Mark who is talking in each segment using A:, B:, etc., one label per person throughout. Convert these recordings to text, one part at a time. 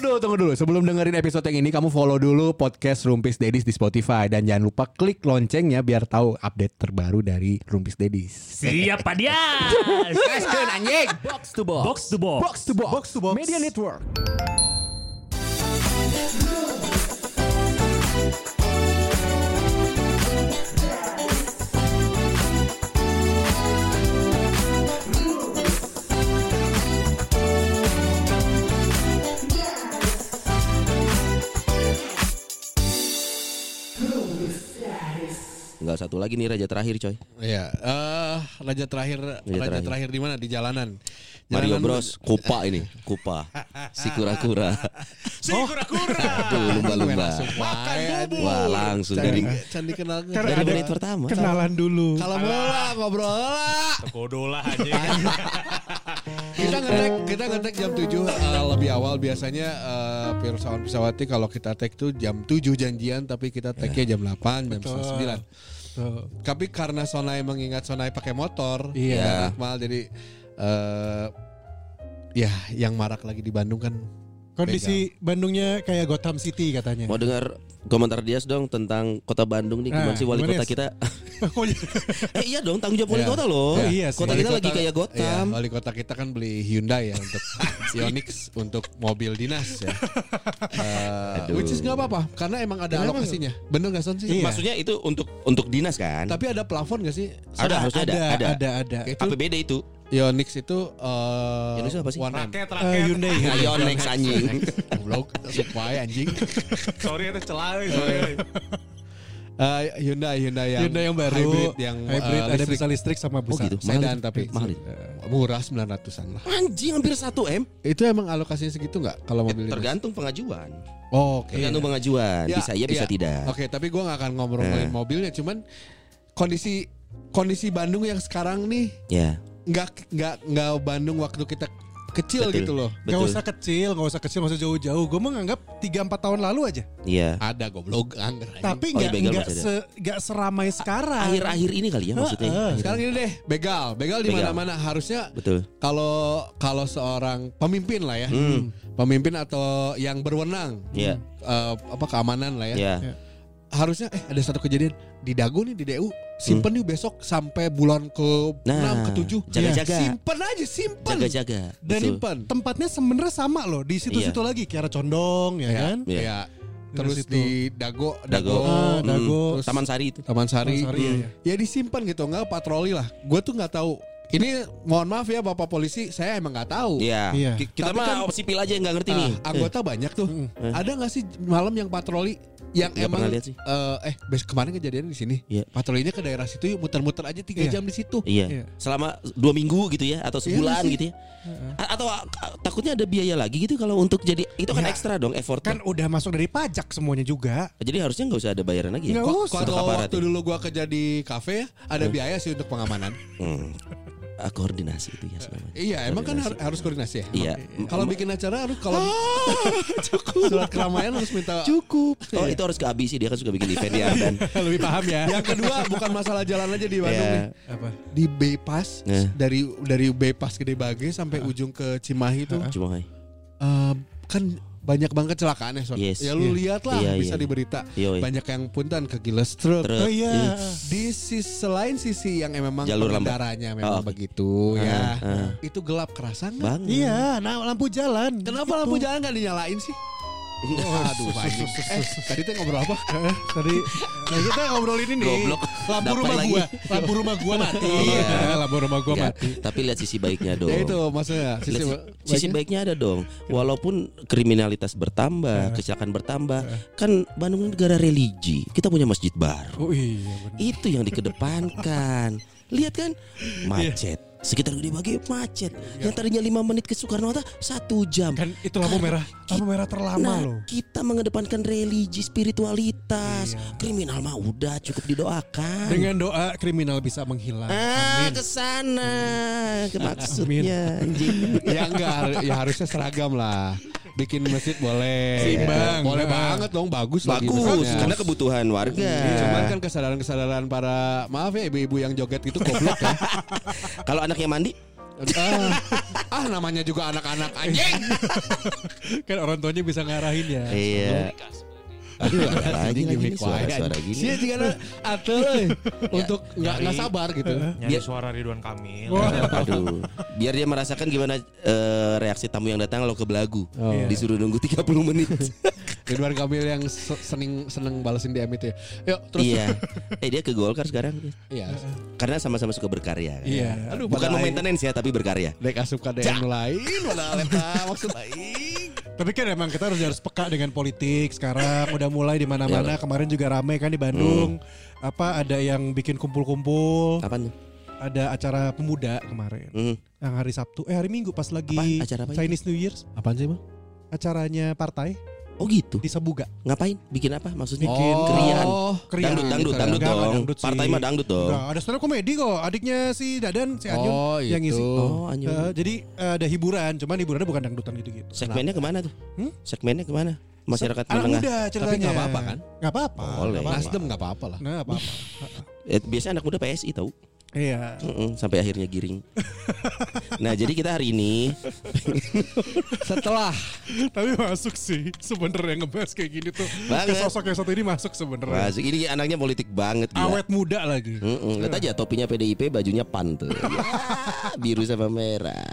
A: Tunggu dulu, tunggu dulu. Sebelum dengerin episode yang ini, kamu follow dulu podcast Rumpis Dedis di Spotify dan jangan lupa klik loncengnya biar tahu update terbaru dari Rumpis Dedis.
B: Siap Pak Dias.
A: Gaskeun anjing.
C: Box to box.
B: Box to box.
A: Box to box.
C: Box to box.
A: Media Network.
D: Enggak satu lagi nih raja terakhir coy.
C: Iya, eh raja terakhir raja,
D: terakhir.
C: terakhir. di mana? Di jalanan.
D: Mario Bros Kupa ini Kupa Si kura-kura
B: Si kura-kura.
D: Aduh lumba-lumba
C: Makan bubur.
D: Wah langsung dari
C: Candi kenal.
D: dari menit pertama
E: Kenalan dulu.
C: Kalau bola ngobrol lah.
B: Lah anjing.
C: Kita ngetek kita ngetek jam 7 eh, lebih awal biasanya uh, Pirsawan Pisawati kalau kita tag tuh jam 7 janjian tapi kita tagnya jam 8 jam setengah 9.
E: Tuh.
C: Tapi karena Sonai mengingat Sonai pakai motor,
E: Iya.
C: ya, mal jadi eh ya yang marak lagi di Bandung kan
E: Kondisi Bandungnya kayak Gotham City katanya.
D: Mau dengar komentar Dias dong tentang kota Bandung nih Gimana
E: Nah,
D: sih wali
E: gimana,
D: kota kita
E: iya.
D: Eh iya dong tanggung jawab wali
C: Iya.
D: kota loh
E: Oh, iya sih.
D: Kota
C: Wali
D: kita lagi kayak
C: Iya,
D: Gotham
C: wali kota kita kan beli Hyundai ya untuk Ionix untuk mobil dinas ya. Eh,
D: Aduh.
C: which is nggak apa-apa karena emang ada
E: Emang-
C: alokasinya. Bener nggak Son sih?
E: Iya.
D: Maksudnya itu untuk untuk dinas kan
C: Tapi ada plafon gak sih?
D: Ada harusnya ada
E: ada,
D: Ada
E: ada, ada.
C: Itu
D: APBD itu
C: Ionix itu eh
D: Ionix apa sih?
C: 1M.
B: Raket,
E: Eh,
B: raket.
E: Hyundai.
D: Ayo next anjing
C: Goblok, supaya anjing.
B: Sorry itu celah. sorry.
C: Eh, Hyundai, Hyundai yang
E: Hyundai yang baru.
C: hybrid yang
E: Hybrid, ada
C: listrik.
E: bisa listrik sama
D: Oh
E: bisa.
D: gitu
C: sedan
D: Mahal
C: tapi
D: Mahal
C: murah 900-an lah.
D: Anjing hampir 1 M
C: Itu emang alokasinya segitu nggak kalau mobil dinas?
D: Tergantung pengajuan
C: Oh, oke.
D: Tergantung pengajuan
C: Ya,
D: Bisa iya bisa
C: iya.
D: tidak
C: Oke, tapi gua nggak akan ngomongin
D: Eh.
C: mobilnya, cuman kondisi kondisi Bandung yang sekarang nih
D: Ya
C: nggak nggak nggak Bandung waktu kita kecil
D: Betul.
C: gitu loh.
E: Gak
D: Betul
E: usah kecil, gak usah kecil, gak usah jauh-jauh. Gue menganggap 3-4 tahun lalu aja.
D: Iya
C: Ada goblok angger.
E: Tapi
D: Oh, iya, begal
E: nggak
D: masih
E: se, nggak seramai sekarang.
D: Akhir-akhir ini kali ya maksudnya
E: Heeh.
C: Sekarang ini deh, begal, begal di mana-mana harusnya
D: Betul
C: kalau kalau seorang pemimpin lah ya,
D: Hmm.
C: pemimpin atau yang berwenang,
D: Iya
C: eh, apa keamanan lah ya,
D: Iya
C: harusnya eh ada satu kejadian di Dago nih di DU, simpen nih besok sampai bulan ke
D: Nah
C: 6 ke 7
D: Jaga-jaga
C: simpen aja, simpen.
D: Jaga-jaga
E: Dan.
C: Simpen.
E: tempatnya sebenarnya sama loh di situ-situ lagi Kiara Condong ya
C: Ya.
E: kan.
D: Iya.
C: Ya. Terus
E: situ.
C: di Dago,
D: Dago,
C: Dago,
E: Ah,
D: Hmm.
E: Dago.
D: Taman Sari itu.
C: Taman Sari,
E: Taman Sari,
C: Hmm.
E: iya,
C: ya disimpan gitu nggak patroli lah. Gue tuh nggak tahu. Ini mohon maaf ya bapak polisi, saya emang nggak tahu.
D: Iya.
E: Iya.
D: Ki- Kita
C: Tapi
D: mah
C: kan-
D: sipil aja yang nggak ngerti
C: Ah,
D: nih.
C: anggota banyak tuh. Ada nggak sih malam yang patroli yang
D: Nggak
C: emang
D: lihat sih.
C: eh, eh bes kemarin kejadian di sini.
D: Iya.
C: Patrolinya ke daerah situ yuk muter-muter aja tiga
E: Iya.
C: jam di situ.
D: Iya.
E: Iya.
D: Selama dua minggu gitu ya atau sebulan
C: sih?
D: gitu ya. A- Atau takutnya ada biaya lagi gitu kalau untuk jadi itu kan
E: Ya.
D: ekstra dong effort.
E: Kan udah masuk dari pajak semuanya juga.
D: Jadi harusnya nggak usah ada bayaran lagi ya.
C: Kalau waktu
D: ya?
C: dulu gua kerja di kafe ya, ada biaya sih untuk pengamanan.
D: Hmm. Ah, koordinasi itu ya namanya.
C: Iya, emang kan har- harus koordinasi ya.
D: Iya.
C: Kalau bikin acara harus kalau surat keramaian harus minta
D: Cukup. Oh itu harus ke Abi sih dia kan suka bikin event ya dan
E: Lebih paham ya.
C: Yang kedua bukan masalah jalan aja di Bandung
D: Iya.
C: nih.
E: Apa?
C: Di bypass
D: Nah.
C: dari dari bypass Gede Bage sampai ujung ke Cimahi itu
D: cuma hai.
C: eh, kan banyak banget kecelakaan ya, Son.
D: Yes.
C: Ya lu lihat lah
D: Iya,
C: bisa berita.
D: Iya, iya.
C: Banyak yang punten kegiles truk.
D: Truk.
E: Oh iya.
C: Di sisi selain sisi yang memang
D: Jalur
C: pengendaranya memang
D: Oh,
C: begitu ya.
D: ah.
C: Itu gelap kerasa nggak?
E: Iya, nah lampu jalan.
C: Kenapa lampu jalan nggak dinyalain sih? Aduh, anjing. Eh, tadi teh ngobrol apa?
E: Tadi nah kita ngobrolin ini.
D: Goblok.
E: Lampu rumah
D: lagi.
E: gua, lampu rumah gua mati.
D: Iya.
E: lampu rumah gua
D: Ya,
E: mati.
D: tapi lihat sisi baiknya dong.
C: Ya itu maksudnya.
D: Lihat
C: Sisi,
D: si- sisi baiknya ada dong. Walaupun kriminalitas bertambah, kecelakaan bertambah, kan Bandung negara religi. Kita punya masjid baru.
E: Oh iya benar.
D: Itu yang dikedepankan. Lihat kan macet. Sekitar gede bagi macet. Yang tadinya 5 menit ke Soekarno Hatta satu jam.
E: Kan itu lampu merah, lampu merah terlama
D: Nah,
E: loh.
D: kita mengedepankan religi, spiritualitas. Kriminal mah udah cukup didoakan.
E: Dengan doa kriminal bisa menghilang.
D: ah,
E: Amin.
D: ke sana. Ke maksudnya anjing.
C: ya enggak, ya harusnya seragam lah. Bikin masjid boleh.
E: Seimbang.
C: Boleh
E: Nah.
C: banget dong, bagus lagi
D: Bagus
C: masjidnya.
D: karena kebutuhan warga.
C: Cuman kan kesadaran-kesadaran para maaf ya ibu-ibu yang joget itu goblok ya.
D: Kalau anaknya mandi
C: Ah, ah namanya juga anak-anak anjing.
E: Kan orang tuanya bisa ngarahin ya.
D: Iya.
C: Aduh,
D: lagi, lagi,
C: gimmick
D: suara-
C: wae.
D: suara gini.
C: Sia juga atuh euy. untuk nggak nggak sabar gitu.
B: Nyari
D: Biar-
B: suara Ridwan Kamil.
D: Aduh, biar dia merasakan gimana eh, reaksi tamu yang datang lo ke belagu. Disuruh nunggu 30 menit.
C: Ridwan Kamil yang se- seneng seneng balesin DM itu ya. Yuk terus.
D: iya. Eh dia ke Golkar sekarang.
C: Iya.
D: Karena sama-sama suka berkarya. kan.
E: Iya.
C: Aduh,
D: Bukan maintenance ya, tapi berkarya.
C: Dek asup ka DM nu lain, eta maksud aing.
E: Tapi kan emang kita harus harus peka dengan politik sekarang udah mulai di mana-mana. Kemarin juga ramai kan di Bandung. Apa ada yang bikin kumpul-kumpul.
D: Apa tuh?
E: Ada acara pemuda kemarin.
D: Hmm.
E: Yang hari Sabtu, eh hari Minggu pas lagi
D: Apa? Acara apa?
E: Chinese New Year's.
C: Apaan sih, Bang?
E: Acaranya partai
D: Oh gitu.
E: di Sabuga.
D: Ngapain? Bikin apa? Maksudnya
E: Bikin
D: keriaan.
E: Keriaan.
D: Dangdut, dangdut, dangdut
E: enggak
D: dong.
E: dangdut.
D: Partai mah dangdut dong.
E: Enggak, ada stand up komedi kok. Adiknya si Dadan, si Anyun
C: Oh,
E: yang
C: itu.
E: ngisi.
D: Oh, Anyun.
E: Eh, jadi eh, ada hiburan, cuman hiburannya bukan dangdutan gitu-gitu.
D: Segmennya ke mana tuh?
E: Hmm?
D: Segmennya ke mana? Masyarakat
E: Anak
D: menengah.
E: muda ceritanya.
C: Tapi nggak apa-apa kan?
E: Nggak apa-apa.
D: Boleh.
C: Nasdem nggak apa-apa lah.
E: Nah, apa-apa.
D: Eh, biasanya anak muda PSI tahu.
E: Iya.
D: Mm-mm, sampai akhirnya giring. nah, jadi kita hari ini
C: Setelah
E: Tapi masuk sih sebenarnya ngebahas kayak gini tuh.
D: Banget.
E: Ke sosok yang satu ini masuk sebenarnya.
D: masuk ini anaknya politik banget gila.
E: Awet muda lagi.
D: Mm-mm, lihat aja topinya PDIP, bajunya pan tuh. Ya, biru sama merah.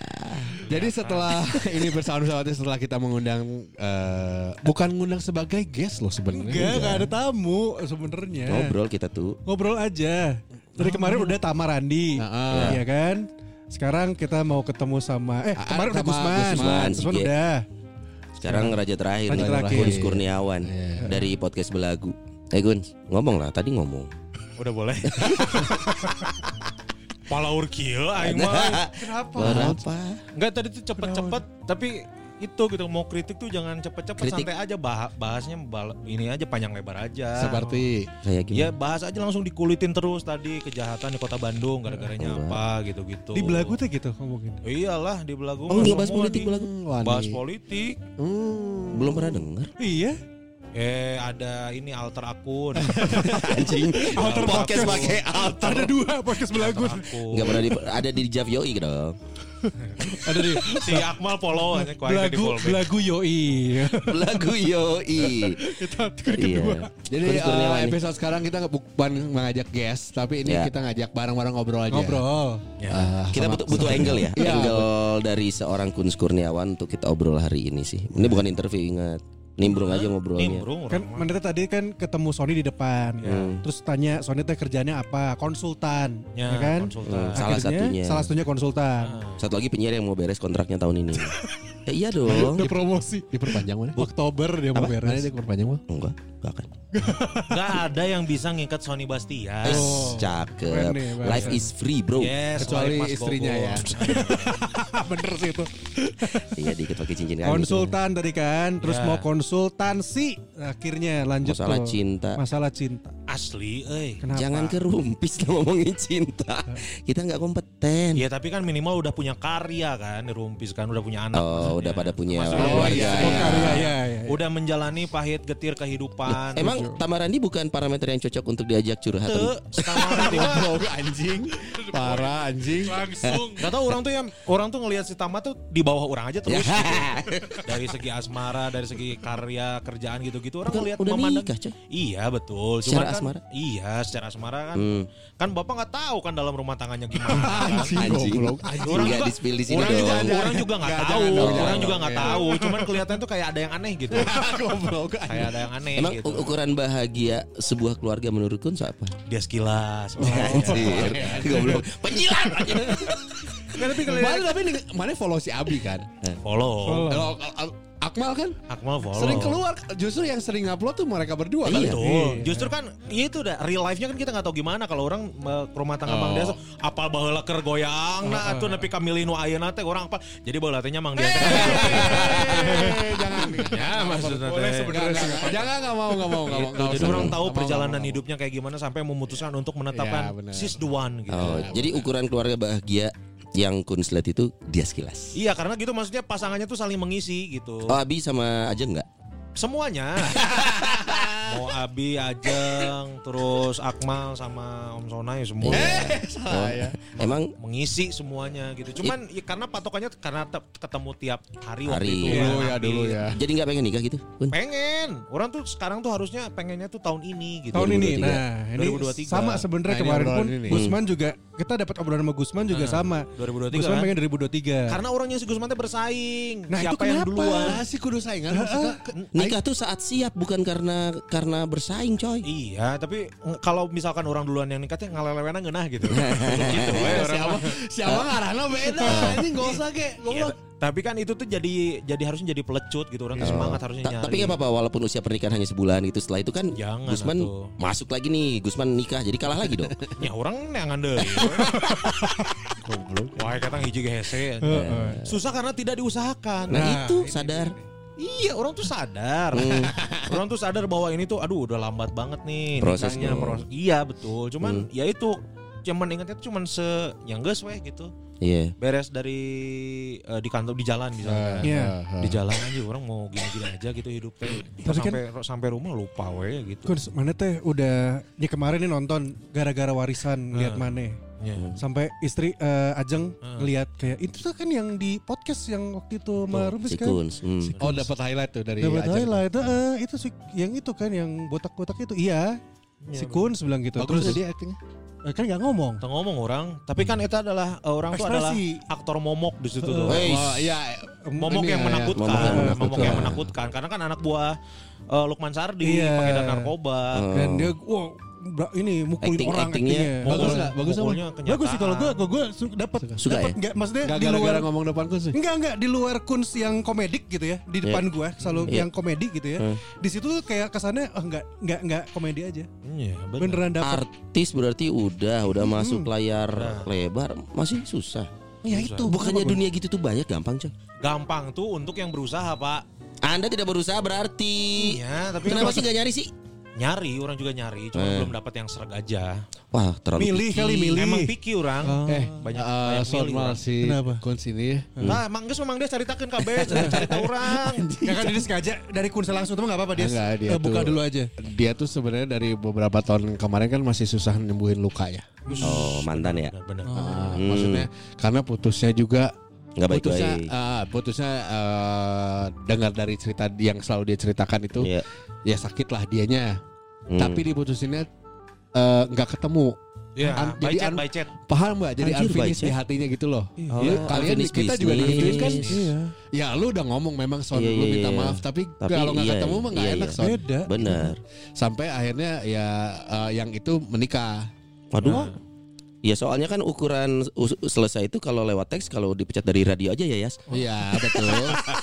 C: Jadi setelah ini bersama-sama setelah kita mengundang eh, bukan ngundang sebagai guest loh sebenarnya.
E: Enggak, enggak ada tamu sebenarnya.
D: Ngobrol kita tuh.
E: Ngobrol aja. Dari kemarin udah Tama Randi.
C: Heeh.
E: Iya kan? Sekarang kita mau ketemu sama eh
C: Ah,
E: kemarin udah Gusman.
C: Gusman,
E: Gusman
D: Sige.
E: udah.
D: Sekarang raja terakhir
E: Raja
D: nih,
E: terakhir.
D: Gun Kurniawan dari podcast Belagu. Eh Gun, ngomong lah. Tadi ngomong.
B: Udah boleh. Palaur kieu aing mah.
E: Kenapa?
D: Berapa?
B: Enggak tadi tuh cepet-cepet tapi itu gitu mau kritik tuh jangan cepet-cepet santai aja bah bahasnya bal- ini aja panjang lebar aja.
C: Seperti
D: Kayak gimana?
B: Ya bahas aja langsung dikulitin terus tadi kejahatan di kota Bandung gara-garanya
D: Enggak.
B: apa gitu-gitu.
E: Di belagu tuh gitu.
B: Oh iyalah di belagu.
D: Oh,
B: mah
D: nggak bahas politik
B: di-
D: Belagu.
C: Wani.
B: Bahas politik.
C: Hmm.
D: Belum pernah dengar.
E: Iya.
B: Eh ada ini alter akun.
D: Anjing.
E: Alter
D: podcast pakai alter.
E: Ada dua podcast belagu.
D: Enggak pernah di, ada di Jav Yoi dong.
E: Ada di
B: si Akmal follow aja
E: belagu belagu yoi.
D: Lagu Yoi.
E: Itu artikel
D: Iya.
E: kedua.
C: Jadi eh,
D: nih.
C: episode sekarang kita bukan mengajak guest, tapi ini
D: Ya.
C: kita ngajak bareng-bareng ngobrol aja.
E: Ngobrol.
B: Ya.
C: Ah,
D: Kita
C: sama-
D: butuh, butuh angle ya,
C: Iya,
D: angle dari seorang Kun Kurniawan untuk kita obrol hari ini sih. Ini bukan interview ingat, nimbrung aja ngobrolnya.
B: Nimbrung
E: Kan. Menurut tadi kan ketemu Sony di depan. Terus tanya Sony teh kerjanya apa? Konsultan.
B: Ya,
E: Ya, kan?
B: konsultan.
D: Hmm, salah
E: Akhirnya,
D: satunya.
E: Salah satunya konsultan.
D: Satu lagi penyiar yang mau beres kontraknya tahun ini. ya iya dong.
E: Udah promosi.
C: Diperpanjang mana?
E: Oktober dia mau
C: Mana
E: beres.
C: diperpanjang mah?
D: Enggak, enggak akan.
B: Gak ada yang bisa ngikat Sony Bastian.
D: Oh, cakep.
E: nih.
D: Life is free, bro.
B: Yes,
C: Kecuali istrinya
B: go
C: ya.
E: Bener sih itu.
D: iya, dikit pakai cincin kami.
E: Konsultan tadi kan, terus
B: Ya.
E: mau konsultansi. Akhirnya lanjut
D: Masalah
E: tuh.
D: cinta.
E: Masalah cinta.
B: Asli, eh.
E: Kenapa?
D: Jangan kerumpis ngomongin cinta. Kita nggak kompeten.
B: Ya tapi kan minimal udah punya karya kan, Rumpis kan udah punya anak.
D: Oh, udah pada punya
B: Maksudnya,
D: keluarga.
B: iya,
E: Oh, karya, ya, ya.
B: Udah menjalani pahit getir kehidupan.
D: Emang Tamarandi bukan parameter yang cocok untuk diajak curhat?
B: Tuh,
C: Goblok anjing. Parah anjing.
B: langsung. Gak tau orang tuh yang orang tuh ngelihat si Tama tuh di bawah orang aja terus. gitu. Dari segi asmara, dari segi karya kerjaan gitu-gitu orang ngelihat memandang.
D: nikah, coy.
B: Iya betul.
D: Secara
B: kan,
D: asmara?
B: Iya, secara asmara kan.
D: Hmm.
B: Kan bapak nggak tahu kan dalam rumah tangannya gimana. kan.
D: Anjing.
B: Orang
D: Nggak
B: juga,
D: di-spill di sini
B: orang juga,
D: dong.
B: orang juga nggak tahu, orang juga nggak tahu. Cuman kelihatan tuh kayak ada yang aneh gitu.
C: Goblok.
B: kayak ada yang aneh
D: Emang
B: gitu.
D: ukuran bahagia sebuah keluarga menurut Kun siapa?
B: Dia sekilas.
D: Anjir. Goblok. Penjilat.
C: Nggak, tapi kalau mana tapi mana follow si Abi kan?
B: Follow.
C: Al- Akmal kan
B: Akmal follow.
C: sering keluar justru yang sering upload tuh mereka berdua kan.
D: Iya.
B: Betul. Justru kan ya itu dah real life-nya kan kita nggak tahu gimana kalau orang ke rumah tangga Mang Desa apal baheula keur goyang nah atuh nepi ka milih nu ayeuna teh orang apa. Jadi baheula teh nya Mang Desa.
C: Jangan.
B: Ya maksudnya
C: Boleh sebenarnya. Jangan nggak mau nggak mau nggak mau.
B: Jadi orang tahu perjalanan hidupnya kayak gimana sampai memutuskan untuk menetapkan
C: Iya,
B: she's the one gitu.
D: Oh, jadi ukuran keluarga bahagia yang Kun lihat itu dia sekilas.
B: Iya karena gitu maksudnya pasangannya tuh saling mengisi gitu.
D: Oh, Abi sama aja enggak?
B: Semuanya. mau Abi, Ajeng, terus Akmal sama Om Sonai semua
C: Salah ya.
D: Emang
B: mengisi semuanya gitu. Cuman ya, karena patokannya karena te- ketemu tiap hari, waktu
D: Hari.
B: itu.
C: Dulu
B: Bang
C: ya,
B: Abi.
C: dulu ya.
D: jadi nggak pengen nikah gitu? Bun?
B: Pengen. Orang tuh sekarang tuh harusnya pengennya tuh tahun ini gitu.
E: Tahun ini
D: 2023.
E: nah ini
B: 2023.
E: sama sebenarnya
C: Nah,
E: kemarin pun
C: ini.
E: Gusman juga kita dapat obrolan sama Gusman juga sama.
B: 2023
E: Gusman
B: kan?
E: pengen 2023.
B: Karena orangnya si Gusman teh bersaing.
E: Nah, itu
B: Siapa yang
E: kenapa?
B: duluan?
C: Nah, sih kudu saingan maksudnya.
D: Nikah tuh saat siap bukan karena karena bersaing coy.
B: Iya, tapi kalau misalkan orang duluan yang nikahnya ngalelewenan ngeunah gitu. gitu we, orang
C: Siapa siapa ngarana beda. Ini enggak usah ge.
B: Iya,
C: Goblok.
B: tapi kan itu tuh jadi jadi harusnya jadi pelecut gitu orang tuh semangat harusnya
D: Ta-
B: nyari.
D: tapi nggak apa-apa walaupun usia pernikahan hanya sebulan gitu setelah itu kan
B: Jangan
D: Gusman
B: atuh.
D: masuk lagi nih Gusman nikah jadi kalah lagi dong.
B: Ya orang yang ngandel. Wah, kata hiji ge hese. Susah karena tidak diusahakan.
D: Nah,
E: Nah,
D: itu
E: ini-
D: sadar.
B: Iya, orang tuh sadar. orang tuh sadar bahwa ini tuh aduh udah lambat banget nih
D: Prosesnya.
B: proses. Iya, betul. Cuman ya itu cuman ingatnya tuh cuman se yang geus weh gitu.
D: Iya.
B: Beres dari eh, di kantor di jalan misalnya.
E: Iya.
B: Di jalan aja orang mau gini-gini aja gitu hidup teh.
E: Tapi kan-
B: sampai sampai rumah lupa we gitu.
E: Gus, mana teh udah ya kemarin nih nonton gara-gara warisan lihat mana
B: Ya.
E: sampai istri eh, Ajeng ngelihat kayak itu tuh kan yang di podcast yang waktu itu sama Rubis
D: Si
E: kan
D: hmm.
C: Oh dapat highlight tuh dari
E: dapat
C: Ajeng.
E: highlight eh, itu sih yang itu kan yang botak-botak itu iya si Kuns bilang gitu
C: Bagus
E: terus
C: jadi actingnya.
E: eh, kan nggak ngomong
B: Kita ngomong orang, tapi kan itu adalah eh, orang tuh adalah aktor momok di situ tuh.
D: Wey.
C: Oh iya.
B: momok
C: Ini
B: yang
C: ya,
B: menakutkan,
D: Momok yang menakutkan.
B: momok yang menakutkan. Karena kan anak buah eh, Lukman Sardi,
E: Iya.
B: pengedar narkoba.
E: dan dia wow ini mukulin
D: Acting-
E: orang
D: actingnya
E: actingnya.
C: Bagus
B: Mukul-
C: nggak? Bagus apa?
E: Bagus sih kalau gue gue gue dapat
D: Suka
E: dapat
D: ya?
E: nggak maksudnya
C: Gak
E: di luar
C: ngomong depan sih.
E: Enggak enggak di luar Kunz yang komedik gitu ya di depan gua selalu
D: Iya.
E: yang komedi gitu ya di situ tuh kayak kesannya oh enggak enggak enggak komedi aja
B: Iya, bener.
E: beneran dapet
D: Artis berarti udah udah masuk layar lebar masih susah.
E: ya itu
D: Bukannya
E: Bang?
D: dunia gitu tuh banyak gampang coy.
B: Gampang tuh untuk yang berusaha, Pak.
D: Anda tidak berusaha berarti.
B: Iya, tapi
D: Kenapa sih gak nyari sih?
B: Nyari, orang juga nyari, cuma
D: Eh.
B: belum dapat yang serag aja.
D: Wah terlalu
E: milih kali milih
B: Emang picky orang.
C: Eh,
B: banyak
C: eh,
B: banyak
C: soal mal si
E: Kenapa?
C: Kun sini.
B: Nah, emang geus memang dia ceritakeun kabeh, cerita orang.
E: ya kan ini sengaja dari Kunz langsung tuh nggak apa-apa dia,
C: Enggak, dia
E: eh, buka
C: tuh-
E: dulu aja
C: Dia tuh sebenarnya dari beberapa tahun kemarin kan masih susah nyembuhin luka ya.
D: Oh mantan ya.
B: Bener.
C: Ah, Maksudnya karena putusnya juga
D: Nggak
C: putusnya
D: baik-baik.
C: ah, putusnya eh, dengar dari cerita yang selalu dia ceritakan itu
D: Iya.
C: Ya sakit lah dianya.
D: Hmm.
C: Tapi diputusinnya eh, nggak ketemu.
B: Iya,
C: An-
B: by
C: jadi
B: chat, by chat.
C: Paham mbak? Jadi
D: Anjir,
C: unfinished di hatinya gitu loh.
D: Oh,
C: Ya, kalian
D: unfinished
C: kita juga digituin kan?
E: iya
C: Ya lu udah ngomong memang son
D: Iya,
C: lu
D: iya,
C: minta
D: iya.
C: maaf tapi,
D: Tapi
C: kalau nggak
D: iya,
C: ketemu mah nggak
D: iya,
C: enak
D: iya.
C: son.
E: beda
D: Benar.
C: Sampai akhirnya ya eh, yang itu menikah.
D: Waduh. Ya soalnya kan ukuran selesai itu kalau lewat teks kalau dipecat dari radio aja ya Yas.
C: Iya betul.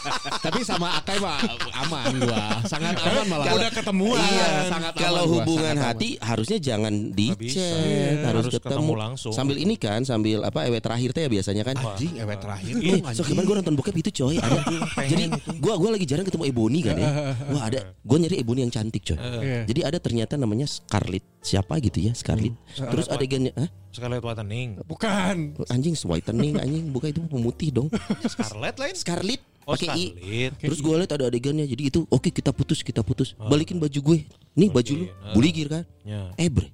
C: tapi sama Akai mah aman gua. Sangat aman malah.
E: udah ketemuan
C: Iya, sangat
D: Kalau
C: aman gua,
D: hubungan
C: sangat
D: hati harusnya jangan di
B: bisa.
D: chat,
B: Iya,
D: harus,
B: harus
D: ketemu.
B: ketemu langsung.
D: Sambil ini kan, sambil apa ewe terakhir teh ya biasanya kan.
C: Anjing ewet terakhir
D: Eh, so
C: anjing.
D: kemarin gue nonton bokep itu coy ada. Jadi gua gua lagi jarang ketemu Ebony kan ya. Wah ada, gue nyari Ebony yang cantik coy.
E: Iya.
D: Jadi ada ternyata namanya Scarlett siapa gitu ya Scarlett. Terus adegannya, Hah?
B: Sekali Whitening.
E: bukan
D: anjing whitening anjing bukan itu pemutih dong.
B: Scarlett lain.
D: Scarlett
B: Oh,
D: pakai i.
B: Scarlett.
D: Terus gue liat ada adegannya jadi itu oke kita putus kita putus balikin baju gue nih baju lu
B: ah.
D: buligir kan
B: Ya.
D: eh bre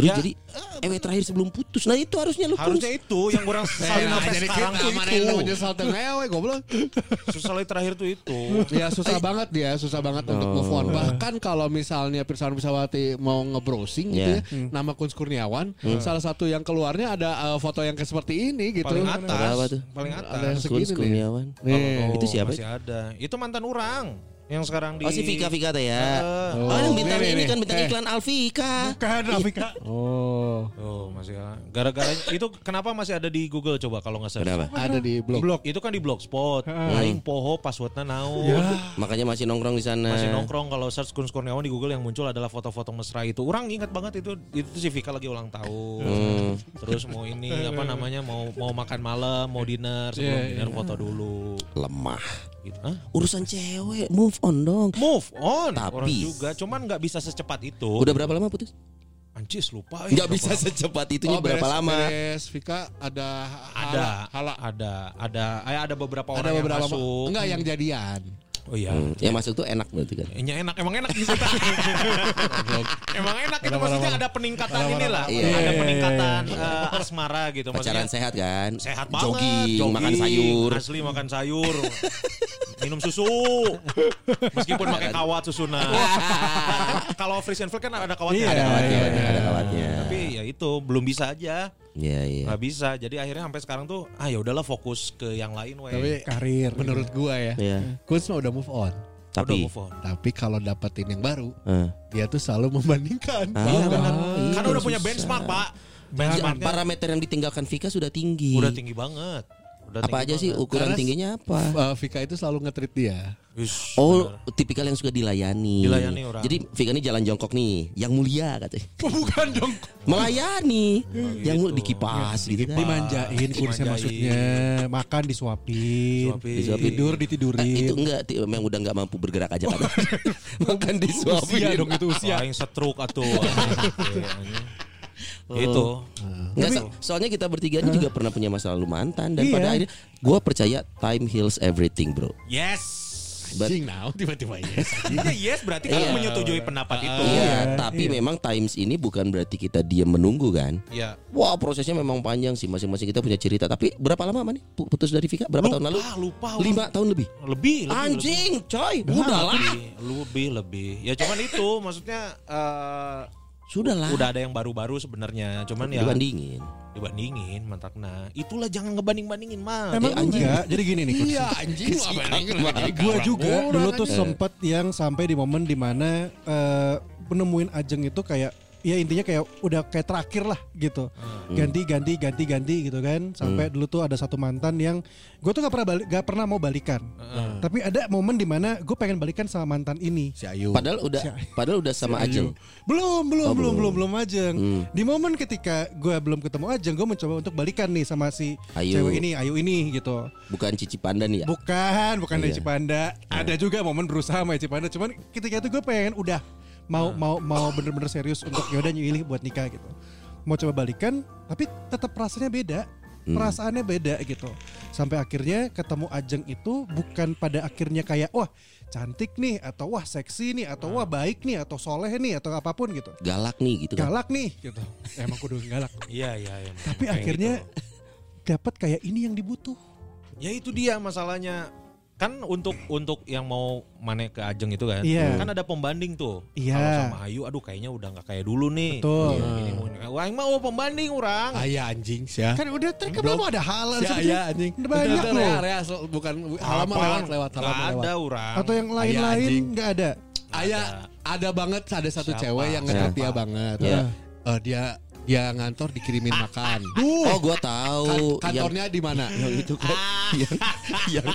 D: terus
B: Ya.
D: jadi ewe terakhir sebelum putus nah itu harusnya lu
B: Harusnya itu yang orang sesalin
C: Nah,
B: sampai
C: jadi
B: sekarang
C: kita
B: tuh
C: mana yang
B: itu.
C: menyesal tengah ewe goblok.
B: Sesalin terakhir tuh itu.
C: Ya susah banget dia, susah banget untuk move on. Bahkan kalau misalnya Pirsawan Pisawati mau nge-browsing gitu
D: Ya.
C: ya, nama Kun Kurniawan, salah satu yang keluarnya ada uh, foto yang kayak seperti ini gitu.
B: Paling
D: Ada
B: atas.
D: apa tuh?
B: Paling
C: Ada
B: atas.
C: yang
D: Kun
C: segini nih.
D: Kurniawan
C: Nih.
B: Oh,
D: Itu siapa?
B: Masih ada. Itu mantan orang yang sekarang di
D: oh si Vika Vika teh ya
B: Eh,
D: oh, yang bintang
C: nih,
D: ini
C: nih.
D: kan bintang
C: Eh.
D: iklan Alvika
E: bukan Rafika
C: Oh,
B: Oh, masih gara-gara itu kenapa masih ada di Google coba kalau nggak search?
D: kenapa
C: ada di blog.
E: blog
B: Itu kan di blogspot. Aing poho passwordnya naon.
D: makanya masih nongkrong di sana
B: Masih nongkrong kalau search Kun Kurniawan di Google yang muncul adalah foto-foto mesra itu. Orang ingat banget itu itu tuh si Vika lagi ulang tahun.
D: Hmm.
B: Terus mau ini apa namanya mau mau makan malam, mau dinner, sebelum
E: Iya,
B: dinner foto dulu.
D: lemah
B: Gitu. Hah?
D: urusan cewek move on dong
B: Move on.
D: Tapi-
B: Orang juga cuman nggak bisa secepat itu.
D: udah berapa lama putus
B: Anjis lupa. eh,
D: nggak
B: berapa
D: bisa
B: lama.
D: secepat itunya
C: Oh,
D: berapa
C: beres-
D: lama
C: beres Vika ada
B: ada
C: hala, hala.
B: ada ada ada beberapa
C: ada
B: orang
C: beberapa
B: yang masuk
C: enggak yang jadian.
B: Oh iya.
D: Hmm, Yang masuk tuh enak berarti kan.
B: Nya enak, emang enak di situ. emang enak itu maksudnya ada peningkatan inilah,
D: Iya.
B: ada peningkatan eh, asmara gitu
D: Pacaran
B: maksudnya.
D: sehat kan?
B: Sehat banget,
D: Jogging, makan sayur.
B: asli makan sayur, minum susu, meskipun pakai kawat susuna. Kalau freeze and kan ada kawatnya,
E: Iya,
B: ada kawatnya.
D: Kawatnya, ada kawatnya.
B: Tapi ya itu belum bisa aja,
D: Iya, iya.
B: nggak bisa. Jadi akhirnya sampai sekarang tuh, ah ya udahlah fokus ke yang lain, weh.
C: Tapi
E: Karir.
C: menurut gua ya,
D: Iya.
C: Kunz mah udah move on.
B: Udah
D: Tapi
B: move on.
C: Tapi kalau dapetin yang baru,
D: eh,
C: dia tuh selalu membandingkan.
D: ah,
B: Iya benar.
D: iya,
B: Karena udah punya benchmark, Pak. Benchmarknya
D: parameter yang ditinggalkan Vika sudah tinggi.
B: udah tinggi banget. Udah
D: apa aja sih ukuran
C: Karena-
D: tingginya apa?
C: Uh, Vika itu selalu nge-treat dia.
B: Wish,
D: Oh,
B: benar.
D: tipikal yang suka dilayani.
B: Dilayani orang.
D: Jadi Vika ini jalan jongkok nih, yang mulia katanya.
E: Bukan dong.
D: Melayani, yang
B: gitu.
D: dikipas gitu kan.
E: Dimanjain kursi maksudnya. Makan disuapin.
B: Disuapin.
E: Tidur
D: Eh, itu
E: ditidurin.
D: enggak, memang udah enggak mampu bergerak aja kan. Makan disuapin.
E: Usia dong itu usia.
B: Aing setruk atuh. Itu.
D: Enggak, so- soalnya kita bertiga ini juga pernah punya masa lalu mantan dan
E: Iya.
D: pada akhirnya gue percaya time heals everything, bro.
B: Yes.
D: But-
C: Anjing now tiba-tiba yes.
B: Ya yes berarti
D: Iya.
B: kamu menyetujui pendapat itu.
D: Iya, tapi memang times ini bukan berarti kita diam menunggu kan.
B: Iya.
D: Wah prosesnya memang panjang sih masing-masing kita punya cerita. Tapi berapa lama mana putus dari Vika? Berapa tahun lalu?
B: Lupa, lupa.
D: Lima tahun lebih.
B: Lebih, lebih.
D: Anjing, coy,
B: lebih.
D: udah lah,
B: Lebih, lebih, lebih. Ya cuman itu maksudnya eh,
D: sudah lah.
B: udah ada yang baru-baru sebenarnya. Cuman ya
D: Dibandingin.
B: dibandingin mantakna. Itulah jangan ngebanding-bandingin mah.
E: Emang
D: Eh, anjing.
E: enggak. Jadi gini nih.
C: Iya anjing
E: Gue juga dulu tuh sempet yang sampai di momen di mana eh penemuin Ajeng itu kayak ya intinya kayak udah kayak terakhir lah gitu ganti ganti ganti ganti gitu kan sampai dulu tuh ada satu mantan yang gue tuh gak pernah balik gak pernah mau balikan tapi ada momen di mana gue pengen balikan sama mantan ini
C: Si Ayu.
D: Padahal udah padahal udah sama Ajeng.
E: belum belum
D: Oh,
E: belum
D: belum.
E: belum belum Ajeng
D: Hmm.
E: di momen ketika gue belum ketemu Ajeng gue mencoba untuk balikan nih sama si
D: Ayu.
E: cewek ini Ayu ini gitu
D: Bukan Cici Pandan ya?
E: Bukan, bukan
D: Iya.
E: dari Cipanda. Ada juga momen berusaha sama Cipanda. Cuman ketika itu gue pengen udah mau mau mau bener-bener serius untuk yaudah nyilih buat nikah gitu. Mau coba balikan, tapi tetap rasanya beda. Perasaannya beda gitu. Sampai akhirnya ketemu Ajeng itu bukan pada akhirnya kayak wah cantik nih atau wah seksi nih atau wah baik nih atau soleh nih atau apa pun gitu.
D: Galak nih gitu kan.
E: Galak nih gitu. Emang kudu galak.
B: Iya, iya, iya.
E: Tapi akhirnya
B: gitu.
E: dapat kayak ini yang dibutuh.
B: Ya itu dia masalahnya. Kan untuk untuk yang mau mana ke Ajeng itu kan,
E: Iya.
B: kan ada pembanding tuh.
E: Iya.
B: Kalau sama Ayu, aduh kayaknya udah nggak kayak dulu nih.
E: Betul.
B: Iya, ini mau ini. Wah, mau pembanding orang.
C: Ayah anjing sih ya.
E: Kan udah kan
C: Belum.
E: ada halal
C: Si
E: sebetulnya.
C: Ayah anjing.
E: Udah banyak loh.
C: area, area, so- bukan halaman lewat lewat halaman lewat.
B: ada orang.
E: Atau yang lain-lain
C: anjing.
E: nggak ada.
C: Ayah ada banget ada satu
B: Siapa?
C: cewek yang dia banget.
D: Iya.
C: Eh, dia dia ngantor dikirimin makan.
D: Oh, gua tahu.
C: Kan- kantornya di mana?
D: yang, itu kan. yang, yang,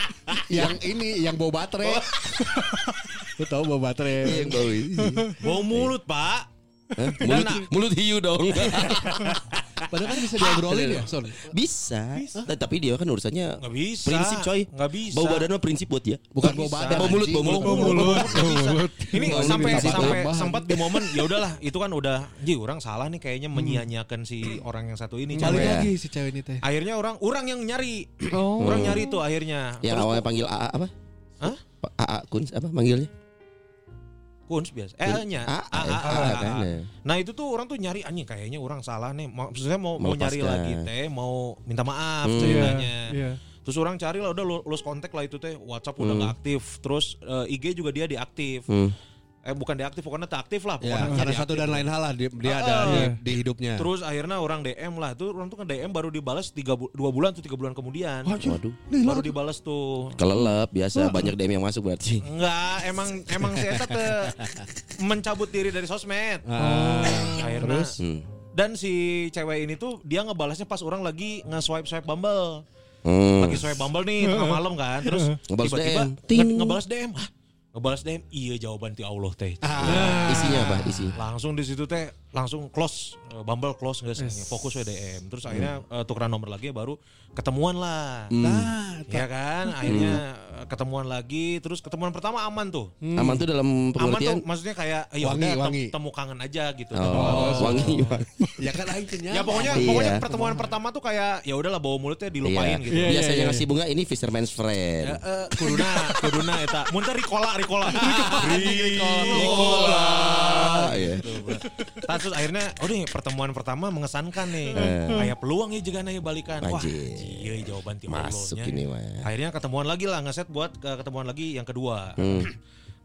C: yang ini yang bawa baterai. Lu tahu bawa baterai.
D: yang bau ini.
B: Bau mulut, Pak.
D: Hah? Mulut, mulut hiu dong.
C: Padahal kan bisa diobrolin ya, Son.
D: bisa. Nah, tapi dia kan urusannya
B: Nggak bisa.
D: prinsip coy.
B: Nggak bisa.
D: Bau badan mah prinsip buat dia.
C: Bukan
B: bisa.
C: badan.
D: Bau mulut, bau mulut.
B: Bau mulut. Bisa. Ini
C: Bau
B: sampai sampai sempat di momen ya udahlah itu kan udah ji orang salah nih kayaknya menyia-nyiakan si orang yang satu ini
C: Balik
B: cewek.
C: lagi si cewek ini teh.
B: Akhirnya orang orang yang nyari.
E: Oh.
B: Orang nyari tuh akhirnya.
D: Yang awalnya panggil AA apa?
B: Hah?
D: AA Kuns apa manggilnya?
B: Kuns biasa. Eh, nya. Nah itu tuh orang tuh nyari anjing kayaknya orang salah nih. Mau- Maksudnya mau mau nyari lagi teh, mau minta maaf
D: Hmm.
B: ceritanya.
E: Iya.
B: Terus orang cari lah udah lu- lulus kontak lah itu teh WhatsApp udah
D: Hmm.
B: nggak aktif. Terus eh, IG juga dia diaktif.
D: Hmm.
B: Eh bukan diaktif, pokoknya tak aktif lah.
C: Ya,
B: Pokoknya
C: karena
B: diaktif.
C: satu dan lain hal lah dia, dia
B: Ah,
C: ada
B: ah.
C: di, di hidupnya.
B: Terus akhirnya orang DM lah. Tuh orang tuh kan DM baru dibalas tiga bu- dua bulan tuh tiga bulan kemudian.
D: Waduh.
B: Baru dibalas tuh.
D: Kelelep biasa banyak DM yang masuk berarti.
B: Enggak, emang emang si Eta mencabut diri dari sosmed.
C: Ah,
B: Akhirnya
D: Hmm.
B: dan si cewek ini tuh dia ngebalasnya pas orang lagi nge-swipe swipe Bumble.
D: Hmm.
B: Lagi swipe Bumble nih tengah malam kan. Terus
D: Ngebalas
B: tiba-tiba
D: DM.
B: nge-
D: Ting.
B: ngebalas DM. Hah? Ngebalas DM, iya jawaban ti Allah teh.
D: Isinya apa? Isi.
B: Langsung di situ teh langsung close eh, Bumble close nggak sih fokus we DM terus akhirnya eh, tukeran nomor lagi baru ketemuan lah
C: Nah,
B: ya kan akhirnya eh, ketemuan lagi terus ketemuan pertama aman tuh
D: Aman tuh dalam
B: aman tuh
D: pengertian.
B: maksudnya kayak ya
C: Wangi,
B: udah
C: wangi.
B: temu kangen aja gitu
D: Oh, wangi. wangi.
C: ya kan teh
B: ya pokoknya
D: Iya.
B: pokoknya pertemuan pertama tuh kayak ya udahlah bawa mulutnya dilupain
D: Iya.
B: gitu
E: Iya,
D: Biasanya
E: iya,
D: ngasih bunga ini fisherman's friend.
B: Ya, eh, kuduna, kuduna eta. Muntah Ricola, Ricola.
D: Ricola. Iya.
B: Nah, terus akhirnya, oh nih pertemuan pertama mengesankan nih. Kayak peluang ya juga nih balikan. Wah. Iya jawaban ti
D: Masuk ini mah.
B: Akhirnya ketemuan lagi lah ngeset buat ke- ketemuan lagi yang kedua.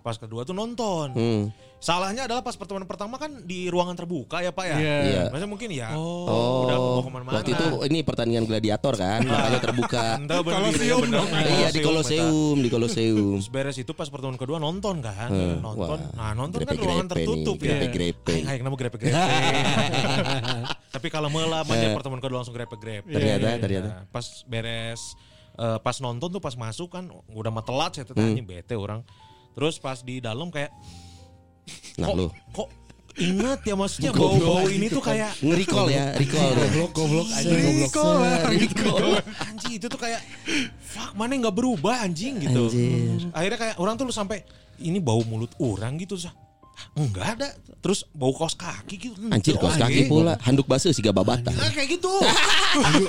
B: Pas kedua tuh nonton.
D: Hmm.
B: Salahnya adalah pas pertemuan pertama kan di ruangan terbuka ya Pak ya.
E: Iya.
D: Iya.
B: Maksudnya mungkin ya.
D: Oh,
B: udah mau ke mana-mana.
D: waktu itu ini pertandingan gladiator kan, makanya terbuka.
B: Bener iya,
D: iya di Koloseum, di Koloseum.
B: Beres itu pas pertemuan kedua nonton kan,
D: Eh,
B: nonton.
D: wah.
B: Nah nonton kan
D: Grepe-grepe
B: ruangan tertutup
D: nih,
B: ya.
D: grepe-grepe.
B: Aing nama grepe-grepe. Tapi kalau meula mah dia pertemuan kedua langsung grepe-grepe.
D: Ternyata,
B: Iya,
D: ternyata.
B: iya. Pas beres eh, pas nonton tuh pas masuk kan udah mah telat saya tanya anjing bete orang. Terus pas di dalam kayak
D: Nah
B: kok
D: lu
B: kok inget ya maksudnya bau-bau ini tuh kayak
D: nge-recall ya, recall.
C: goblok goblok anjing goblok.
B: anjing itu tuh kayak fuck mana nggak berubah anjing gitu.
D: Anjir.
B: Akhirnya kayak orang tuh lu sampai ini bau mulut orang gitu sah. Enggak ada. Terus bau kaos kaki gitu.
D: Anjir kaos kaki pula, handuk basuh siga babata.
B: Nah, kayak gitu.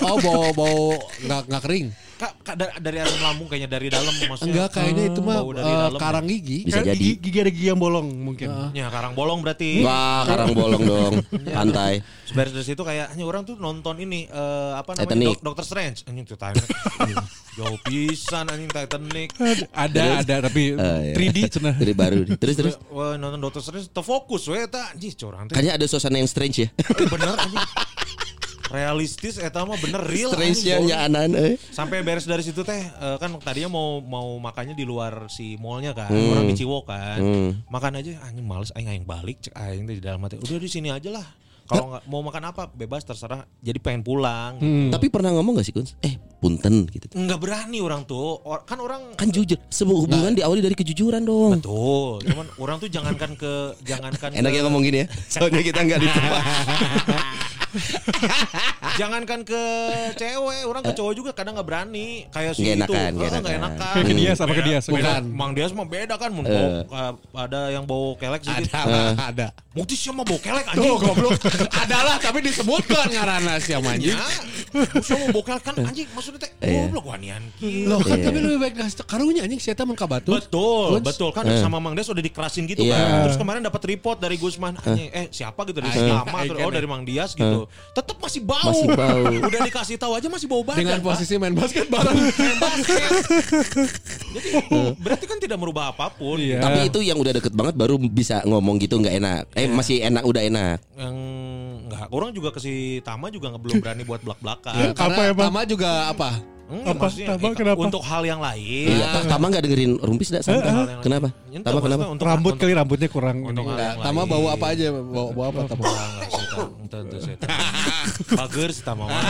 C: Oh bau bau nggak nggak kering
B: Kak, kak, dari, dari asam lambung kayaknya dari dalam maksudnya.
C: enggak kayaknya itu mah
B: dari
C: eh,
B: dalam.
C: karang gigi
D: Bisa
E: Kayak
D: jadi.
E: Gigi, gigi ada gigi yang bolong mungkin.
B: Ya karang bolong berarti.
D: Wah, karang bolong dong. Pantai.
B: Terus Beres dari situ kayak hanya orang tuh nonton ini eh, apa namanya
D: Titanic.
B: Dok- Doctor Strange anjing tuh tanya jauh pisan anjing Titanic
E: Ada, ada tapi
D: Eh, iya.
E: 3D cenah.
D: Dari baru. Terus terus.
B: Wah, nonton Doctor Strange terfokus we eta anjing curang teh
D: Kayaknya ada suasana yang strange ya.
B: bener anjing realistis eta mah bener real anjing,
D: nya anan eh.
B: sampai beres dari situ teh eh, kan tadinya mau mau makannya di luar si mallnya kan orang di Ciwo kan
D: Hmm.
B: makan aja anjing males aing aing balik cek aing teh di dalam hati udah di sini aja lah kalau nggak mau makan apa bebas terserah jadi pengen pulang
D: Tapi pernah ngomong gak sih Kun? Eh, punten gitu.
B: nggak berani orang tuh Or- kan orang
D: Kan jujur, sebuah hubungan diawali dari kejujuran dong.
B: betul cuman orang tuh jangankan ke jangankan
D: Enak
B: ke,
D: ya ngomong gini ya. Soalnya kita nggak di tempat.
B: jangankan ke cewek orang ke cowok juga kadang nggak berani kayak si itu
D: enakan, nggak
B: Eh, nggak
D: enakan.
B: enakan
E: Ke dia sama ke dia, sama
C: Bukan.
B: Mang Dias mah beda kan mun uh, ada yang bau kelek
C: ada
B: sedikit.
C: lah, ada
B: Mukti siapa bau kelek anjing
C: tuh goblok adalah tapi disebutkan ngaranna si anjing
B: Ya, siapa mau bau kelek kan anjing maksudnya teh
D: Iya.
B: goblok wanian.
C: loh kan
D: Iya.
C: tapi lebih baik ngasih karunya anjing saya mun kabatu
B: Betul, betul kan sama Mang Dias udah dikerasin gitu
D: Iya.
B: kan. Terus kemarin dapat report dari Gusman, anjing, eh siapa gitu dari lama oh dari Mang Dias gitu. Tetap masih bau.
D: Masih bau.
B: Udah dikasih tahu aja masih bau badan.
C: dengan posisi main basket bareng
B: Main basket. Jadi berarti kan tidak merubah apa pun.
E: Iya.
D: Tapi itu yang udah deket banget baru bisa ngomong gitu nggak enak. Eh masih enak udah enak.
B: Yang enggak, orang juga ke si Tama juga nggak belum berani buat belak-belakan.
E: Apa
C: karena
E: emang?
C: Tama juga apa
B: Enggak,
E: Apa?
B: maksudnya,
E: Tama
B: eh,
E: kenapa?
B: Untuk hal yang lain.
D: Iya, Ta- Tama nggak dengerin rumpis dak santai.
B: Hal yang lain.
D: Kenapa?
B: Ente,
D: Tama kenapa?
B: Untuk,
E: Rambut
B: untuk,
E: kali rambutnya kurang.
B: Untuk yang
C: Tama bau apa aja bau bau apa Tama
B: Tama. mah.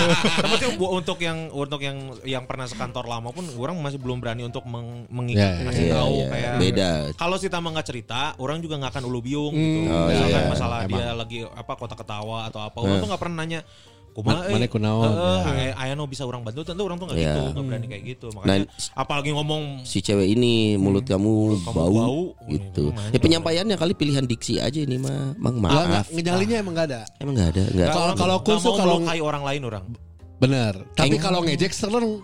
B: Tapi untuk yang untuk yang yang pernah sekantor lama pun orang masih belum berani untuk meng, mengikat ngasih
D: iya,
B: tahu
D: iya.
B: kayak
D: Beda.
B: Kalau si Tama nggak cerita, orang juga nggak akan ulu biung gitu.
D: Oh,
B: Misalkan
D: iya.
B: masalah dia lagi apa kota ketawa atau apa, orang tuh nggak pernah nanya. Kumaha
C: Ma- mana
B: eh,
C: kunaon,
B: eh, aya nu bisa orang bantu tentu orang tuh nggak
D: Iya.
B: gitu, nggak berani kayak gitu. Makanya apalagi ngomong
D: Si cewek ini mulut kamu,
B: Kamu
D: bau,
B: bau.
D: gitu. Ya penyampaiannya kali pilihan diksi aja ini mah. Mang maaf.
C: ngenyalinya emang gak ada
D: Emang nggak ada.
C: Kalau- kalau
B: mau
C: kalau-
B: orang lain orang.
C: bener tapi kalau ngejek seneng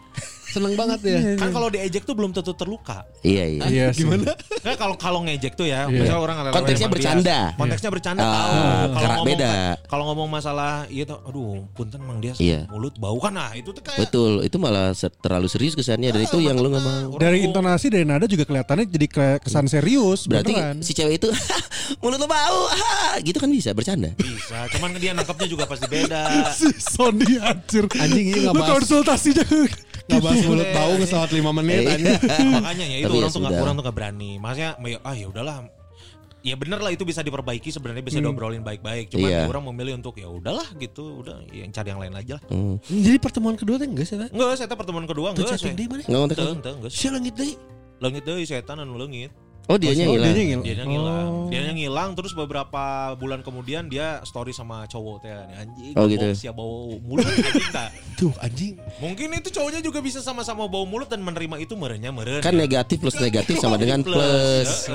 C: seneng banget ya
B: Kan kalau diejek tuh belum tentu terluka.
D: Iya iya.
E: Iya sih.
C: gimana
B: Kan kalau kalau ngejek tuh ya, misalnya orang
D: Konteksnya bercanda.
B: Dias. Konteksnya bercanda
D: Ah,
B: tahu. Kalau
D: karena
B: ngomong
D: beda.
B: kalau ngomong masalah itu aduh, punten Mang Dias
D: Iya.
B: mulut bau kan nah, itu tuh kayak
D: Betul, itu malah terlalu serius kesannya dan itu yang lu nggak mau.
E: Dari intonasi dari nada juga kelihatannya jadi kesan serius
D: Berarti
E: beneran.
D: si cewek itu mulut lu bau, ah, gitu kan bisa bercanda.
B: bisa, cuman dia nangkapnya juga pasti beda.
E: si Sony anjir.
C: Anjing ini nggak
E: Lu
C: bahas-
E: konsultasinya
C: nggak bahas mulut bau ngesawat 5 menit
D: Eh,
C: anjing
B: Makanya ya itu
D: Tapi ya
B: orang tuh nggak orang tuh nggak berani. Maksudnya ya, ah ya udahlah. Ya bener lah itu bisa diperbaiki sebenarnya bisa diobrolin baik-baik. Cuman
D: Iya.
B: ya orang memilih untuk ya udahlah gitu, udah yang cari yang lain aja lah.
D: Hmm.
C: jadi pertemuan kedua teh enggak sih Teh?
B: Enggak, saya pertemuan kedua
C: Tuh
B: enggak.
C: deh
D: kontak
B: Enggak, enggak, enggak.
C: si langit deh
B: Leungit deui setan anu leungit.
D: Oh dia
E: Oh,
D: hilang.
E: dianya ngilang.
B: Dia ngilang.
E: Oh.
B: Dia ngilang terus beberapa bulan kemudian dia story sama cowok teh anjing.
D: Oh, gitu.
B: Siap bau mulut anjing tak.
C: Tuh anjing.
B: Mungkin itu cowoknya juga bisa sama-sama bau mulut dan menerima itu merenya meren.
D: Kan negatif plus negatif sama dengan plus.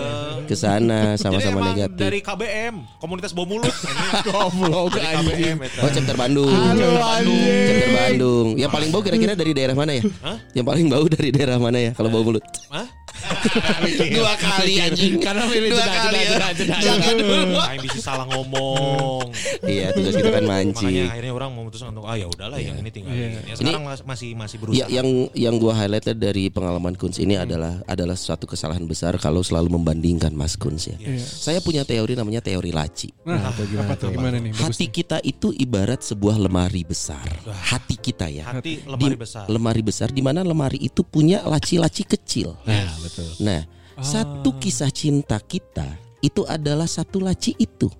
D: Ke sana sama-sama negatif.
B: dari KBM, komunitas bau mulut.
C: Goblok anjing.
B: KBM eta.
D: Oh chapter Bandung. Chapter Bandung. Yang paling bau kira-kira dari daerah mana ya?
B: Hah?
D: Yang paling bau dari daerah mana ya kalau bau mulut?
B: Hah?
D: Dua kali anjing.
C: Karena milih
D: Dua
C: jeda,
D: kali
C: jeda,
D: ya.
C: jeda, jeda.
D: Jangan dulu.
B: Aing bisa salah ngomong.
D: Iya, tugas kita kan
B: Makanya
D: mancing.
B: akhirnya orang memutuskan untuk ah ya udahlah yang ini tinggal.
E: Iya.
B: Ya, sekarang mas- masih masih berusaha.
D: Ya, yang yang gua highlighted dari pengalaman Kunz ini adalah adalah suatu kesalahan besar kalau selalu membandingkan Mas Kunz ya.
E: Iya.
D: Saya punya teori namanya teori laci.
E: Nah, apa tuh gimana nih?
D: Hati kita itu ibarat sebuah lemari besar. Hati kita ya.
B: Hati lemari besar.
D: Lemari besar di mana lemari itu punya laci-laci kecil.
C: Nah, betul.
D: Nah, satu kisah cinta kita itu adalah satu laci itu.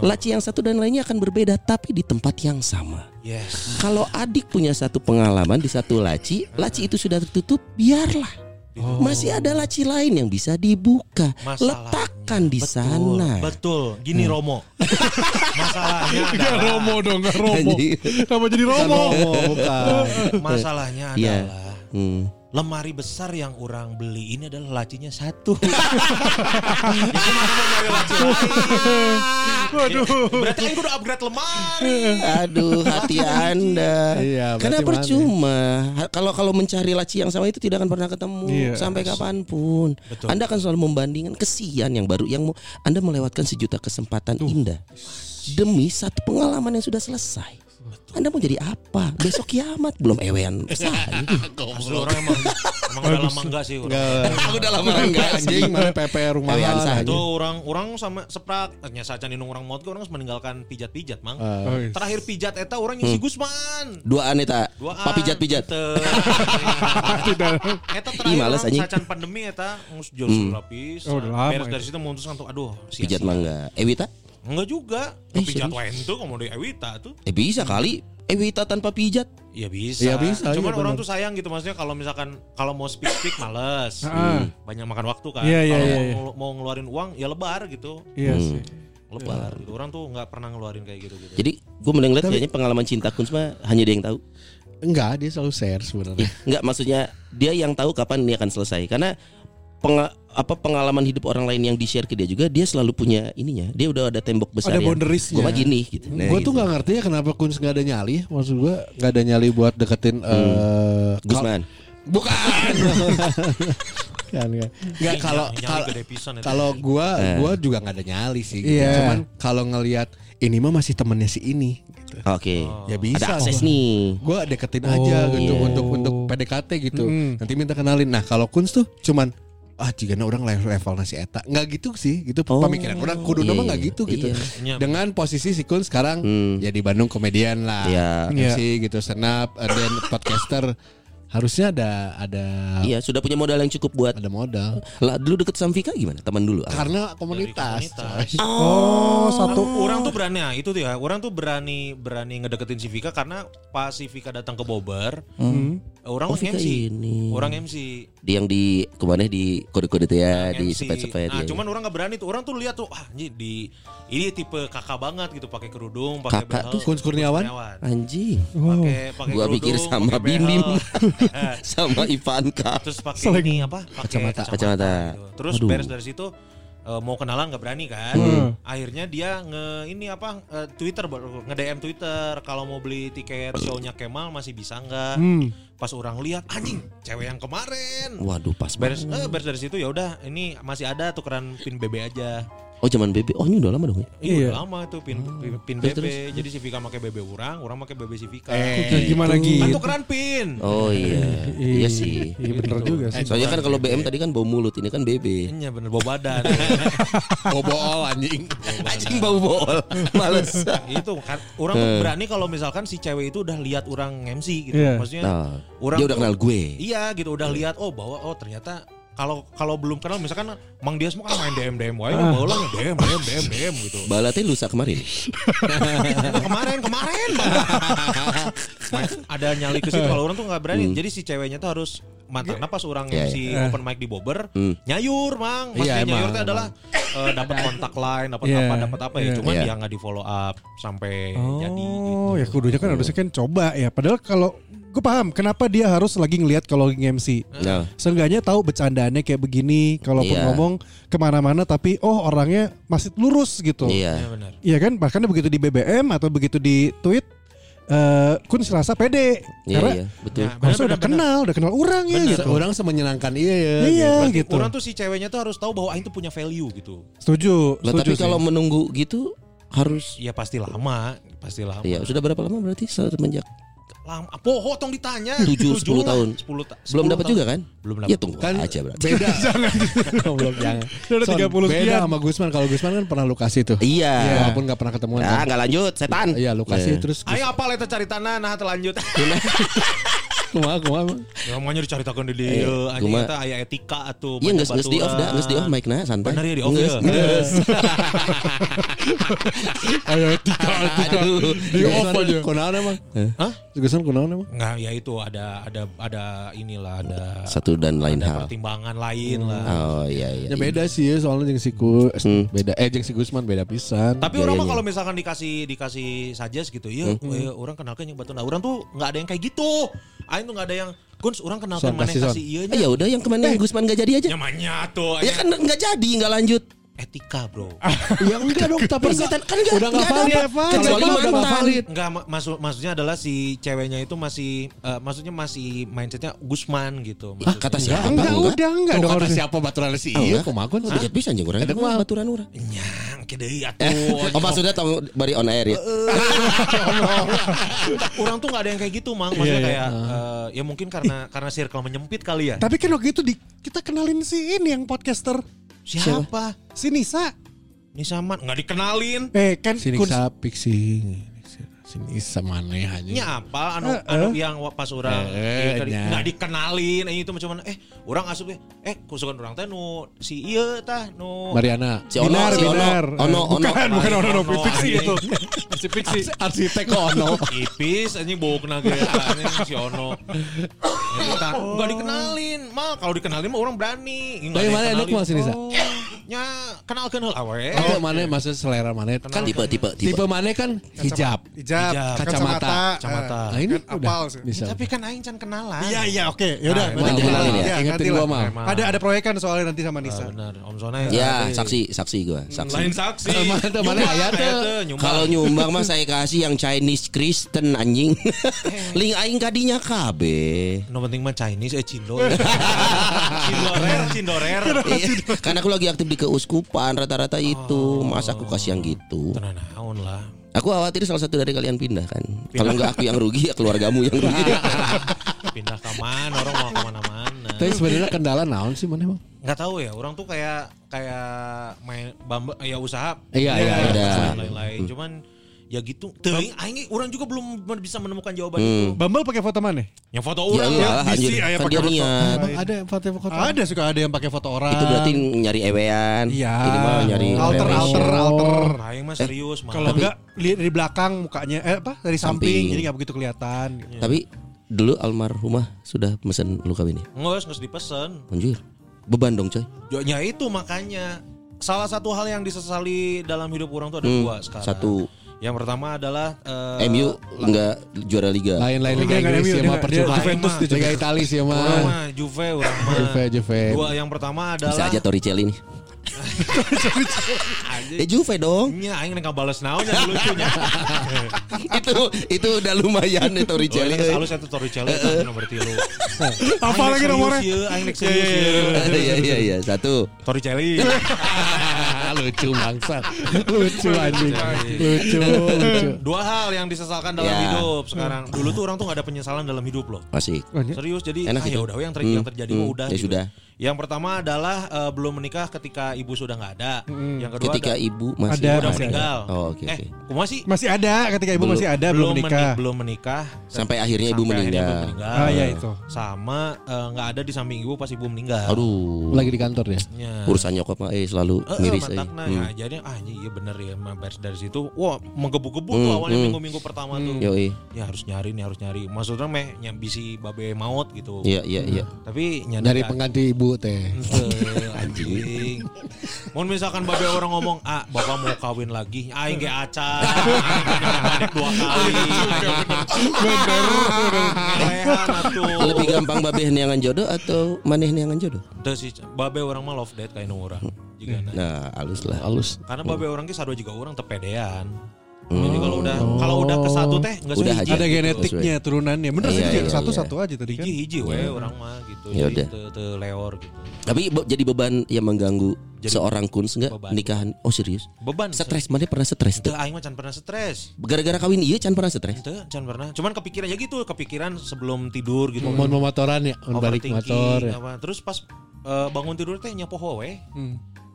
D: Laci yang satu dan lainnya akan berbeda tapi di tempat yang sama.
B: Yes.
D: Kalau adik punya satu pengalaman di satu laci, laci itu sudah tertutup, biarlah. Masih ada laci lain yang bisa dibuka.
B: Masalahnya,
D: Letakkan di
B: betul,
D: sana.
B: Betul. Gini Romo. Masalahnya
E: Gak
B: adalah
E: Romo dong, gak Romo. Kenapa jadi Romo?
C: Oh, bukan.
B: masalahnya
D: Iya.
B: adalah
D: Hmm.
B: Lemari besar yang orang beli ini adalah lacinya satu.
E: Waduh.
B: Berarti kan gue udah upgrade lemari.
D: Aduh, hati Anda.
C: Iya,
D: Karena percuma. Kalau kalau mencari laci yang sama itu tidak akan pernah ketemu
E: Iya.
D: sampai kapan pun.
B: Betul.
D: Anda akan selalu membandingkan kesian yang baru yang Anda melewatkan sejuta kesempatan indah demi satu pengalaman yang sudah selesai. Anda mau jadi apa? Besok kiamat belum ewean saya.
B: Asli orang emang emang udah lama enggak sih orang.
D: Aku udah lama enggak
C: Anjing mana PP rumahan.
D: Ewean saja.
B: Itu orang orang sama seprak nya sacan indung orang maut ge orang meninggalkan pijat-pijat mang.
E: Oh, iya.
B: Terakhir pijat eta orang yang si Gusman.
D: Duaan eta.
B: Dua
D: Pak pijat-pijat.
B: Eta
D: Ih,
B: terakhir sacan pandemi eta ngus jual hmm. lapis.
E: Oh, udah lama
B: Beres
E: itu.
B: dari situ memutuskan tuh aduh.
D: Pijat mangga. Ewita?
B: Enggak juga.
D: Eh,
B: Pijat wae itu komo di Ewita tuh.
D: Eh bisa kali. Ewita tanpa pijat.
B: Iya bisa.
C: Iya, bisa,
B: Cuman
C: iya,
B: orang tuh sayang gitu maksudnya kalau misalkan kalau mau speak speak males.
E: Ah.
B: Banyak makan waktu kan.
E: Iya, iya,
B: kalau
E: iya,
B: mau,
E: iya.
B: ngelu- mau ngeluarin uang ya lebar gitu.
E: Iya sih.
B: Lebar gitu. Orang tuh nggak pernah ngeluarin kayak gitu gitu.
D: Jadi gue mending lihat kayaknya pengalaman cinta Kunz mah hanya dia yang tahu.
C: Enggak, dia selalu share sebenarnya.
D: Enggak maksudnya dia yang tahu kapan ini akan selesai karena penga- apa pengalaman hidup orang lain yang di share ke dia juga dia selalu punya ininya dia udah ada tembok besar
E: Ada
D: yang
E: boundariesnya.
D: gue mah gini gitu Nah,
C: gue
D: gitu.
C: tuh nggak ngerti ya kenapa Kunz nggak ada nyali. Maksud gue nggak ada nyali buat deketin. eh,
D: Gusman
C: Bukan. kan kan. Nggak kalau kalau kalau gue
D: Eh.
C: gue juga nggak ada nyali sih. gitu.
E: Iya.
C: Cuman kalau ngelihat ini mah masih temennya si ini. Gitu.
D: oke
C: Ya bisa.
D: ada akses nih
C: Gue deketin aja
E: Oh.
C: gitu
D: Iya.
C: untuk untuk PDKT gitu.
E: Mm.
C: Nanti minta kenalin. Nah kalau Kunz tuh cuman ah jika orang level level nasi eta nggak gitu sih gitu
D: Oh.
C: pemikiran orang kudu
D: Iya,
C: nama nggak
D: iya.
C: gitu gitu
D: Iya.
C: Dengan posisi si Kun sekarang
D: Hmm.
C: ya di Bandung komedian lah
D: Iya.
C: MC gitu senap dan podcaster harusnya ada ada
D: iya sudah punya modal yang cukup buat
C: ada modal
D: lah dulu deket sama Vika gimana teman dulu
C: karena komunitas,
B: komunitas.
C: coy.
E: Oh, satu.
B: Orang tuh berani ya, itu tuh ya. Orang tuh berani berani ngedeketin si Vika karena pas si Vika datang ke Bobber,
E: Hmm.
B: Orang
D: Oh, Vika
B: MC.
D: ini.
B: Orang MC.
D: dia yang di ke mana di kode-kode tuh ya
B: Orang
D: di sepet-sepet
B: Nah,
D: ya.
B: cuman orang nggak berani tuh. Orang tuh lihat tuh, ah, ini di ini tipe kakak banget gitu, pakai kerudung, pakai
D: Kakak
B: behel.
D: tuh
C: Kun Kurniawan?
D: anjing
B: Pakai pakai
D: Gua
B: kerudung,
D: pikir sama
B: pakai behel.
D: Bim Bim. sama Ivanka
B: Terus pakai ini apa? Pakai
C: Kacamata.
D: Kacamata.
B: gitu. Terus
D: Aduh.
B: beres dari situ eh, mau kenalan nggak berani kan.
E: Hmm.
B: Akhirnya dia nge ini apa eh, Twitter nge DM Twitter kalau mau beli tiket show-nya Kemal masih bisa nggak?
E: Hmm.
B: Pas orang lihat anjing cewek yang kemarin.
D: waduh pas
B: Beres eh, beres dari situ ya udah ini masih ada tukeran pin BB aja.
D: Oh zaman BB oh ini udah lama dong ya
B: Iya,
E: Iya.
B: udah lama tuh pin pin, pin
D: Terus,
B: BB. Jadi si Vika pakai BB orang, orang pakai BB si Vika.
E: Kayak gimana
B: Kan
E: gitu?
B: tukeran pin.
D: oh iya iya sih
E: Iya bener juga sih.
D: soalnya kan kalau BM tadi kan bau mulut ini kan BB
B: Iya bener bau badan.
C: bobol anjing
D: anjing bau bol males
B: itu kan orang tuh berani kalau misalkan si cewek itu udah lihat orang MC gitu.
E: Iya.
B: Maksudnya
D: nah,
B: orang
D: dia udah kenal gue
B: Iya gitu udah lihat oh bahwa oh ternyata kalau kalau belum kenal misalkan Mang Dias mah kan main DM DM wae
E: Ah.
B: bawa lah DM DM DM DM gitu.
D: balatnya lusa kemarin
B: kemarin kemarin ada nyali ke situ kalau orang tuh nggak berani. Jadi si ceweknya tuh harus mantannya pas orang
D: Iya,
B: MC open mic di Bobber
D: Hmm.
B: nyayur mang maksudnya
C: Iya,
B: nyayur
C: emang,
B: teh adalah eh, dapat kontak lain dapat
E: Iya,
B: apa dapat apa ya
E: iya.
B: cuman
D: Iya.
B: dia nggak di follow up sampai jadi gitu.
E: Oh, ya kudunya kan harusnya kan coba ya. Padahal kalau gue paham kenapa dia harus lagi ngelihat kalau lagi MC.
D: Nah,
E: Seenggaknya tahu bercandaannya kayak begini, kalaupun
D: Iya.
E: ngomong ke mana-mana tapi oh orangnya masih lurus gitu.
B: ya
D: iya.
B: benar
E: Iya kan, bahkan begitu di BBM atau begitu di tweet, eh kun serasa pede
D: Iya,
E: karena
D: iya, betul.
B: Ya,
E: harusnya udah
B: benar,
E: kenal, udah kenal orang ya gitu.
C: Orang semenyenangkan iya ya.
E: Iya
B: Berarti
E: gitu.
B: orang tuh si ceweknya tuh harus tahu bahwa Aing tuh punya value gitu.
E: Setuju,
D: Lah,
E: setuju
D: tapi kalau menunggu gitu harus
B: Iya pasti lama, pasti lama.
D: Iya, sudah berapa lama berarti semenjak
B: Lama. Poho tong ditanya.
D: Tujuh, sepuluh tahun.
B: Sepuluh ta-
D: belum dapat juga kan?
B: Belum
D: Ya
B: dapat.
D: tunggu
C: Kan
D: aja berarti.
C: beda. Goblok jangan.
E: Udah
C: Son,
E: 30
C: beda
E: sekian.
C: sama Gusman. Kalau Gusman kan pernah lu kasih tuh.
D: Iya.
C: Walaupun gak pernah ketemuan.
D: Ah,
C: kan.
D: nggak lanjut, setan.
C: Iya, lu kasih
D: Iya.
C: terus.
B: Ayo apa itu cari tanah nah telanjut.
C: Kumaha kumaha.
B: Ya maunya diceritakan di dia. Anjing eta aya etika atuh.
D: Iya, nggak nggak di off dah, nggak di off mic nah, santai.
B: Bener ya di off
D: Nges,
B: ya.
D: nges.
C: Ayo tika
D: Aduh.
C: Di off aja. Kunaon emang?
B: Hah?
C: Gusman kunaon emang?
B: Enggak, ya itu ada ada ada inilah ada
D: Satu dan lain hal.
B: pertimbangan lain lah.
D: Oh iya iya.
C: Ya beda sih ya soalnya jeung si Ku
D: Hmm.
C: beda eh jeung si Gusman beda pisan.
B: Tapi orang mah
D: Gayanya.
B: kalau misalkan dikasih dikasih suggest gitu, ya, orang kenalkan yang batu. Nah, orang tuh nggak ada yang kayak gitu. Aing tuh nggak ada yang Guns, orang mana
C: kasih,
B: yang kasih iya
D: Ah, ya udah yang ke mana yang Gusman gak jadi aja.
B: Nyamannya tuh.
D: Ya kan nggak jadi, nggak lanjut.
B: Etika, Bro.
C: Ya enggak dong, tapi
D: Persetan kan nggak
C: udah enggak
D: nggak
C: valid.
D: ada. Kecuali
C: Kalau udah enggak
D: mantan.
C: valid.
B: Enggak ma- maksud maksudnya adalah si ceweknya itu masih eh, maksudnya masih mindsetnya Gusman gitu.
D: Ah, kata siapa?
E: Enggak,
D: Enggak.
E: udah enggak
C: Tuh
E: dong
C: kata siapa baturan si
D: Oh,
C: iya
D: enggak.
C: kumaha
D: Oh, deket pisan jeung urang.
C: Mah.
D: baturan urang.
B: Nyang kedei atuh.
D: Oh, maksudnya tong bari on air ya.
B: orang tuh nggak ada yang kayak gitu, Mang. Maksudnya kayak eh, ya mungkin karena karena circle menyempit kali ya.
E: Tapi kan waktu itu di, kita kenalin si ini yang podcaster,
B: Siapa?
E: si Nisa.
B: Ini sama nggak dikenalin.
E: Eh kan
C: Sini
E: kun-
C: sapik sih. Sini sama maneh aja.
B: Nya apa anu
E: Eh,
B: anu
E: eh.
B: yang pas orang
C: Eh,
B: eh,
C: nya.
B: nggak dikenalin eh, itu macam mana eh orang asup eh eh kusukan orang teh nu si iya tah nu
C: Mariana.
D: Si Ono,
E: Binar,
D: si Ono,
E: binar.
D: Ono, Ono.
E: Bukan, bukan Ono, Ono,
B: Ono, anjing.
E: itu. Si Pixi.
C: Arsitek Ono.
B: Ipis anjing bau kena gaya anjing si Ono. Tah, nggak dikenalin. Mal kalau dikenalin mah orang berani. Yang
C: mana enak
B: kenalin.
C: mah sini sa.
B: Nya kenalkeun heula awe.
C: Atau mana maksud selera mana? Kan
D: Tipe, tipe, tipe.
C: tipe mana kan hijab.
E: Hijab,
B: Hijab.
C: Kacamata.
B: Kacamata.
C: Nah ini
E: Kan
C: udah
E: apal
C: bisa.
B: Tapi kan aing can kenalan.
E: Iya iya oke yaudah
B: Nah,
E: nanti
D: kenalin ya?
E: Iya,
C: Ingetin gua mah.
E: Ada ada proyekan soalnya nanti sama Nisa.
B: benar, Om Sona
D: Ya, saksi, saksi gua, saksi.
B: Lain saksi.
C: Mana mana aya tuh?
D: Kalau nyumbang mah saya kasih yang Chinese Kristen anjing. Link aing kadinya KB.
B: No penting mah Chinese eh Cindo. Cindorer, Cindorer.
D: Iya, Karena aku lagi aktif di keuskupan rata-rata itu. Mas aku kasih yang gitu.
B: Tenan naon lah.
D: Aku khawatir salah satu dari kalian pindah kan. Kalau nggak aku yang rugi ya keluargamu yang rugi.
B: Pindah ke mana orang mau ke mana-mana.
C: Tapi sebenarnya kendala naon sih mana emang?
B: Nggak tahu ya, orang tuh kayak kayak main bamba ya usaha.
C: Iya, iya,
B: Ya,
D: iya.
B: dan lain-lain. Cuman ya gitu. Teuing aing orang juga belum bisa menemukan jawaban itu.
E: Bumble pakai foto mana?
B: Yang foto
D: Ya
B: orang ya.
E: bisi aya
D: Kan
E: pakai
D: dia
E: foto.
D: niat.
C: Emang ada foto-foto.
E: Ada suka ada yang pakai foto orang.
D: Itu berarti nyari ewean.
E: Iya.
D: Ini mah nyari
E: alter alter alter.
B: Aing mah serius mah.
E: Kalau enggak li- dari belakang mukanya eh apa dari samping,
D: Samping.
E: jadi nggak begitu kelihatan.
D: Tapi dulu almarhumah sudah mesen lu kawin ya?
B: Nggak, nggak dipesen.
D: Anjir. Beban dong coy.
B: Ya itu makanya salah satu hal yang disesali dalam hidup orang tuh ada
D: Hmm,
B: dua sekarang.
D: satu.
B: Yang pertama adalah eh,
D: MU enggak juara liga.
C: Lain-lain Liga Inggris
E: MU,
C: ya mah
E: dia
C: percuma.
E: Juventus di
C: Liga Italia sih
B: Orang
C: mah.
B: Juve, orang mah.
C: Juve, Juve.
B: Dua yang pertama adalah
D: Bisa aja Torricelli nih. Eh Juve dong.
B: Nya aing nggak balas naonnya lucunya.
D: itu itu udah lumayan nih Torricelli.
B: Celly halus satu Torricelli eta nomor 3.
E: Apa lagi nomornya?
B: Aing nek serius ieu.
D: Iya iya iya satu.
B: Torricelli.
C: lucu bangsa. lucu anjing. Lucu, lucu.
B: Dua hal yang disesalkan dalam
D: Ya.
B: hidup sekarang. Dulu tuh orang tuh gak ada penyesalan dalam hidup loh.
D: Masih.
B: Serius jadi
D: Enak
B: ah, ya udah yang, ter-
D: Hmm,
B: yang terjadi
D: hmm,
B: udah.
D: ya
B: gitu.
D: sudah.
B: Yang pertama adalah eh, belum menikah ketika ibu sudah nggak ada. Yang kedua
D: Ketika
B: ada,
D: ibu masih
E: Ada,
B: udah
E: masih
B: meninggal.
D: Oh, oke,
B: eh,
D: oke.
B: kumaha sih?
E: Masih ada ketika ibu
D: Belum-
E: masih ada belum
B: meni-
E: menikah.
B: belum menikah.
D: Sampai akhirnya ibu
B: Sampai akhirnya
D: meninggal.
B: meninggal.
E: Ah ya itu.
B: Sama eh, nggak ada di samping ibu pas ibu meninggal.
D: Aduh.
A: Lagi di kantor ya.
B: Ya.
D: Urusan nyokap mah eh selalu
B: Eh, eh,
D: miris eh.
B: mantakna,
D: Hmm.
B: ya. Jadi ah iya bener ya emang beres dari situ. Wah menggebu-gebu tuh
D: Hmm,
B: awalnya
D: hmm.
B: minggu-minggu pertama tuh.
D: Yoi.
B: Ya harus nyari nih harus nyari. Maksudnya meh nyambisi babe maut gitu.
D: Iya iya iya.
B: Tapi nyari
A: Dari pengganti ibu teh.
B: Ente, anjing. Mau misalkan babe orang ngomong, "Ah, Bapak mau kawin lagi." Aing ge acan. Aing dua kali. Bener.
D: Lebih gampang babeh neangan jodoh atau maneh neangan jodoh?
B: Teu sih, babe orang mah love date kayak orang. Jigana.
D: Nah, halus lah.
A: Halus.
B: Karena babe orang ge sarua juga orang tepedean. Jadi kalau udah kalau udah ke satu teh enggak
D: Udah
B: sih
D: aja.
E: Ada
D: gitu,
E: genetiknya turunannya. Bener sih
D: Iya,
E: Ki.
D: iya,
E: satu
D: iya.
E: satu aja tadi kan.
B: hiji-hiji we orang mah gitu.
D: Ya udah.
B: leor gitu.
D: Tapi be- jadi beban yang mengganggu
B: Jadi
D: seorang kuns enggak
B: beban.
D: nikahan? Oh serius?
B: Beban.
D: Stres mana pernah stres tuh?
B: aing mah can pernah stres.
D: Gara-gara kawin iya can pernah stres?
B: Can pernah. Cuman kepikiran aja gitu, kepikiran sebelum tidur gitu.
A: Mau motoran ya, balik motor ya.
B: apa. Terus pas eh, bangun tidur teh nyapoho we.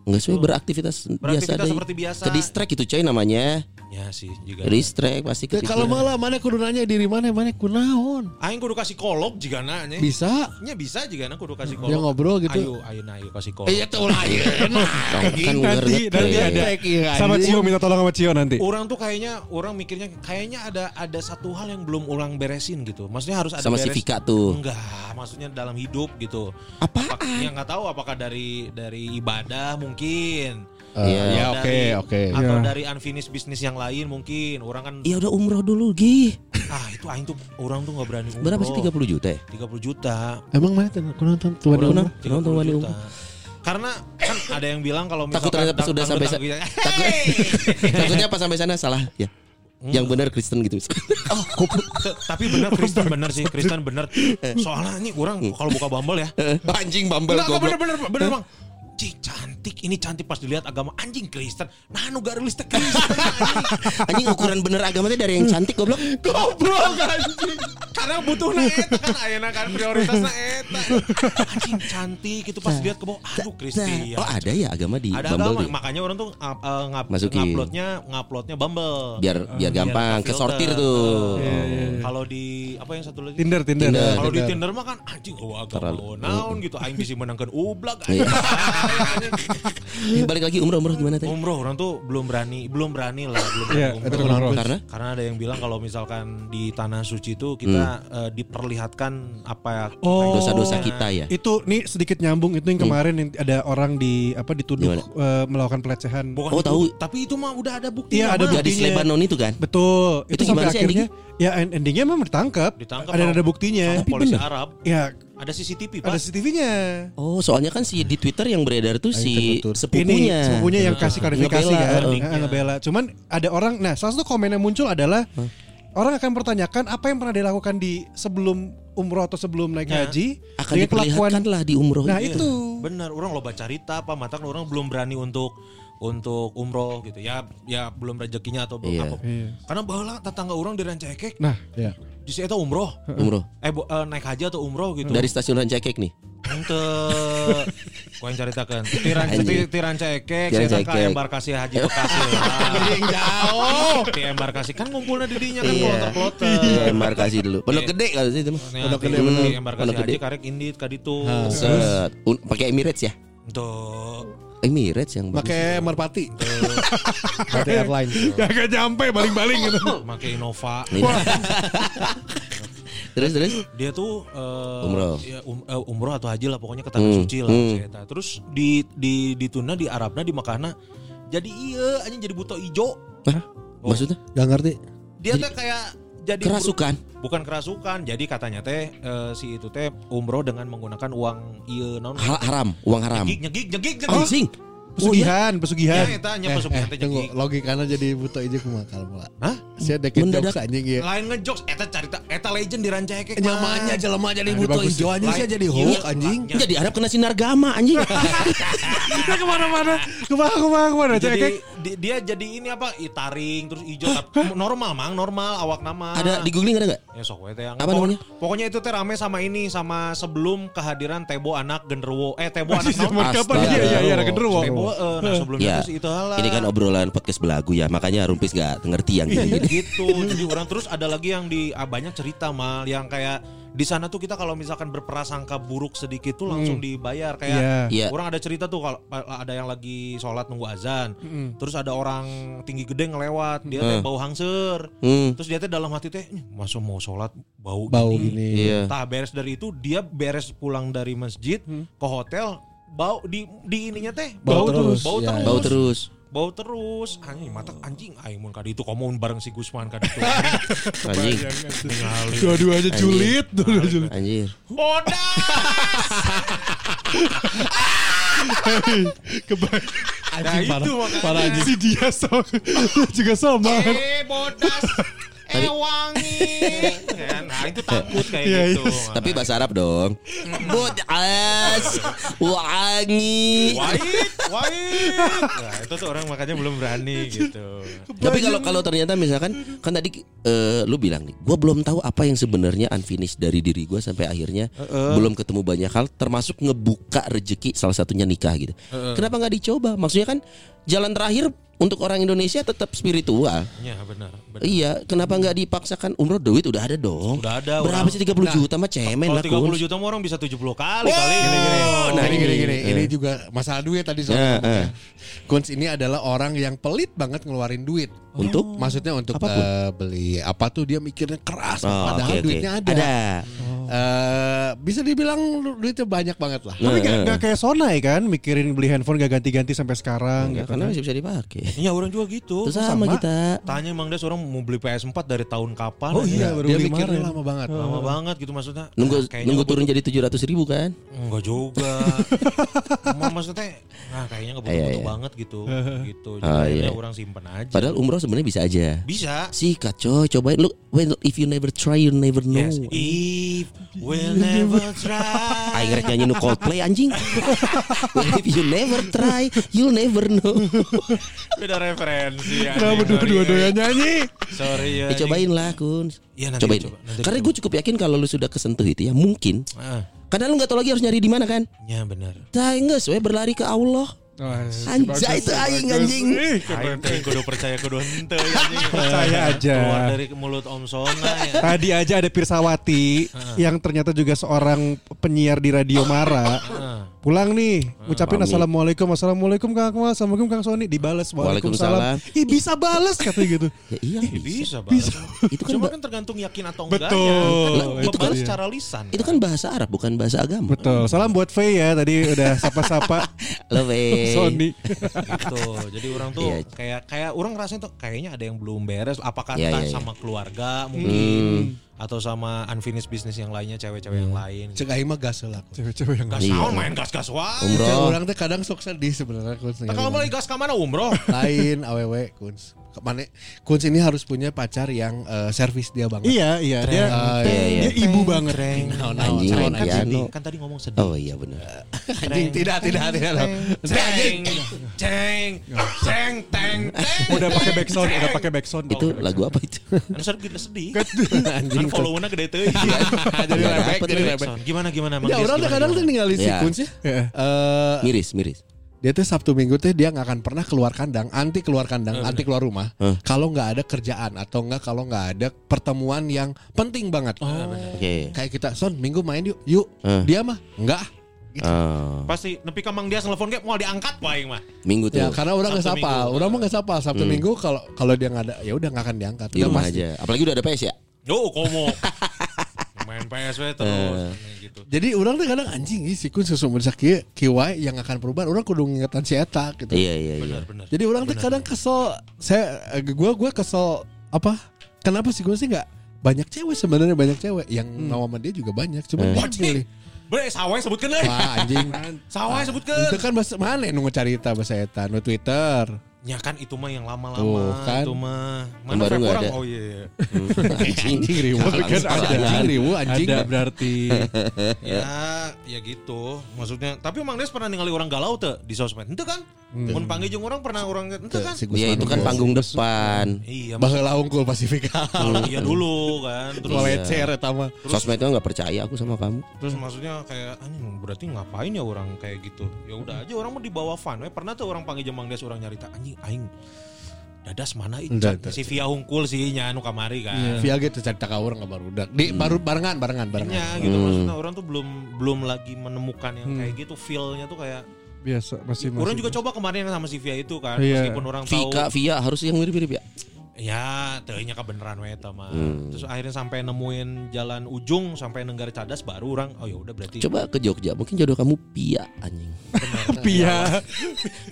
D: Enggak sesuai beraktivitas, biasa
B: Beraktivitas
D: deh.
B: seperti biasa.
D: Ke distract itu coy namanya.
B: Ya sih juga.
D: Ke distract pasti ke
A: Ya, kalau malah mana kudu nanya diri mana mana kunaon.
B: Aing kudu kasih kolog juga nanya.
A: Bisa.
B: Nya bisa juga na kudu kasih kolog.
A: Ya ngobrol gitu.
B: Ayo, ayo na ayo kasih kolog.
A: Iya tuh lah.
D: kan
E: Nanti
D: ngerti.
E: nanti ada
A: Iya,
E: sama. Cio minta tolong sama Cio nanti.
B: Orang tuh kayaknya orang mikirnya kayaknya ada ada satu hal yang belum orang beresin gitu. Maksudnya harus ada
D: sama si
B: beres.
D: Vika tuh.
B: Enggak, maksudnya dalam hidup gitu. Apa, ya nggak tahu apakah dari dari ibadah mungkin.
A: Eh,
D: Iya.
A: Ya
B: Atau
A: oke
B: dari-
A: oke.
B: Atau
E: Iya.
B: dari unfinished bisnis yang lain mungkin. Orang kan
D: Ya udah umroh dulu Gi.
B: ah itu aing tuh orang tuh nggak berani umroh.
D: Berapa sih 30 juta ya?
B: 30 juta.
A: Emang mana tuh kunaon tuan umroh?
B: 30
D: Nonton Wani
B: juta. Karena kan ada yang bilang kalau
D: Takut
B: misalkan
D: ternyata sudah sampai sa-
B: takut,
D: takut takutnya pas sampai sana salah ya. Yang benar Kristen gitu.
B: T- tapi benar Kristen benar sih Kristen benar soalnya ini orang kalau buka Bumble ya
D: Anjing bambel
B: Enggak, enggak,
D: goblok.
B: bener, bener, bener, bang. Cih, cantik. Ini cantik pas dilihat agama anjing Kristen. Nah, nu garis teh Kristen.
D: Anjing ukuran bener agamanya dari yang cantik goblok.
B: Goblok anjing. Karena butuh na eta kan ayeuna kan prioritasna eta. Anjing cantik itu pas dilihat ke bawah. Aduh, Kristen.
D: Oh ada ya agama di
B: Ada
D: Bumble
B: agama, makanya orang tuh ngap, eh, ngap,
D: Masukin.
B: nguploadnya nguploadnya Bumble.
D: Biar biar gampang
B: ke
D: kesortir tuh.
B: Kalau di apa yang satu lagi?
E: Tinder Tinder.
D: Tinder.
B: Kalau di Tinder mah kan anjing oh agama
D: Terlalu.
B: naon gitu aing bisa menangkan ublak
D: Iya. Eh, Balik lagi umroh umroh gimana tadi?
B: Umroh orang tuh belum berani, belum berani lah, belum berani
E: Iya,
B: umroh.
E: itu kenapa?
D: Karena
B: Karena ada yang bilang kalau misalkan di tanah suci itu kita
D: Hmm.
B: eh, diperlihatkan apa ya
E: Oh.
D: dosa-dosa kita ya.
E: Itu nih sedikit nyambung itu yang kemarin yang ada orang di apa dituduh
D: Gimana?
E: eh, melakukan pelecehan.
B: Bukan
D: Oh,
B: itu,
D: tahu.
B: Tapi itu mah udah ada bukti.
E: Iya, ada buktinya.
D: Lebanon itu kan.
E: Betul.
D: Itu
E: Itu, sampai akhirnya ya end- endingnya memang ditangkap.
B: Ditangkap
E: Ada ada buktinya.
B: Sama polisi Arab.
E: Ya,
B: Ada CCTV,
E: ada
B: Pak.
E: CCTV-nya.
D: Oh, soalnya kan si di Twitter yang beredar tuh si
A: betul.
E: Ini
D: sepupunya.
E: sepupunya yang kasih klarifikasi
D: Ngebela,
E: kan, ngebela. Cuman ada orang, nah salah satu komen yang muncul adalah orang akan pertanyakan apa yang pernah dilakukan di sebelum umroh atau sebelum naik
B: Ya.
E: haji
D: Akan
E: kelakuan.
D: diperlihatkan lah di umroh.
E: Nah
B: Iya.
E: itu.
B: Benar, orang loba carita apa mata orang belum berani untuk untuk umroh gitu ya ya belum rezekinya atau belum
D: Iya.
B: apa karena baheula tetangga orang di Rancakek
E: Nah,
A: Ya.
B: Di situ umroh
D: umroh.
B: eh bu- eh, naik haji atau umroh gitu
D: Dari stasiun Rancakek nih.
B: Ente Kau yang ceritakan Tiran. Tiran cekek Saya ke embarkasi haji Bekasi jauh Di embarkasi Kan ngumpulnya di dinya kan
D: Iya.
B: Kloter-kloter
D: Iya, embarkasi dulu. Pondok
B: Iya.
D: gede kalau itu mah.
B: Pondok
A: gede,
B: embarkasi haji. Karek indit Kaditu
D: Set. Pakai Emirates ya?
B: Tuh
D: Emirates yang.
A: Pakai Merpati. Merpati Airlines.
E: gak nyampe baling-baling gitu.
B: Make Innova
D: terus terus
B: Dia tuh eh,
D: Umroh.
B: ya, um- eh, Umroh atau haji lah Pokoknya ke tanah
D: Hmm,
B: suci lah
D: hmm.
B: saya Terus di di di tuna di Arabna di Makana Jadi iya Anjing jadi buto ijo
D: Hah? Maksudnya
A: Gak ngerti.
B: Dia tuh kayak jadi
D: kerasukan.
B: bukan kerasukan jadi katanya teh eh, si itu teh umroh dengan menggunakan uang iya naon
D: Ha- haram, uang haram.
B: nyegik nyegik nyegik nyegik
D: Anjing.
E: Pesugihan,
B: ya
E: pesugihan.
B: eta nya
A: Eh,
B: pesugihan
A: eh,
B: teh
A: tunggu,
B: nyegik
A: logikanya jadi buta aja kumaha kalma.
B: hah
C: Saya deket
D: Mendadak.
C: jokes anjing ya.
B: Lain ngejokes eta carita eta legend di Rancaikek.
C: Nyamannya jelema jadi
E: bagus.
C: hijau anjing saya jadi
B: Iya.
C: hook anjing.
D: Jadi Arab kena sinar gama anjing.
E: Kita ke mana-mana, ke mana ke mana ke mana. Cek,
B: Jadi di- dia jadi ini apa? Itaring terus hijau tapi normal mang normal awak nama.
D: Ada di googling ada nggak?
B: Ya sok we teh yang
D: Apa namanya?
B: pokoknya itu teh rame sama ini sama sebelum kehadiran Tebo anak genderuwo. Eh Tebo anak
E: kapan? Iya, iya, iya, genderuwo.
B: Tebo eh, nah sebelumnya
D: Ya,
B: itu halah.
D: ini kan obrolan podcast belagu ya, makanya Rumpis gak ngerti yang gini.
B: gitu. Jadi orang terus ada lagi yang di ah, banyak cerita mal yang kayak di sana tuh kita kalau misalkan berprasangka buruk sedikit tuh langsung dibayar kayak
E: Iya.
D: Iya.
B: orang ada cerita tuh kalau ada yang lagi sholat nunggu azan terus ada orang tinggi gede ngelewat dia teh bau hangser
D: Hmm.
B: terus dia teh dalam hati teh "Ih, masa mau sholat bau
C: Bau
B: gini,
C: gini.
D: Iya.
B: Tah beres dari itu dia beres pulang dari masjid ke hotel bau di di ininya teh
C: Bau terus,
B: bau
C: ya.
B: terus
D: Bau terus.
B: bau terus anjing mata anjing aing mun kadi itu komun bareng si Gusman kadi itu
D: Anjing.
E: Dua-duanya julid, dua-duanya julid.
D: Anjir.
B: bodas nah itu makanya
E: Si dia so, juga sama.
B: eh bodas eh wangi kan nah itu takut kayak
E: Iya,
B: gitu
D: Tapi bahasa Arab dong. Bodas. Wangi.
B: Wait, wait. Nah, itu tuh orang makanya belum berani gitu.
D: Tapi kalau kalau ternyata misalkan kan tadi eh, lu bilang nih, gua belum tahu apa yang sebenarnya unfinished dari diri gua sampai akhirnya belum ketemu banyak hal, termasuk ngebuka rezeki salah satunya nikah gitu. Kenapa nggak dicoba? Maksudnya kan jalan terakhir untuk orang Indonesia tetap spiritual.
B: Ya benar. benar.
D: Iya, kenapa nggak dipaksakan umroh duit udah ada dong.
B: Udah ada,
D: Berapa
B: orang.
D: sih 30 juta mah cemen
B: Kalau
D: lah
B: 30
D: Kun.
B: juta mah orang bisa 70 kali kali.
C: Oh,
D: Nah,
C: nah, gini,
D: ini.
C: gini,
D: Eh.
C: ini juga masalah duit tadi
D: Eh,
C: soalnya.
D: eh.
C: Kunz ini adalah orang yang pelit banget ngeluarin duit.
D: Untuk?
C: Maksudnya untuk
D: Apa pun.
C: eh, beli apa tuh dia mikirnya keras
D: Oh,
C: padahal
D: oke.
C: duitnya ada.
D: Ada.
C: Eh, bisa dibilang duitnya banyak banget lah.
E: Tapi
D: Eh,
E: gak,
D: eh.
E: gak kayak Sonai kan, mikirin beli handphone gak ganti-ganti sampai sekarang
D: Enggak,
E: gitu.
D: karena
E: kan.
D: masih bisa dipakai.
B: Iya orang juga gitu.
D: Itu sama,
E: sama.
D: kita.
B: Tanya emang dia seorang mau beli PS4 dari tahun kapan?
E: Oh
B: aja.
E: iya, baru
C: dia
E: beli
C: mikirnya
E: kemarin.
C: lama banget.
B: Lama banget gitu maksudnya.
D: Nunggu
B: Nah,
D: nunggu
B: nggak
D: turun jadi 700 ribu kan?
B: Enggak juga. Maksudnya nah kayaknya nggak
D: Iya,
B: butuh-butuh
D: iya.
B: banget gitu. gitu. Jadi
D: Oh,
B: akhirnya
D: iya.
B: orang simpen aja.
D: Padahal umroh sebenarnya bisa aja.
B: bisa.
D: Sikat coy, cobain lu when if you never try you never know.
B: Yes. If we'll never try.
D: Aing rek nyanyi nu Coldplay anjing. if you never try, you'll never know.
B: Beda referensi ya.
E: Kenapa dua-dua nyanyi?
B: Sorry ya.
D: Ya, cobain lah kun.
B: Iya, nanti
D: cobain.
B: coba, nanti
D: Karena gue cukup yakin kalau lu sudah kesentuh itu ya mungkin.
B: Ah,
D: Karena lu nggak tahu lagi harus nyari di mana kan.
B: ya benar.
D: Geus we berlari ke Allah. Anjay itu aing anjing.
B: Aing kudu percaya kudu henteu ya, anjing.
E: Percaya aja.
B: Keluar dari mulut Om Sona ya.
E: Tadi aja ada Pirsawati yang ternyata juga seorang penyiar di Radio Mara. Pulang nih, ucapin
D: Pamit.
E: assalamualaikum, assalamualaikum Kang Akmal, assalamualaikum Kang Sony, dibales waalaikumsalam.
D: Waalaikumsalam.
E: Ih bisa bales katanya gitu.
D: Ya iya.
B: Ya bisa, bisa.
D: Itu kan
B: Cuma kan tergantung yakin atau enggaknya.
E: Betul.
B: Kan
E: Itu kan-
B: secara lisan.
D: itu kan bahasa Arab bukan bahasa agama.
E: Betul. Salam buat Faye ya, tadi udah sapa-sapa
D: Lo we.
E: Sony.
B: gitu. Jadi orang tuh
D: Iya.
B: kayak kayak orang ngerasain tuh kayaknya ada yang belum beres. Apakah
D: Iya, iya, iya.
B: sama keluarga mungkin
D: Hmm.
B: Atau sama unfinished business yang lainnya, cewek-cewek yang lain.
C: Cek aing mah gas lah.
E: Cewek-cewek yang
B: Gas
D: Iya.
B: naon main gas-gas wae.
C: Cek
D: Umroh.
C: orang teh kadang sok sedih sebenarnya.
B: Tak kalau lagi gas ke mana umroh?
C: lain awewe Kunz. Mana Kunz ini harus punya pacar yang eh, servis dia banget.
E: Iya, iya, dia
C: Ah,
D: iya, iya.
E: dia ibu banget.
D: Anjing
B: Kan
D: main
B: sedih, kan tadi ngomong sedih.
D: Oh iya benar.
C: Anjing tidak tidak tidak.
B: Ceng, ceng, ceng, teng, teng.
E: Udah pakai backsound, udah pakai backsound.
D: Itu lagu apa itu?
B: Kan sedih gede sedih. Kan follow-nya gede tuh.
C: Jadi
D: Nggak
C: rebek, jadi rebek.
B: Gimana gimana Mang
C: Ya orang kadang tuh ninggalin si
D: Iya.
C: Kunz ya.
E: Iya.
C: Eh,
D: Miris, miris.
C: Dia tuh Sabtu Minggu teh dia nggak akan pernah keluar kandang, anti keluar kandang, anti keluar rumah.
D: Huh.
C: Kalau nggak ada kerjaan atau nggak kalau nggak ada pertemuan yang penting banget.
D: Oke.
C: Kayak kita, Son, Minggu main yuk, yuk.
D: Huh.
C: Dia mah nggak.
D: Oh,
B: Pasti nepi ka Mang Dias nelfon kayak mau diangkat paling mah.
D: minggu tuh.
C: Ya karena orang nggak sapal,
B: Minggu.
C: orang mah nggak sapal. Sabtu Minggu kalau kalau dia nggak ada, ya udah nggak akan diangkat.
D: di
C: Udah
D: rumah
C: pasti.
D: aja. Apalagi udah ada PS ya.
B: Yo, komo. Main PSW terus gitu.
C: Jadi orang tuh kadang anjing ih, si kun sesuatu bisa kieu kieu wae yang akan perubahan. Orang kudu ngingetan si eta gitu.
D: Iya iya iya.
B: Benar benar.
C: Jadi orang tuh kadang kesel. Saya eh, gua gua kesel apa? Kenapa sih gue sih nggak banyak cewek sebenarnya banyak cewek yang mau sama dia juga banyak. Cuma
D: Eh.
C: dia.
B: Bre, sawah sebutkeun euy.
C: Wah anjing.
B: Sawah sebutkeun.
C: Itu kan bahasa mana nu carita bahasa eta nu Twitter.
B: Ya kan itu mah yang
C: Tuh,
B: lama-lama
C: kan.
B: itu mah.
D: Baru nggak
B: orang?
D: ada.
B: Oh iya. iya.
C: Anjing ribu
E: Kan ada.
C: anjing ribu anjing.
E: Ada berarti.
B: ya, ya gitu. Maksudnya, tapi Mang Des pernah ningali orang galau tuh di sosmed. Itu kan? Mun panggil jeung orang pernah orang itu kan?
C: Si
D: Ya itu kan
C: Gusman.
D: panggung depan.
B: Iya,
C: Baheula unggul Pasifika.
B: maksudnya iya dulu kan. Terus
C: Kolecer eta mah.
D: Sosmed kan nggak percaya aku sama kamu.
B: Terus maksudnya kayak anjing berarti ngapain ya orang kayak gitu. Ya udah aja orang mau dibawa fun. Eh pernah tuh orang panggil Jemang Des orang nyarita anjing aing dadas mana Can- si Via hungkul sih nya anu kamari kan.
C: Via gitu cerita ka urang baru udah. Di baru barengan barengan barengan.
B: Nya gitu maksudnya orang tuh belum belum lagi menemukan yang kayak gitu feel-nya tuh kayak
E: Biasa masih masih.
B: orang juga coba kemarin sama si Via itu kan
E: Iya.
B: meskipun orang tahu
D: Vika, Via harus yang mirip-mirip ya.
B: ya tehnya kebenaran we eta mah.
D: Hmm.
B: Terus akhirnya sampai nemuin jalan ujung sampai Nenggara Cadas baru orang oh ya udah berarti
D: Coba ke Jogja, mungkin jodoh kamu Pia anjing.
E: Pia.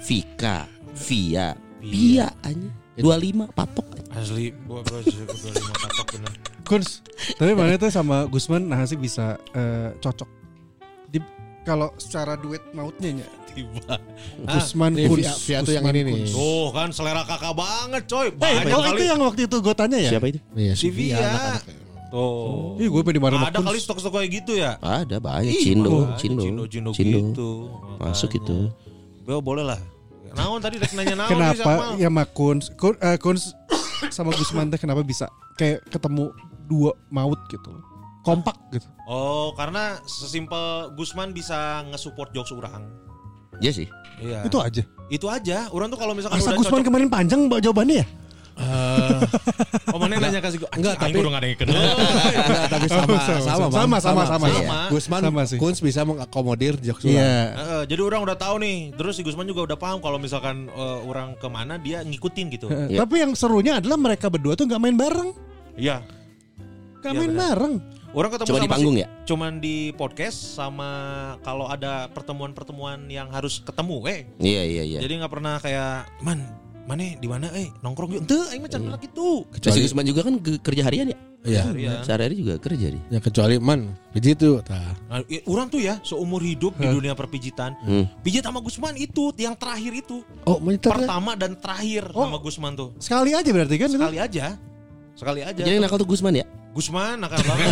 D: Vika, Via, Pia anjing. 25 patok.
B: asli gua gua gua lima patok bener.
E: Kuns. Tapi mana tuh sama Gusman nah sih bisa eh, cocok. Di kalau secara duet mautnya nya.
B: Tiba.
E: Gusman
C: Nih,
E: Kuns.
C: Via- Via tuh yang ini nih.
B: Tuh kan selera kakak banget coy.
E: Eh,
B: Banyak
E: oh
B: kali.
E: itu yang waktu itu gue tanya ya?
D: Siapa itu?
C: Iya,
B: Si Via. Tuh.
E: Ih, gue pengen dimarahin sama
B: Ada kali stok-stok kayak gitu ya.
D: Ada banyak Cindo, Cindo,
B: Cindo, Cindo,
D: Cindo.
B: gitu.
D: Masuk itu.
B: Bel boleh lah. Naon tadi rek nanya naon nih,
E: Kenapa
B: Jamal?
E: ya sama Kuns, Kun- eh, Kuns sama Gusman teh kenapa bisa kayak ketemu dua maut gitu. Kompak gitu.
B: Oh, karena sesimpel Gusman bisa nge-support jokes orang.
D: Iya sih.
B: Iya.
E: Itu aja.
B: Itu aja. Orang tuh kalau misalkan
E: Asa
B: udah
E: Gusman
B: cocok.
E: kemarin panjang mbak jawabannya ya?
B: Oh, mana nanya kasih gue.
C: Enggak, tapi-
B: udah gak ada yang kenal.
C: Enggak, tapi sama
E: Sama,
C: sama
E: sama, sama, sama,
C: Iya.
B: sama.
C: Gusman
E: Sama sih.
C: Kunz bisa mengakomodir jokes
E: Iya.
C: urang.
B: Heeh, jadi orang udah tahu nih. Terus si Gusman juga udah paham kalau misalkan eh, orang ke mana dia ngikutin gitu.
D: Iya.
E: Tapi yang serunya adalah mereka berdua tuh nggak main bareng,
B: Iya.
E: nggak
B: Iya,
E: main
B: benar.
E: bareng.
B: Orang ketemu
D: Coba
B: sama
D: di panggung
B: si-
D: ya?
B: Cuman di podcast sama kalau ada pertemuan-pertemuan yang harus ketemu, eh.
D: Iya iya iya.
B: Jadi nggak pernah kayak, man, mana di mana, eh nongkrong yuk. Ente, aing mah can pernah gitu.
C: Kecuali
D: Gusman juga kan ke- kerja harian ya?
C: Iya.
B: Harian.
D: Sehari-hari juga kerja dia.
C: Ya kecuali man begitu tah.
B: Nah, i- orang tuh ya seumur hidup di dunia perpijitan,
D: Hmm.
B: pijit sama Gusman itu yang terakhir itu,
C: Oh,
B: pertama dan terakhir
E: Oh.
B: sama Gusman tuh.
E: Sekali aja berarti kan? itu?
B: Sekali aja, sekali aja.
D: Jadi yang nakal tuh Gusman ya?
B: Gusman akan banget.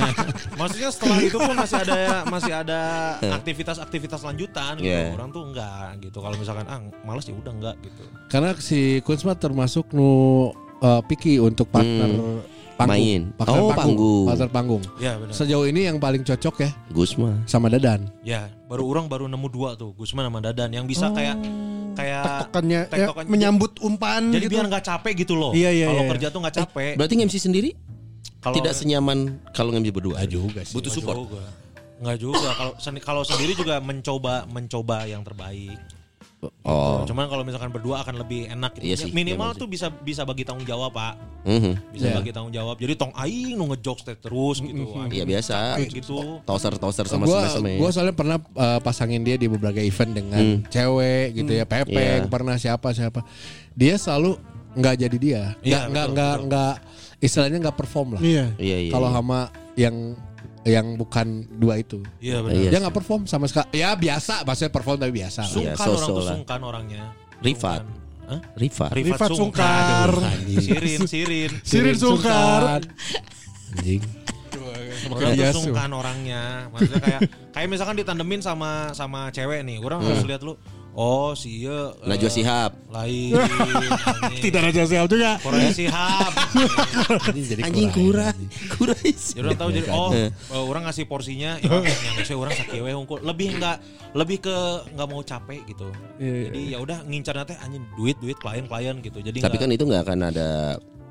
B: Maksudnya setelah itu pun masih ada masih ada aktivitas-aktivitas lanjutan gitu.
D: Yeah.
B: Orang tuh enggak gitu. Kalau misalkan ah males ya udah enggak gitu.
C: Karena si mah termasuk nu uh, picky untuk partner panggung.
D: Main.
C: Partner
D: Oh, panggung.
C: Partner panggung.
B: Ya benar.
C: Sejauh ini yang paling cocok ya
D: Gusman.
C: sama Dadan.
B: Ya, baru orang baru nemu dua tuh, Gusman sama Dadan yang bisa kayak kayak
E: Tektokannya ya, menyambut umpan
B: jadi
E: gitu.
B: biar nggak capek gitu loh.
E: Iya, iya,
B: Kalau
E: iya.
B: kerja tuh nggak capek.
D: Berarti nge-MC sendiri
B: Kalau
D: tidak senyaman kalau nge-MC berdua.
C: juga sih.
D: Butuh support.
B: juga. Nggak juga. Kalau kalau sendiri juga mencoba mencoba yang terbaik.
D: Oh.
B: Cuman kalau misalkan berdua akan lebih enak gitu.
D: Iya
B: Ya,
D: sih,
B: Minimal
D: memang
B: tuh bisa bisa bagi tanggung jawab, Pak.
D: Mhm.
B: Bisa
C: Iya.
B: bagi tanggung jawab. Jadi tong aing nu ngejokes terus gitu.
D: Iya biasa.
B: Gitu.
D: Toser-toser sama
C: Gua
D: semes-semes.
C: gua soalnya pernah uh, pasangin dia di beberapa event dengan cewek gitu ya,
D: Iya.
C: Pepeng, pernah siapa siapa. Dia selalu nggak jadi dia. Nggak
B: Iya,
C: nggak
B: betul,
C: nggak nggak istilahnya nggak perform lah.
E: Iya.
D: Iya iya.
C: Kalau
D: iya.
C: sama yang yang bukan dua itu.
B: Iya benar.
D: Iya
C: dia nggak perform sama sekali. Ya biasa, maksudnya perform tapi biasa. lah.
D: Iya,
B: Sungkan orang
D: so-so
B: tuh sungkan orangnya.
D: Rifat.
B: Sungkan. Hah?
D: Rifat.
E: Rifat Sungkar.
B: Sirin, sirin.
E: Sirin Sungkar.
C: Anjing.
B: Orang
E: Iya,
B: sungkan orangnya. Maksudnya kayak kayak misalkan ditandemin sama sama cewek nih. Orang harus lihat lu. Oh, si eh,
D: Najwa Shihab.
B: Lain. anjing.
E: Tidak ada jasa juga.
B: Korea Sihab.
C: jadi
D: Anjing kurang. Kurang.
B: Jadi orang tahu jadi oh eh, orang ngasih porsinya ya, yang saya orang sakit we unggul. Lebih enggak lebih ke nggak mau capek gitu.
E: Iya,
B: Jadi ya udah ngincar nanti anjing duit duit klien klien gitu. Jadi
D: Tapi kan itu nggak akan ada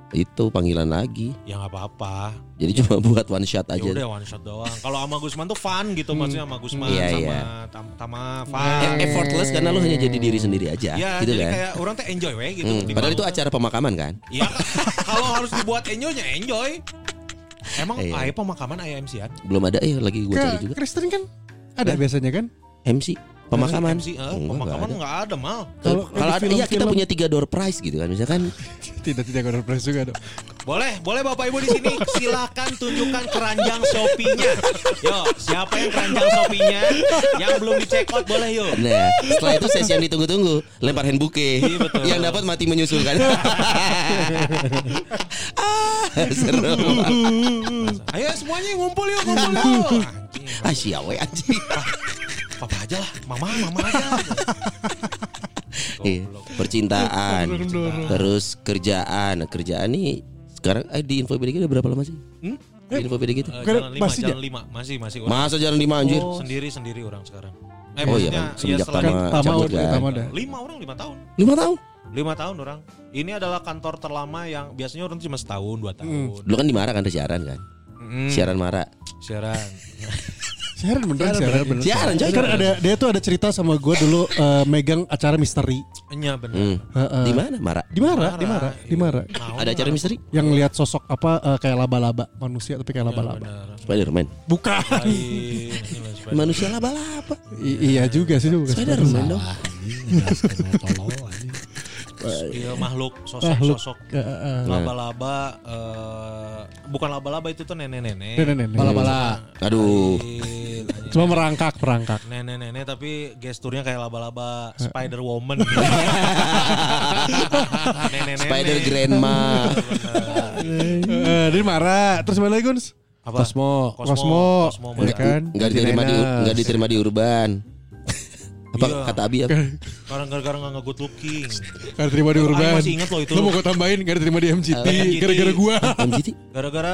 D: itu panggilan lagi.
B: ya nggak apa-apa.
D: Jadi cuma buat one shot
B: Ya
D: aja.
B: udah one shot doang. Kalau sama Gusman tuh fun gitu maksudnya sama Gusman
D: Iya,
B: sama
D: iya.
B: Tam- Tama
D: E-
B: fun.
D: effortless karena lu hanya jadi diri sendiri aja,
B: Ya,
D: gitu
B: jadi
D: kan.
B: kayak orang tuh enjoy we gitu.
D: Hmm, Padahal itu acara pemakaman kan?
B: Iya, kalau harus dibuat enjoynya enjoy. Emang
D: Iya.
B: aya pemakaman aya MC-an?
D: Belum ada eh lagi gue cari juga.
E: Kristen kan ada biasanya kan?
D: MC pemakaman.
B: MC, eh,
D: Enggak,
B: pemakaman
D: nggak ada.
B: enggak ada mal.
D: Kalau ada, iya kita punya tiga door prize gitu kan, misalkan
E: Tidak tidak ada prize juga dong.
B: Boleh, boleh Bapak Ibu di sini silakan tunjukkan keranjang Shopee-nya. Yo, siapa yang keranjang Shopee-nya yang belum dicekot boleh yuk.
D: Nah, setelah itu sesi yang ditunggu-tunggu, lempar hand bouquet.
B: Iya, betul.
D: Yang dapat mati menyusulkan. ah, seru.
B: Ayo semuanya ngumpul yuk, ngumpul yuk.
D: Ah, siawe anjing.
B: Papa aja lah, mama, mama aja.
D: Iya, percintaan. Terus kerjaan. Nah, kerjaan nih sekarang eh, di info BDG udah berapa lama sih?
B: Hmm?
D: Di info BDG itu.
B: Eh,
E: Kan
B: jalan lima,
E: masih
B: jalan lima, masih, masih. orang.
D: Masa jalan lima anjir?
B: Sendiri, sendiri orang sekarang. Eh,
D: Oh iya
B: maksudnya,
D: kan, semenjak Tama cabut kan.
E: Tama udah.
B: Lima orang, lima tahun.
D: Lima tahun.
B: Lima tahun orang. Ini adalah kantor terlama yang biasanya orang cuma setahun, dua tahun.
D: Dulu kan di Mara kan ada siaran kan?
B: Mm,
D: Siaran Mara.
B: siaran.
E: Siaran beneran siaran.
D: Siaran coy.
E: Kan ada dia tuh ada cerita sama gue dulu eh, megang acara misteri.
B: Iya benar.
D: Hmm.
E: Heeh.
D: Di mana Mara?
E: Di Mara, di Mara, di Mara.
B: Mau
D: Ada acara misteri?
E: Yang lihat sosok apa eh, kayak laba-laba manusia tapi kayak laba-laba.
B: benar.
D: Spiderman.
E: Bukan.
D: Manusia laba-laba.
E: Iya juga sih juga.
D: Spiderman dong.
B: Iya makhluk sosok
E: Makhluk.
B: sosok
E: Eh, eh, eh.
B: laba-laba eh, bukan laba-laba itu tuh nenek-nenek.
E: Nenek-nenek.
C: Bala-bala.
D: Aduh.
E: Cuma merangkak, merangkak.
B: Nenek-nenek tapi gesturnya kayak laba-laba Spider Woman. Nenek-nenek.
D: Spider Grandma.
E: Eh, di Mara. Terus mana lagi Guns?
B: Apa?
C: Kosmo.
E: Kosmo.
B: Kosmo
E: Ya kan?
D: Enggak diterima di enggak diterima di urban. Apa
B: Iya.
D: kata Abi apa?
B: Karena gara-gara nggak good looking.
E: Gak terima di Urban.
B: masih ingat loh itu.
E: Lu mau gue tambahin gak diterima di MCT
B: MCT.
E: gara-gara gua.
D: MCT?
B: Gara-gara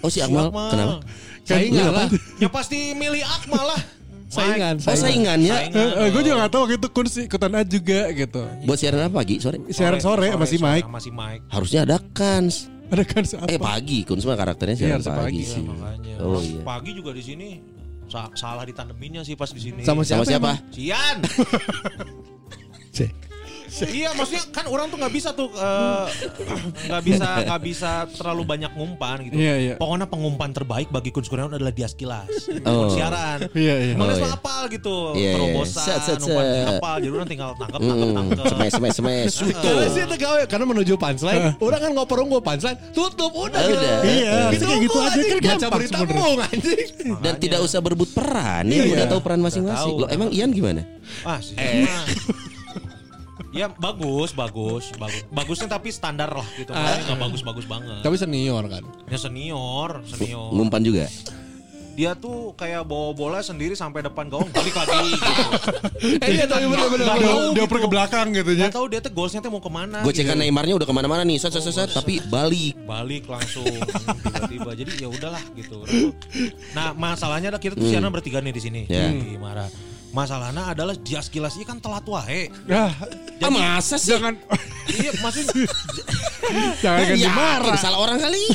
D: Oh si Akmal. Kenapa?
C: Saingan lah.
B: Ya pasti milih Akmal lah.
C: Saingan.
D: Oh saingannya
E: Eh, gue juga gak tahu waktu itu Kun ikutan aja juga gitu.
D: buat siaran apa pagi sore?
E: Siaran sore, masih Mike.
B: Masih Mike.
D: Harusnya ada kans.
E: Ada kan siapa?
D: Eh pagi, kun semua karakternya siaran
E: harusnya
D: pagi
E: pagi.
D: Sih.
B: makanya.
D: Oh iya.
B: Pagi juga di sini sa- salah ditandeminnya sih pas di sini.
C: Sama
D: Sama siapa?
B: Cian. Iya, maksudnya kan orang tuh nggak bisa tuh eh, nggak bisa nggak bisa terlalu banyak ngumpan gitu.
E: Iya, iya.
B: Pokoknya pengumpan terbaik bagi Kun Kurniawan adalah Dias Kilas.
D: Oh.
B: Siaran.
E: Iya, iya.
B: Males
D: Oh,
B: mah
D: iya.
B: apal gitu.
D: Iya, iya.
B: Terobosan,
D: Set, set, set.
B: apal. Jadi orang tinggal tangkap tangkap
D: Hmm,
B: tangkap.
D: semes semes semes.
C: Sih itu gawe karena menuju punchline. Orang kan ngoper gue punchline, tutup udah.
D: Ah,
C: gitu.
D: udah.
E: Iya, harusnya kayak gitu aja kan
C: Baca berita mung anjing.
D: Dan tidak usah berebut peran. Ya
E: Iya.
D: udah tahu peran masing-masing.
B: Udah.
D: Loh, emang Ian gimana?
B: Ah, sih. Ya bagus, bagus, bagus. Bagusnya tapi standar lah gitu. Maksudnya nggak bagus-bagus banget.
C: Tapi senior kan.
B: Ya senior, senior.
D: Ngumpan juga.
B: Dia tuh kayak bawa bola sendiri sampai depan gawang balik lagi gitu.
C: Eh iya tapi bener-bener.
B: Nggak
E: Dia,
B: tahu
E: dia
B: gitu.
E: oper ke belakang gitu ya.
B: Tahu dia tuh goalsnya tuh mau ke mana.
D: Gue
B: gitu.
D: cekan Neymarnya udah ke mana-mana nih, set set set, set, tapi balik.
B: balik langsung tiba-tiba jadi ya udahlah gitu nah masalahnya adalah kita tuh siaran bertiga nih di sini
D: Ya.
B: di Mara masalahnya adalah Dias Kilas ini kan telat wae
E: Ya,
D: Ah masa sih?
E: jangan
B: iya maksudnya
E: jangan ganti
D: Ya,
E: marah.
D: salah orang kali.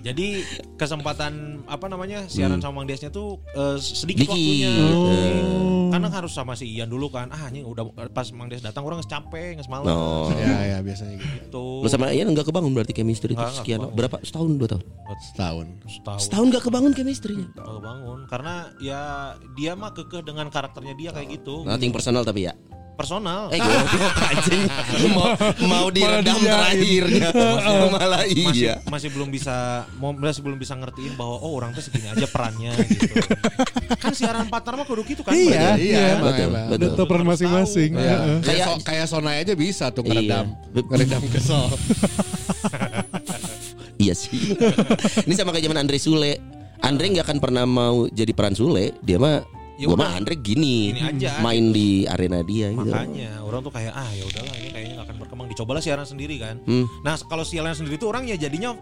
B: Jadi kesempatan apa namanya siaran sama Mang Desnya tuh eh, sedikit
D: Dikit.
B: waktunya.
D: Oh.
B: Karena harus sama si Ian dulu kan. Ah anjing udah pas Mang Des datang orang capek, nggak semalam.
D: Oh.
C: Ya ya biasanya gitu.
B: Gitu.
D: Lu sama Ian enggak kebangun berarti chemistry itu sekian
B: kebangun.
D: berapa setahun dua tahun
C: Setahun.
B: Setahun.
D: setahun enggak kebangun chemistry-nya
B: Nggak bangun karena ya dia mah kekeh dengan karakternya dia kayak gitu.
D: nothing personal tapi ya
B: Personal.
D: eh goblok anjing mau mau diredam terakhirnya malah
B: masih
D: iya
B: masih belum bisa mau masih belum bisa ngertiin bahwa oh orang tuh segini aja perannya gitu. kan siaran partner mah kudu gitu kan.
E: Iya,
B: berarti.
C: Iya emang
D: betul,
C: emang.
D: betul.
E: Udah tahu peran masing-masing.
C: Iya.
E: Heeh.
C: Kayak
D: Kayak-
C: so- kayak Sonai aja bisa tuh ngeredam.
D: Iya.
C: Ngeredam kesel.
D: iya sih ini sama kayak zaman Andre Sule Andre nggak akan pernah mau jadi peran Sule dia mah
B: Ya
D: gua
B: udah.
D: mah Andre gini,
B: Gini aja,
D: main di arena dia gitu
B: Makanya orang tuh kayak ah ya udahlah ini kayaknya gak akan berkembang. Dicobalah siaran sendiri kan.
D: Hmm.
B: Nah kalau siaran sendiri tuh orang ya jadinya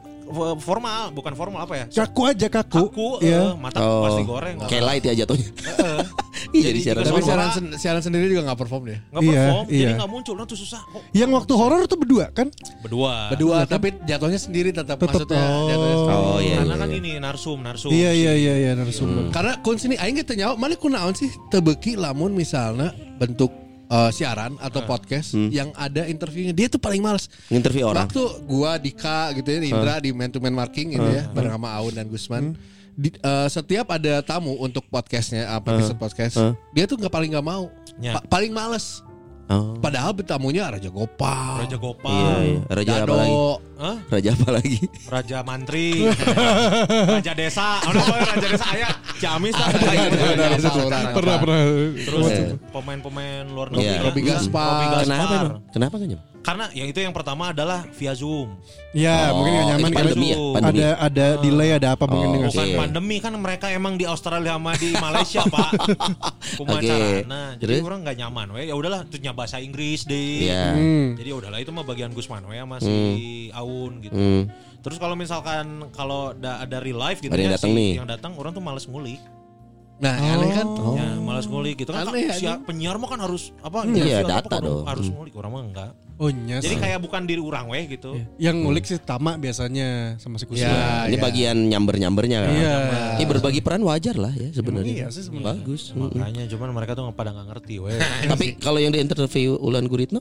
B: formal, bukan formal apa ya?
E: Kaku aja kaku.
B: Kaku,
E: Iya.
B: eh, mata
D: Oh,
B: pasti goreng.
D: kayak light ya jatuhnya
B: Heeh.
D: iya
B: Jadi
D: di siaran
C: Tapi siaran, sen- siaran sendiri juga gak perform dia.
B: Nggak
E: Iya,
B: perform, jadi
E: iya.
B: nggak muncul, nah tuh susah. Kok
E: Yang waktu horor tuh berdua kan?
B: berdua.
C: Berdua tapi jatuhnya sendiri tetap,
E: Tetap,
C: maksudnya
E: oh.
C: jatuhnya sendiri.
D: oh iya
B: Karena
D: iya,
B: kan
D: iya.
B: ini narsum, narsum.
E: Iya iya iya iya narasumber.
C: Karena kun sini aing kita nyawa mana kunaon sih tebeki lamun misalnya bentuk eh, siaran atau podcast yang ada interviewnya. Dia tuh paling males.
D: Nginterview orang?
C: Waktu gua Dika gitu ya Indra di man to man marking gitu ya bareng sama Aun dan Gusman. Di, eh, setiap ada tamu untuk podcastnya apa episode podcast dia tuh nggak paling nggak mau.
B: Ya.
C: Pa- paling males
D: Oh.
C: Padahal tamunya Raja Gopal.
B: Raja
D: Iya,
B: Gopal,
D: iya. Raja apa
C: Dado.
D: lagi?
B: Hah?
D: Raja apa lagi?
B: Raja Mantri, Raja Desa, oh, no, Raja Desa ayah, Ciamis lah.
C: Raja Sultan.
E: Pernah pernah.
B: Terus
D: Iya.
B: pemain-pemain luar negeri.
D: Iya.
B: lah.
C: Robi Gaspar.
D: Kenapa emang? Kenapa kan?
B: Karena yang itu yang pertama adalah via Zoom.
E: Ya,
D: Oh,
E: mungkin gak nyaman karena
D: pandemi ya? Pandemi.
E: ada ada delay ada apa mungkin
D: Oh,
E: dengan
B: Bukan
D: Oke.
B: pandemi kan mereka emang di Australia sama di Malaysia pak. Kumacarana. Jadi
D: Terus?
B: orang nggak nyaman. We ya udahlah, tuhnya bahasa Inggris deh.
D: Iya.
E: Hmm.
B: Jadi ya udahlah itu mah bagian Gusman we sama si Aun gitu.
D: Hmm.
B: Terus kalau misalkan kalau ada ada real life gitu ya,
D: datang
B: si-
D: nih.
B: yang datang orang tuh males ngulik.
C: Nah, aneh kan?
B: Ya, males ngulik gitu kan.
C: Aneh,
B: si
C: aneh.
B: penyiar mah kan harus apa?
D: Iya,
B: interview atau
D: data
B: apa,
D: dong.
B: Harus
D: Hmm.
B: ngulik orang mah enggak.
E: Oh nyes.
B: Jadi kayak bukan diri orang we gitu.
E: yang ngulik sih Tama biasanya sama si Kusma.
C: Ya,
D: Ini
C: ya.
D: bagian nyamber-nyambernya kan.
E: Iya.
D: Ini berbagi peran wajar lah ya sebenarnya.
E: Iya sih sebenarnya.
D: Bagus. Mm-mm.
B: Makanya cuman mereka tuh pada nggak ngerti we.
D: Tapi kalau yang di interview Ulan Guritno,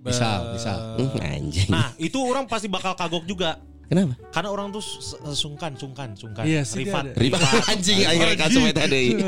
C: Bisa, bisa.
D: hmm, anjing.
B: Nah, itu orang pasti bakal kagok juga.
D: Kenapa?
B: Karena orang tuh sungkan, sungkan, sungkan.
E: Iya sih,
B: Rifat.
E: ada.
D: Riba anjing akhirnya kasus eta deui.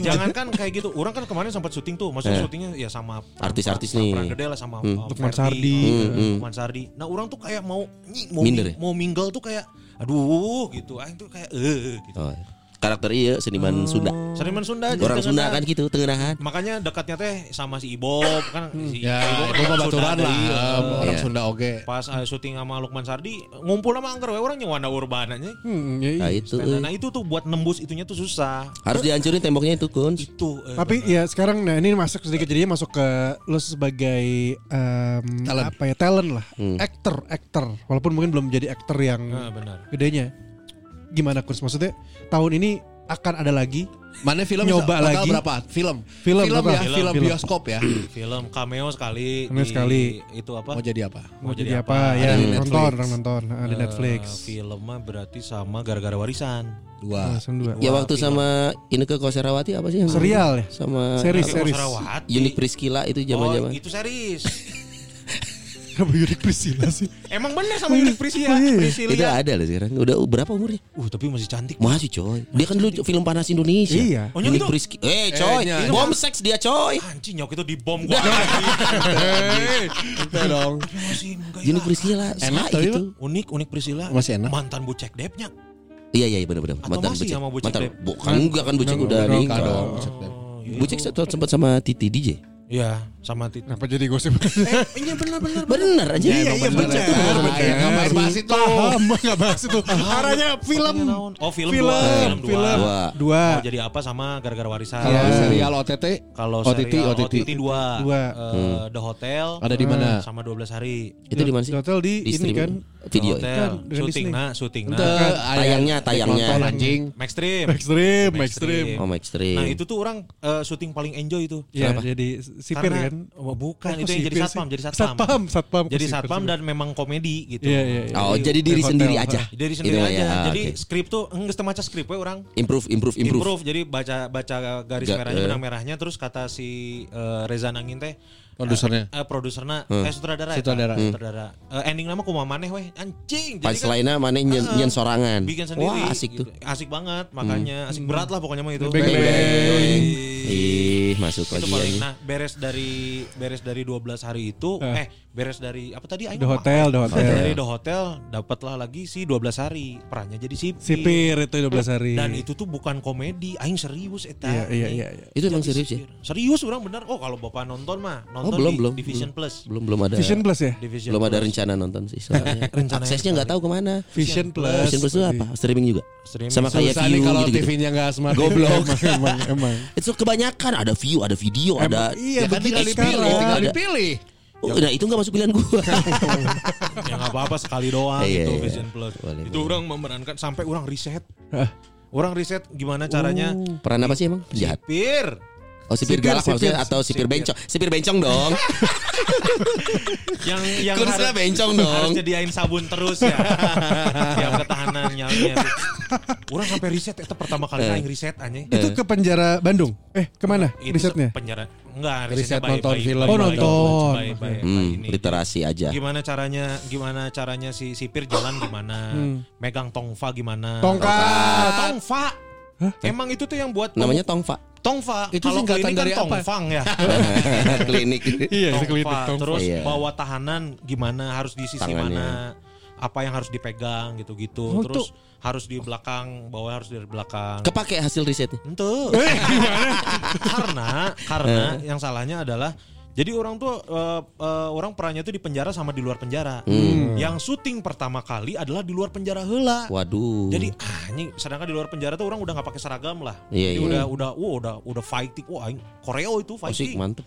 B: Jangan kan kayak gitu. Orang kan kemarin sempat syuting tuh. Maksudnya
D: Eh.
B: syutingnya ya sama
D: Artis-artis nih.
B: Peran gede lah sama
D: Hmm.
B: uh,
E: Lukman Sardi.
D: Hmm, hmm.
B: Lukman Sardi. Nah, orang tuh kayak mau mau
D: ya?
B: mau mingle tuh kayak aduh gitu. Aing tuh kayak eh gitu.
D: Oh, karakter iya seniman Sunda.
B: Seniman Sunda jadi
D: Orang Sunda kan gitu, tengenahan.
B: Makanya dekatnya teh sama si Ibob kan si
C: Ya,
B: Ibob
C: mah
B: orang
C: baturan
B: Sunda
C: lah. eh. Orang
D: Iya.
C: Sunda oge.
B: Pas uh, syuting sama Lukman Sardi ngumpul sama angker we orang nyewana urbananya.
E: Hmm, ya, iya.
D: Nah itu
B: Nah,
D: eh.
B: nah itu tuh buat nembus itunya tuh susah.
D: harus dihancurin temboknya itu kun.
B: Itu eh,
E: Tapi ya sekarang nah ini masuk sedikit jadinya masuk ke lu sebagai em,
C: Talent.
E: apa ya talent lah,
D: Hmm.
E: actor, actor. Walaupun mungkin belum jadi actor yang
B: Nah, benar.
E: gedenya. Gimana Kurs? Maksudnya tahun ini akan ada lagi
C: Mana film
E: Nyoba lagi.
C: berapa? Film.
E: Film,
C: film ya,
B: Film,
C: film, bioskop ya.
B: Film cameo sekali.
E: Cameo
B: di-
E: sekali.
B: Itu apa?
C: Mau jadi apa?
E: mau jadi apa, ya
C: Ada di
E: nonton
C: Netflix.
E: orang nonton nah, di
B: Eh,
E: Netflix.
B: film mah berarti sama gara-gara warisan.
C: Dua.
E: Langsung dua.
D: Ya waktu
B: film.
D: sama Ineke Koserawati apa sih yang
E: Serial ya?
D: sama
E: Series, series.
B: Kosarawati.
D: Unik Priscila itu
B: Oh,
D: zaman-zaman.
B: itu series.
E: Kenapa Yurik Priscilla sih?
B: Emang bener sama Yunik Priscilla.
E: Oh, iya.
B: Priscilla.
D: Itu ada loh sekarang. Udah berapa umurnya?
B: Uh, tapi masih cantik.
D: Masih coy. Dia kan dulu film panas Indonesia.
E: Iya.
B: Oh, nyok
D: Unik
B: itu?
D: Priscila. Eh coy,
C: nya,
D: bom seks dia coy.
B: Anjing nyok itu di bom gua.
C: Itu dong.
B: Masih ya.
D: Priscila.
C: Enak
D: gitu.
B: Unik, unik Priscilla.
C: Masih enak.
B: Mantan bucek depnya.
D: Iya iya benar-benar.
B: Atau masih
D: Bucek.
B: sama Bucek
D: Mantan.
B: Dep?
D: Bukan enggak kan Bucek udah nikah.
B: iya.
D: Bucek sempat sama Titi DJ.
B: Iya, sama Titi.
E: Kenapa jadi gosip?
B: Eh, iya benar benar.
D: Bener aja.
E: Iya, iya, bener.
C: Ayo, nggak bahas bahas itu.
E: Paham, nggak bahas itu. Arahnya film.
B: Oh, film,
E: Film,
B: dua. Film dua.
E: film.
D: Dua.
E: Dua.
B: Mau jadi apa sama gara-gara warisan.
C: Kalau
E: Iya.
C: serial OTT,
B: Kalau
C: OTT,
B: serial
C: OTT.
B: OTT 2.
E: Dua.
B: The Hotel.
C: ada di mana?
B: Sama 12 hari.
D: Itu di mana sih?
E: Di hotel di,
D: Di
E: ini kan.
D: Video.
B: The
D: ya?
E: Kan,
B: syuting nah, syuting nah.
C: aya-
D: Tayangnya, tayangnya.
C: anjing.
B: Max Stream.
E: Ekstrim,
B: Max
E: ekstrim.
B: Stream.
D: Oh, Extreme.
B: Nah, itu tuh orang eh, syuting paling enjoy itu.
E: Ya,
D: Kenapa?
E: jadi sipir
B: Karena-
E: kan.
B: Oh, bukan,
E: Oh,
B: itu yang jadi satpam,
E: sih.
B: jadi satpam.
E: Satpam, satpam.
B: Jadi
E: Sipir,
B: satpam
E: sipir.
B: dan memang komedi gitu.
E: Iya, iya, iya.
D: Oh, jadi diri
E: hotel.
D: sendiri aja.
B: Dari sendiri
D: Itu mah
B: aja.
D: ya,
B: Jadi
D: oke.
B: skrip tuh enggak maca skrip we orang.
D: improve improve improve.
B: Improve. Jadi baca baca garis
D: Ga-
B: merahnya
D: eh.
B: benang merahnya terus kata si eh, Reza Nangin teh
C: Produsernya.
B: eh, produserna
D: Hmm.
B: eh sutradara ya,
C: Sutradara.
B: Pak? sutradara Eh, ending nama kumaha maneh weh anjing
D: Pas
B: jadi kan
D: lainnya mana nyen,
B: Heeh.
D: nyen sorangan.
B: bikin sendiri
D: Wah, asik
B: gitu.
D: tuh.
B: asik banget makanya asik berat lah pokoknya mah itu
E: Beng, beng.
D: Ih, masuk
B: itu
D: lagi
B: paling
D: ya.
B: nah beres dari beres dari 12 hari itu
E: Eh.
B: Beres dari apa tadi Aing
E: The Hotel? The Hotel.
B: dari The Hotel dapatlah lagi si 12 hari perannya jadi sipir,
E: Sipir itu 12 hari.
B: dan itu tuh bukan komedi aing serius eta
E: Iya, iya, iya. iya.
D: Itu emang serius ya?
B: Serius orang bener. Oh kalau bapak nonton mah nonton
D: belum,
B: di
D: belum,
B: Division Plus.
D: Belum belum ada.
E: Vision Plus ya?
B: Division
D: belum ada rencana nonton sih soalnya.
B: Rencana
D: Aksesnya nggak tahu ke mana.
E: Vision Plus.
D: Vision Plus itu apa? Streaming juga.
B: Streaming.
D: Sama kayak
C: Susah
D: view
C: kalau
D: gitu-gitu.
C: TV-nya nggak smart.
D: Goblok.
E: emang, emang, emang.
D: Itu kebanyakan ada view, ada video, ada
E: Iya,
C: Ya kan tinggal
E: begitu
C: dipilih, tinggal dipilih.
D: Oh, nah itu nggak masuk pilihan gua.
B: ya nggak apa-apa sekali doang
D: Iya,
B: itu
D: iya.
B: Vision Plus.
D: Boleh,
B: itu orang memerankan sampai orang riset. Orang riset gimana caranya
D: Peran apa sih emang? Penjahat.
B: sipir.
D: Oh sipir,
E: Sipir,
D: galak
E: sipir,
D: maksudnya atau sipir,
B: sipir.
D: bencong? Sipir bencong dong.
B: yang yang
D: Kursnya
B: harus,
D: bencong
B: harus
D: dong.
B: nyediain sabun terus ya. Tiap ketahanan nyalnya. Orang sampai riset itu pertama kali
D: Eh.
B: aing riset anjing.
E: Itu ke penjara Bandung. Eh, ke mana
B: Itu
E: risetnya?
B: penjara enggak
C: Riset
B: by-
C: nonton
B: by-
C: film.
E: Oh, nonton.
B: by- by
D: Hmm,
B: ini.
D: literasi aja.
B: gimana caranya gimana caranya si sipir jalan gimana
E: Hmm.
B: megang tongfa gimana
E: Tongkat.
B: tongfa emang itu tuh yang buat
D: Namanya Tongfa.
B: Tongfa.
C: Itu
B: Kalau
C: singkatan
B: klinik kan
C: dari apa?
B: Tongfang ya.
D: Klinik.
E: Iya, itu klinik
B: Tongfa. Terus
D: Iya.
B: bawa tahanan gimana harus di sisi
D: Tangannya.
B: mana apa yang harus dipegang gitu-gitu.
E: Oh,
B: Terus harus di belakang, bawa harus dari belakang.
D: Kepake hasil risetnya.
B: Ente. karena karena yang salahnya adalah jadi orang tuh eh, eh, orang perannya tuh di penjara sama di luar penjara. Yang syuting pertama kali adalah di luar penjara heula.
D: Waduh.
B: Jadi ah, ini sedangkan di luar penjara tuh orang udah nggak pakai seragam lah.
D: Iya,
B: Jadi
D: iya.
B: udah udah wah udah udah fighting. Wah, aing koreo itu
D: Asik
B: fighting.
D: mantep.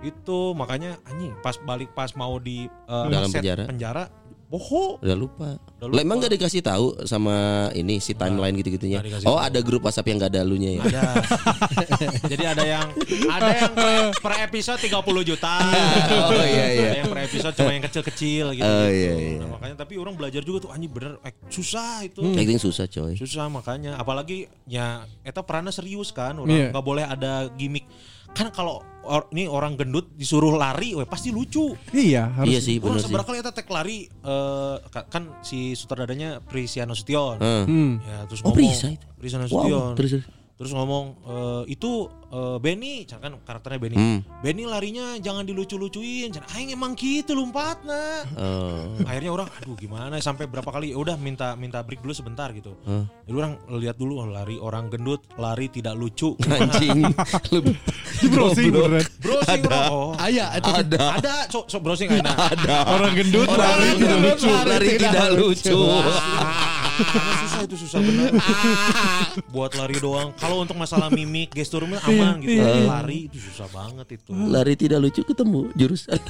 B: Itu makanya anjing pas balik pas mau di eh,
D: Dalam
B: set
D: penjara.
B: penjara boho.
D: Udah lupa.
B: Udah
D: Lah emang
B: lupa.
D: gak dikasih tahu sama ini si timeline gitu-gitunya. Oh,
B: tahu.
D: ada grup WhatsApp yang gak ada lunya ya.
B: Ada. Jadi ada yang ada yang per, per episode 30 juta.
D: Oh, iya, iya.
B: Ada yang per episode cuma yang kecil-kecil gitu.
D: Oh, iya, iya.
B: Nah, makanya tapi orang belajar juga tuh anjing bener eh, susah itu.
D: Acting susah coy.
B: Susah makanya apalagi ya eta perannya serius kan orang
E: Iya.
B: nggak boleh ada gimmick. Kan kalau or, ini orang gendut disuruh lari, weh pasti lucu.
E: Iya, harus.
D: Iya sih bener sih.
B: seberapa kali tek lari eh, ka- kan si sutradaranya Prisiano Sution.
D: Heeh.
E: Hmm.
B: Ya terus
D: Oh,
B: ngomong
D: Prisa itu?
B: Prisiano Sution.
D: Wow, terus terus.
B: Terus ngomong e, itu e, Benny, kan karakternya Benny.
D: Hmm.
B: Benny larinya jangan dilucu-lucuin. Can aing emang gitu lompatna.
D: Oh.
B: Akhirnya orang aduh gimana sampai berapa kali ya udah minta minta break dulu sebentar gitu.
D: Hah?
B: Jadi orang lihat dulu oh, lari orang gendut, lari tidak lucu.
D: Anjing.
E: Browsing
B: browsing orang. Oh.
C: Aya itu
D: ada.
B: Ada, so, so browsing ada.
E: Orang gendut
D: Orang
E: lari tidak lucu.
D: Lari tidak lucu.
B: Karena susah itu susah bener. Buat lari doang. Kalau untuk masalah mimik, gestur mah aman gitu. Lari itu susah banget itu.
D: Lari tidak lucu ketemu jurusan.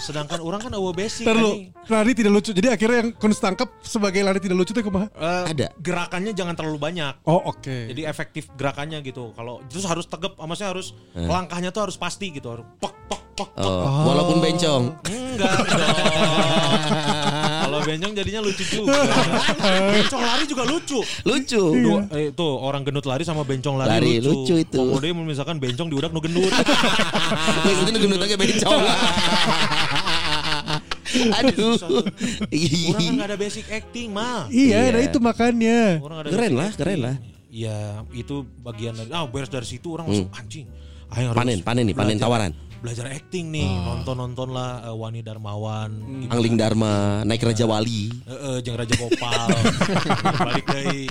B: Sedangkan orang kan awa basic
E: Ntar lu, lari tidak lucu. Jadi akhirnya yang kun tangkap sebagai lari tidak lucu itu kumaha?
B: Eh,
D: Ada.
B: Gerakannya jangan terlalu banyak.
E: Oh oke.
B: Jadi efektif gerakannya gitu. Kalau terus harus tegap, maksudnya harus langkahnya tuh harus pasti gitu. Harus pok pok pok. pok.
D: Oh, walaupun bencong.
B: Enggak dong. Kalau bencong jadinya lucu juga. bencong lari juga lucu.
D: Lucu.
B: Dua, eh, tuh orang gendut lari sama bencong lari,
D: Lari,
B: lucu.
D: lucu itu.
B: Misalkan bencong diudak nu gendut.
D: Maksudnya gendut aja bencong. Aduh.
B: Orang kan gak ada basic acting mah.
E: Iya,
D: Iya.
E: nah itu makanya.
B: Ada
D: Keren lah, keren lah.
B: Iya, itu bagian dari ah beres dari situ orang langsung anjing. Ayo harus
D: Panen, panen nih, panen
B: belajar-
D: tawaran.
B: Belajar acting nih, nonton-nonton lah eh, Wani Darmawan, gimana-
D: Angling Dharma, naik Raja Wali.
B: Heeh, jeung Raja Gopal. Balik deui.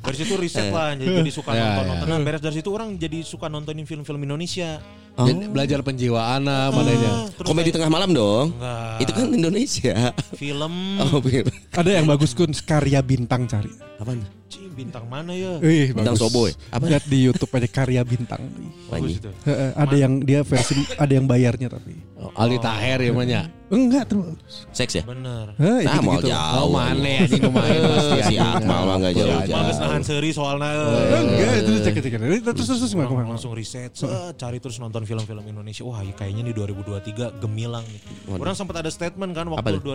B: Dari situ riset lah, jadi, jadi suka
C: Ya,
B: nonton
C: ya.
B: nonton. Nah, beres dari situ orang jadi suka nontonin film-film Indonesia.
C: Jadi belajar penjiwaan ah, mananya.
B: Terus
D: Komedi tengah malam dong.
B: Enggak.
D: Itu kan Indonesia.
B: film
D: Oh, bener.
E: Ada yang bagus kun karya bintang cari.
D: Apaan?
B: Cing, bintang mana ya?
E: Wih,
D: Bintang. Soboy. Apa?
E: Lihat di YouTube aja karya bintang.
B: Bagus itu.
E: Heeh, ada yang dia versi ada yang bayarnya tapi.
C: Oh, Ali Taher ya manya.
E: Enggak terus.
D: Seks ya?
B: Bener.
E: Heh,
D: Nah, mau
E: gitu-gitu.
D: jauh.
C: Oh mana ya sih main pasti
D: Si Akmal mah nggak jauh.
B: Bagus nahan seri soalnya.
E: Enggak, itu cek cek Terus terus terus gimana,
B: langsung riset, set, cari terus nonton film-film Indonesia. Wah, ya kayaknya nih 2023 gemilang nih. Orang sempat ada statement kan waktu
D: tuh?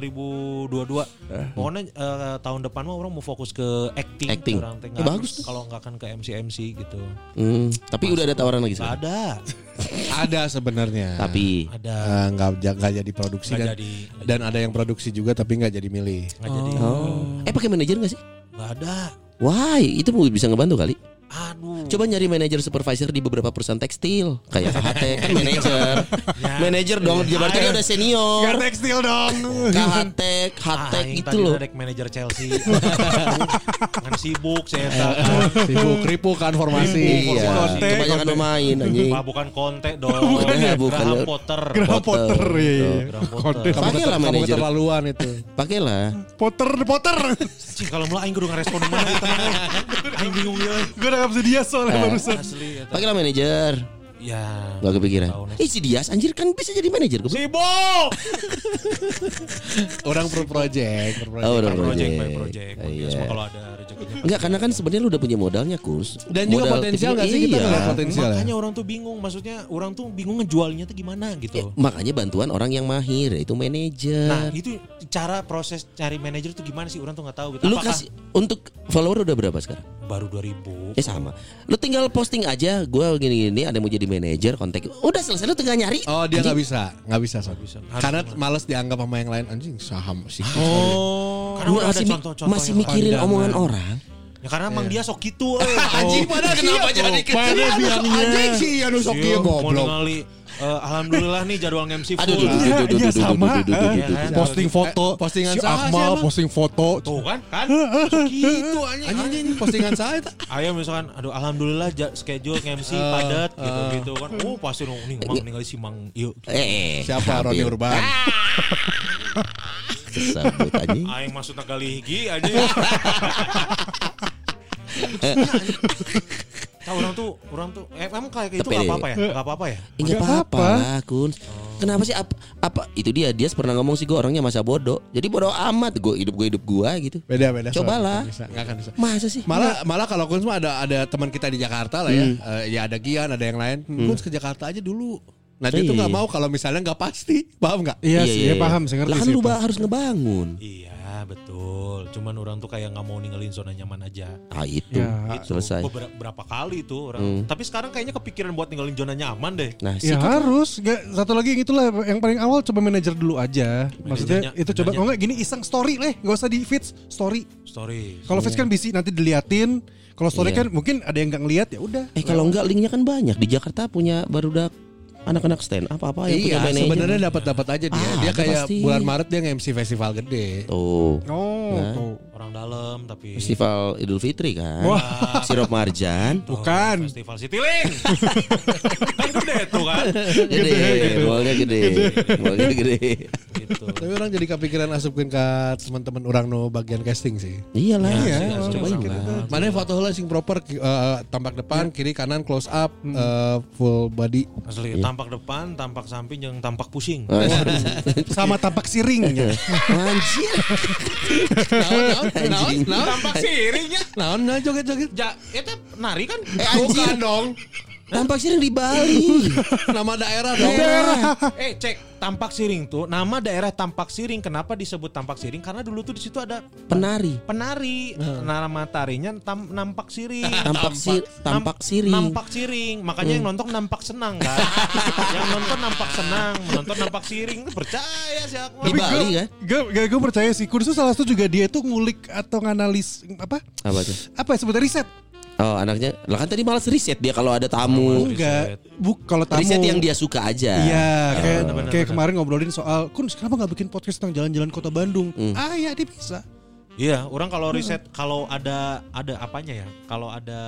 B: 2022. Pokoknya eh, tahun depan mah orang mau fokus ke acting.
D: Acting. Ya, bagus tuh.
B: Kalau nggak akan ke MC MC gitu.
D: Hmm, tapi udah ada tawaran lagi sekarang.
B: ada.
C: Ada sebenarnya.
D: Tapi
B: Ada.
C: Eh, nggak ja- nggak jadi
B: Nggak
C: dan
B: jadi.
C: ada yang produksi juga tapi nggak jadi milih.
B: Nggak jadi.
D: oh. Eh pakai manajer gak sih?
B: Nggak ada.
D: Wah, itu bisa ngebantu kali.
B: Aduh.
D: Coba nyari manajer supervisor di beberapa perusahaan tekstil kayak KHT kan manajer. manajer dong, dia berarti dia udah senior.
E: Enggak tekstil dong.
D: KHT, HT
B: Ah,
D: itu loh.
B: Dek manajer Chelsea. Kan sibuk saya tak.
C: Sibuk ribu kan formasi.
D: Iya,
B: Konte,
D: kebanyakan pemain anjing.
B: Bukan Conte dong.
D: Bukan, bukan.
B: Graham Potter.
E: Graham Potter ya. ya.
B: Graham
E: Konten.
B: Potter.
C: Kamu,
D: Pakai lah
C: kamu
D: manajer.
C: keterlaluan itu.
D: Pakailah.
E: Potter Potter.
B: Cing kalau mulai aing kudu ngerespon mana. Aing bingung ya.
E: Gue udah bisa dia soalnya barusan.
B: Asli eta.
D: Pakailah manajer.
B: Ya.
D: Gak kepikiran. Eh si Dias anjir kan bisa jadi manajer. goblok.
B: Sibuk.
C: Orang per project, per project.
D: Oh, udah
B: Per project,
D: project.
B: by project.
D: Oh,
B: Ya,
D: iya.
B: Semua kalau ada rezekinya.
D: Enggak karena kan sebenarnya lu udah punya modalnya Kus.
C: Dan juga
D: Modal
C: potensial
D: kecil,
C: nggak sih kita
D: iya.
C: potensial ya?
B: Makanya orang tuh bingung, maksudnya orang tuh bingung ngejualnya tuh gimana
D: Ya,
B: gitu.
D: makanya bantuan orang yang mahir yaitu manajer.
B: Nah itu cara proses cari manajer tuh gimana sih orang tuh nggak tahu gitu.
D: lu
B: Apakah
D: kasih untuk follower udah berapa sekarang?
B: baru 2000
D: Ya sama. Lu tinggal posting aja, gua gini-gini ada yang mau jadi manajer, kontak. Udah selesai lu tinggal nyari.
C: Oh dia nggak bisa, nggak bisa, Son.
B: bisa.
C: Karena males dianggap sama yang lain anjing saham sih.
B: Oh, karena
D: masih, mi-
B: contoh-contoh
D: masih
B: yang
D: mikirin
E: pandangan.
D: omongan orang.
B: Ya karena emang dia sok gitu euy.
C: Anjing pada kenapa jadi
E: biangnya.
C: Anjing sih anu sok
B: mau
C: goblok.
B: Eh, alhamdulillah nih jadwal MC full.
D: Aduh, duh, duh,
B: Ah,
D: duh, duh,
E: Iya
D: duh, duh,
E: sama. eh. Posting foto.
C: Eh, postingan
E: si Akmal posting foto.
B: Tuh kan? Kan? Gitu anjing.
C: Anjing ini postingan saya?
B: Ayo misalkan aduh alhamdulillah schedule MC padat gitu gitu kan. Oh pasti nung nih mang ningali si Mang.
D: Eh,
C: Siapa Roni. Urban?
D: Kesambut anjing.
B: Aing maksudnya kali hiji aja. Tahu orang tuh, orang tuh, eh, emang kayak gitu
D: Tapi-
B: nggak apa-apa ya? Nggak apa-apa ya?
D: Eh, Enggak
E: Nggak
D: apa-apa Kun. Kenapa sih apa, apa itu dia dia pernah ngomong sih gue orangnya masa bodoh. Jadi bodoh amat gue hidup gue hidup gue gitu.
C: Beda beda.
D: Cobalah.
C: Nggak bisa, akan bisa.
D: Masa sih?
C: Malah malah kalau Kun ada ada teman kita di Jakarta lah ya. Eh, ya ada Gian, ada yang lain. Kun ke Jakarta aja dulu. Nah dia tuh
D: Iya.
C: nggak mau kalau misalnya nggak pasti, paham nggak?
E: Iya sih, ya paham, saya ngerti
D: Lah kan lu harus ngebangun.
B: Iya betul. Cuman orang tuh kayak nggak mau ninggalin zona nyaman aja.
D: Ah itu
E: Ya.
B: Itu
D: selesai.
B: beberapa berapa kali tuh orang. Tapi sekarang kayaknya kepikiran buat ninggalin zona nyaman deh.
D: Nah, sih
E: Ya harus. Nggak, satu lagi yang itulah yang paling awal coba manajer dulu aja. Maksudnya
B: Manajernya-
E: itu coba oh enggak gini iseng story leh, nggak usah di feeds story.
B: Story.
E: Kalau feeds kan bisa nanti diliatin. Kalau story
D: Iya.
E: kan mungkin ada yang nggak ngeliat ya udah.
D: Eh kalau enggak linknya kan banyak di Jakarta punya barudak anak-anak stand apa apa yang
C: Iya,
D: punya
C: sebenarnya dapat dapat aja dia.
D: Ah,
C: dia kayak
D: pasti.
C: bulan Maret dia nge-MC festival gede.
D: Tuh
E: Oh,
D: Nah.
E: tuh.
B: Orang dalam tapi
D: festival Idul Fitri kan.
E: Wah.
D: Sirop Marjan.
E: Bukan.
B: Festival Citylink. kan gede tuh kan.
D: Gede, mallnya gede, mallnya gede.
B: Gitu.
C: Tapi orang jadi kepikiran asupin ke teman-teman orang no bagian casting sih.
D: Iyalah,
E: Iya,
D: iya, cobain lah.
C: Mana foto heula sing proper eh, tampak depan, kiri kanan close up, eh, full body.
B: Asli tampak depan, tampak samping, yang tampak pusing.
E: Sama tampak siringnya.
D: Anjir.
C: Naon naon
B: tampak siringnya.
C: Naon naon joget-joget.
B: Ja, itu nari kan?
D: Eh anjir,
C: dong.
D: tampak siring di Bali.
C: Nama daerah dong.
B: eh cek tampak siring tuh nama daerah tampak siring kenapa disebut tampak siring karena dulu tuh di situ ada
D: Penari.
B: penari nama tarinya tam, nampak siring
D: Tampak sir, tampak
B: Nam-
D: siring.
B: nampak siring makanya yang nonton nampak senang kan yang nonton nampak senang menonton nampak siring percaya sih aku
D: Di Bali kan?
E: Gue gue gue percaya sih Kursus salah satu juga dia itu ngulik atau nganalis apa?
D: Apa tuh?
E: Apa ya sebutnya riset?
D: Oh anaknya, lah kan tadi malas riset dia kalau ada tamu.
E: Enggak. Bu kalau tamu.
D: Riset yang dia suka aja.
E: Iya, kayak
B: benar,
E: kayak
B: benar.
E: kemarin ngobrolin soal Kun kenapa nggak bikin podcast tentang jalan-jalan kota Bandung?
D: Hmm.
E: Ah ya dia bisa.
B: iya orang kalau riset kalau ada ada apanya ya kalau ada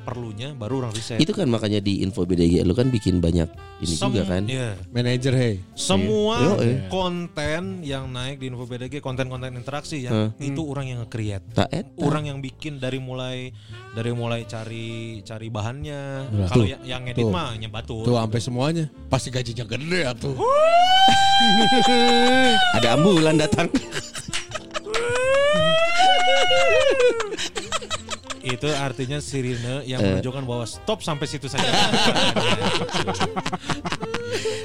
B: perlunya baru orang riset
D: Itu kan makanya di info BDG lu kan bikin banyak ini
B: Sem-
D: juga kan.
B: iya.
C: Manager hey.
B: Semua
D: Iya. Iya.
B: konten yang naik di Info BDG, konten-konten interaksi ya,
D: Hah?
B: itu orang yang nge-create. Orang yang bikin dari mulai dari mulai cari cari bahannya.
C: Nah,
B: Kalau
C: tuh,
B: yang, yang edit
C: tuh.
B: mah nyebatur.
C: Tuh sampai semuanya. Pasti gajinya gede atuh.
D: Ada ambulan datang.
B: Itu artinya sirine yang
D: Eh.
B: menunjukkan bahwa stop sampai situ saja.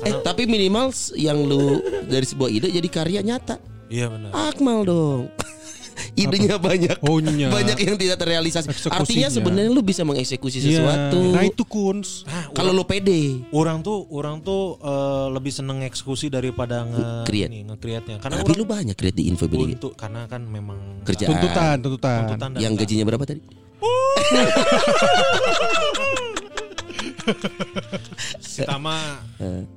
D: eh tapi minimal yang lu dari sebuah ide jadi karya nyata.
B: Iya benar.
D: Akmal dong. Idenya banyak.
E: Ohnya.
D: Banyak yang tidak terrealisasi. Artinya sebenarnya lu bisa mengeksekusi sesuatu.
E: Nah itu Kuns.
B: Nah,
D: Kalau lu pede.
B: orang tuh orang tuh eh, lebih seneng eksekusi daripada nge
D: Create.
B: nge-create-nya. Karena
D: Tapi
B: orang
D: lu banyak create di info
B: untuk karena kan memang
D: Kerjaan.
E: Tuntutan, tuntutan.
B: tuntutan
D: Yang gajinya berapa tadi?
B: Well,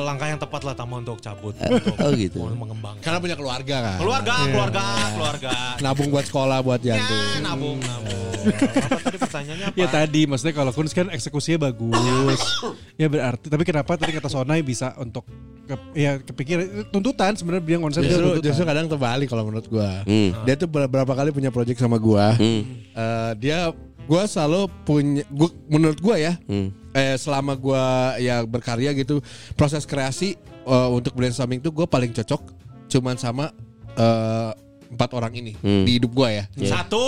B: langkah yang tepat lah Tama untuk cabut untuk
D: oh gitu.
B: mau mengembangkan
C: Karena punya keluarga kan.
B: keluarga keluarga keluarga
C: Nabung buat sekolah buat
B: ya,
C: jantung.
B: nabung nabung apa tadi pertanyaannya apa
E: Ya tadi maksudnya kalau Kuns kan eksekusinya bagus. ya berarti tapi kenapa tadi kata Sonai bisa untuk ke, ya kepikir tuntutan sebenarnya bilang konsep dia
C: Justru,
E: tuntutan.
C: justru kadang terbalik kalau menurut gua.
D: Hmm.
C: Dia tuh beberapa kali punya project sama gua.
D: Hmm.
C: Eh, dia gua selalu punya gua, menurut gua ya
D: Hmm.
C: eh, selama gua ya berkarya gitu proses kreasi eh, untuk brainstorming tuh gua paling cocok cuman sama eh, empat orang ini
D: Hmm.
C: di hidup gua ya
B: satu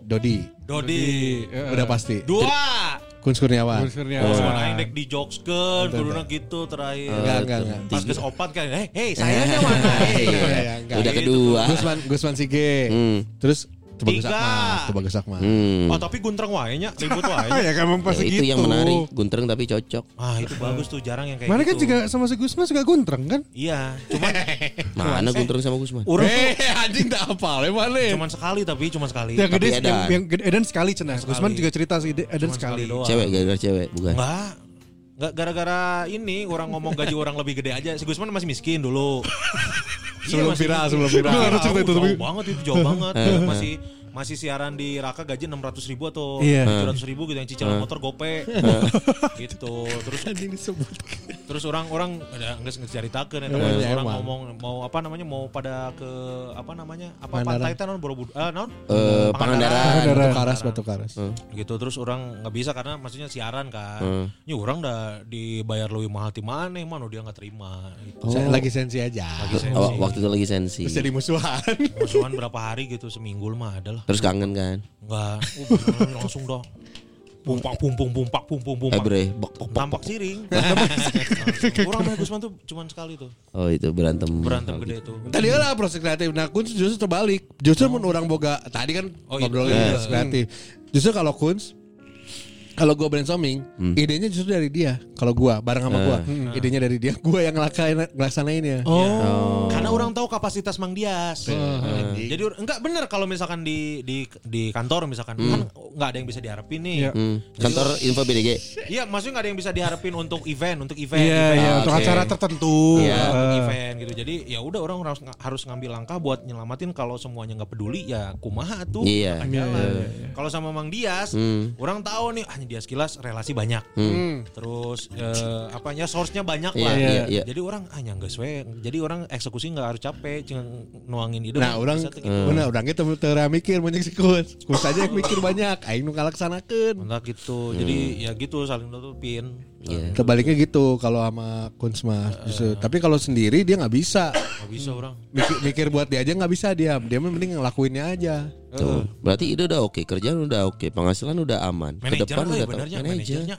C: Dodi
B: Dodi
E: Eh,
C: udah pasti
B: dua
C: Kun Kurniawan
E: Kuns Kurniawan.
B: Oh, naik dek di jokeskeun, kuduna gitu terakhir.
C: enggak enggak enggak
B: Pas geus opat kan, hey, hey saya nya mana? Hey.
C: Iya, enggak.
D: Udah kedua.
C: Gusman Gusman Sige
D: Hmm.
C: terus Coba gesak
B: Tiga.
C: mah, coba gesak mah.
D: Hmm.
B: Oh tapi guntreng wae nya, ribut wae.
E: Ya kan memang pas
D: Ya,
E: gitu.
D: itu yang menarik, guntreng tapi cocok.
B: Ah itu bagus tuh, jarang yang kayak
E: Mana kan
B: gitu.
E: juga sama si Gusman suka guntreng kan?
B: Iya, cuman
D: Mana guntreng sama Gusman?
B: urang
C: Eh, anjing tak apa, le mana?
B: cuman sekali tapi cuma sekali.
E: Yang gede
D: Tapi
E: yang, yang gede Edan sekali cenah. Gusman juga cerita sih Edan
B: Cuman
E: sekali.
D: Cewek gara-gara cewek, bukan?
B: Enggak. Enggak gara-gara ini orang ngomong gaji orang lebih gede aja. Si Gusman masih miskin dulu.
C: Sebelum
B: masih
C: viral, sebelum viral.
B: Jauh,
E: Harus cerita itu, tapi-
B: banget itu jauh banget. masih masih siaran di Raka gaji 600 ribu atau
E: Iya.
B: 700 ribu gitu yang cicilan motor gope gitu terus terus orang orang ada nggak nggak ceritakan ya
C: Iya,
B: orang
C: emang.
B: ngomong mau apa namanya mau pada ke apa namanya apa
C: Pangandaran.
B: pantai teh non Borobudur ah non
D: Eh, Pangandaran.
C: Batu karas, batu karas.
B: gitu terus orang nggak bisa karena maksudnya siaran kan
D: Hmm.
B: ini orang udah dibayar lebih mahal di mana mana dia nggak terima gitu.
C: Saya lagi sensi aja.
B: Lagi sensi.
D: Oh, waktu itu lagi sensi.
C: Terus jadi musuhan.
B: musuhan berapa hari gitu seminggu mah ada lah
D: Terus kangen kan?
B: nggak uh, beneran langsung dah pumpak pumpung pumpak pumpung
D: Eh
B: pumpak
D: bre, bok bok bok.
B: tampak siring orang Gusman tuh cuman sekali tuh
D: Oh itu berantem.
B: berantem gede tuh
C: Tadi lah proses kreatif. Nah, Kunz justru terbalik. Justru mun orang boga tadi kan
B: Oh, iya.
C: ngobrolin
B: Iya.
C: proses kreatif. Justru kalau Kunz kalau gue brainstorming, idenya justru dari dia. Kalau gua bareng sama gua, idenya dari dia. Gua yang ngelakain ngelaksanainnya.
E: Oh.
B: karena orang tahu kapasitas Mang Dias jadi or- enggak bener kalau misalkan di di di kantor misalkan kan nggak ada yang bisa diharapin nih
E: Iya.
D: Hmm. Kantor info BDG.
B: Iya, maksudnya nggak ada yang bisa diharapin untuk event, untuk event,
E: Iya,
B: event,
E: iya, untuk
D: Oke.
E: acara tertentu.
B: Iya, untuk
E: Eh,
B: event gitu. Jadi ya udah orang harus harus ngambil langkah buat nyelamatin kalau semuanya nggak peduli ya kumaha tuh.
D: Iya.
B: akan jalan. Kalau sama Mang Dias,
D: Hmm.
B: orang tahu nih hanya Dias Kilas relasi banyak. Terus eh, apanya source-nya banyak
D: Iya,
B: lah.
D: iya, iya.
B: Jadi orang hanya nggak sesuai. Jadi orang eksekusi nggak harus capek, cuma nuangin ide.
C: Nah, orang
B: gitu.
C: bener orang kita teu mikir banyak si Kunz. Kunz aja yang mikir banyak, aing nu ngalaksanakeun.
B: Entah gitu. Jadi ya gitu saling tutupin.
D: Iya.
C: Kebaliknya gitu kalau sama Kunz mah justru. Tapi kalau sendiri dia nggak bisa.
B: Nggak bisa orang.
C: Mikir, mikir buat dia aja nggak bisa dia. Dia mending ngelakuinnya aja.
D: Tuh. Berarti ide udah oke, kerjaan udah oke, penghasilan udah aman. Ke depan
B: ya
D: udah tahu.
B: benernya,
D: Manajer.
B: manajernya.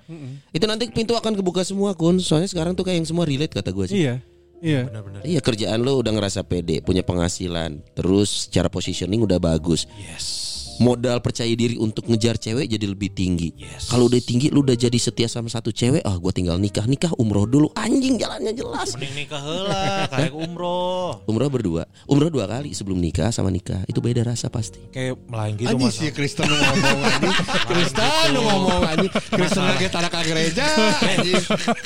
D: Itu nanti pintu akan kebuka semua kun. Soalnya sekarang tuh kayak yang semua relate kata gue sih.
E: Iya. Iya.
B: Benar-benar.
D: Iya kerjaan lo udah ngerasa pede, punya penghasilan, terus secara positioning udah bagus.
B: Yes.
D: Modal percaya diri untuk ngejar cewek jadi lebih tinggi.
B: Yes.
D: Kalau udah tinggi lu udah jadi setia sama satu cewek, ah gua tinggal nikah nikah umroh dulu. Anjing jalannya jelas.
B: Mending nikah heula, kayak umroh.
D: Umroh berdua, umroh dua kali sebelum nikah sama nikah itu beda rasa pasti.
B: Kayak melain gitu
C: Anjing si Kristen nu ngomong anjing. Kristen ngomong anjing. Kristen lagi tanah ke gereja anjing.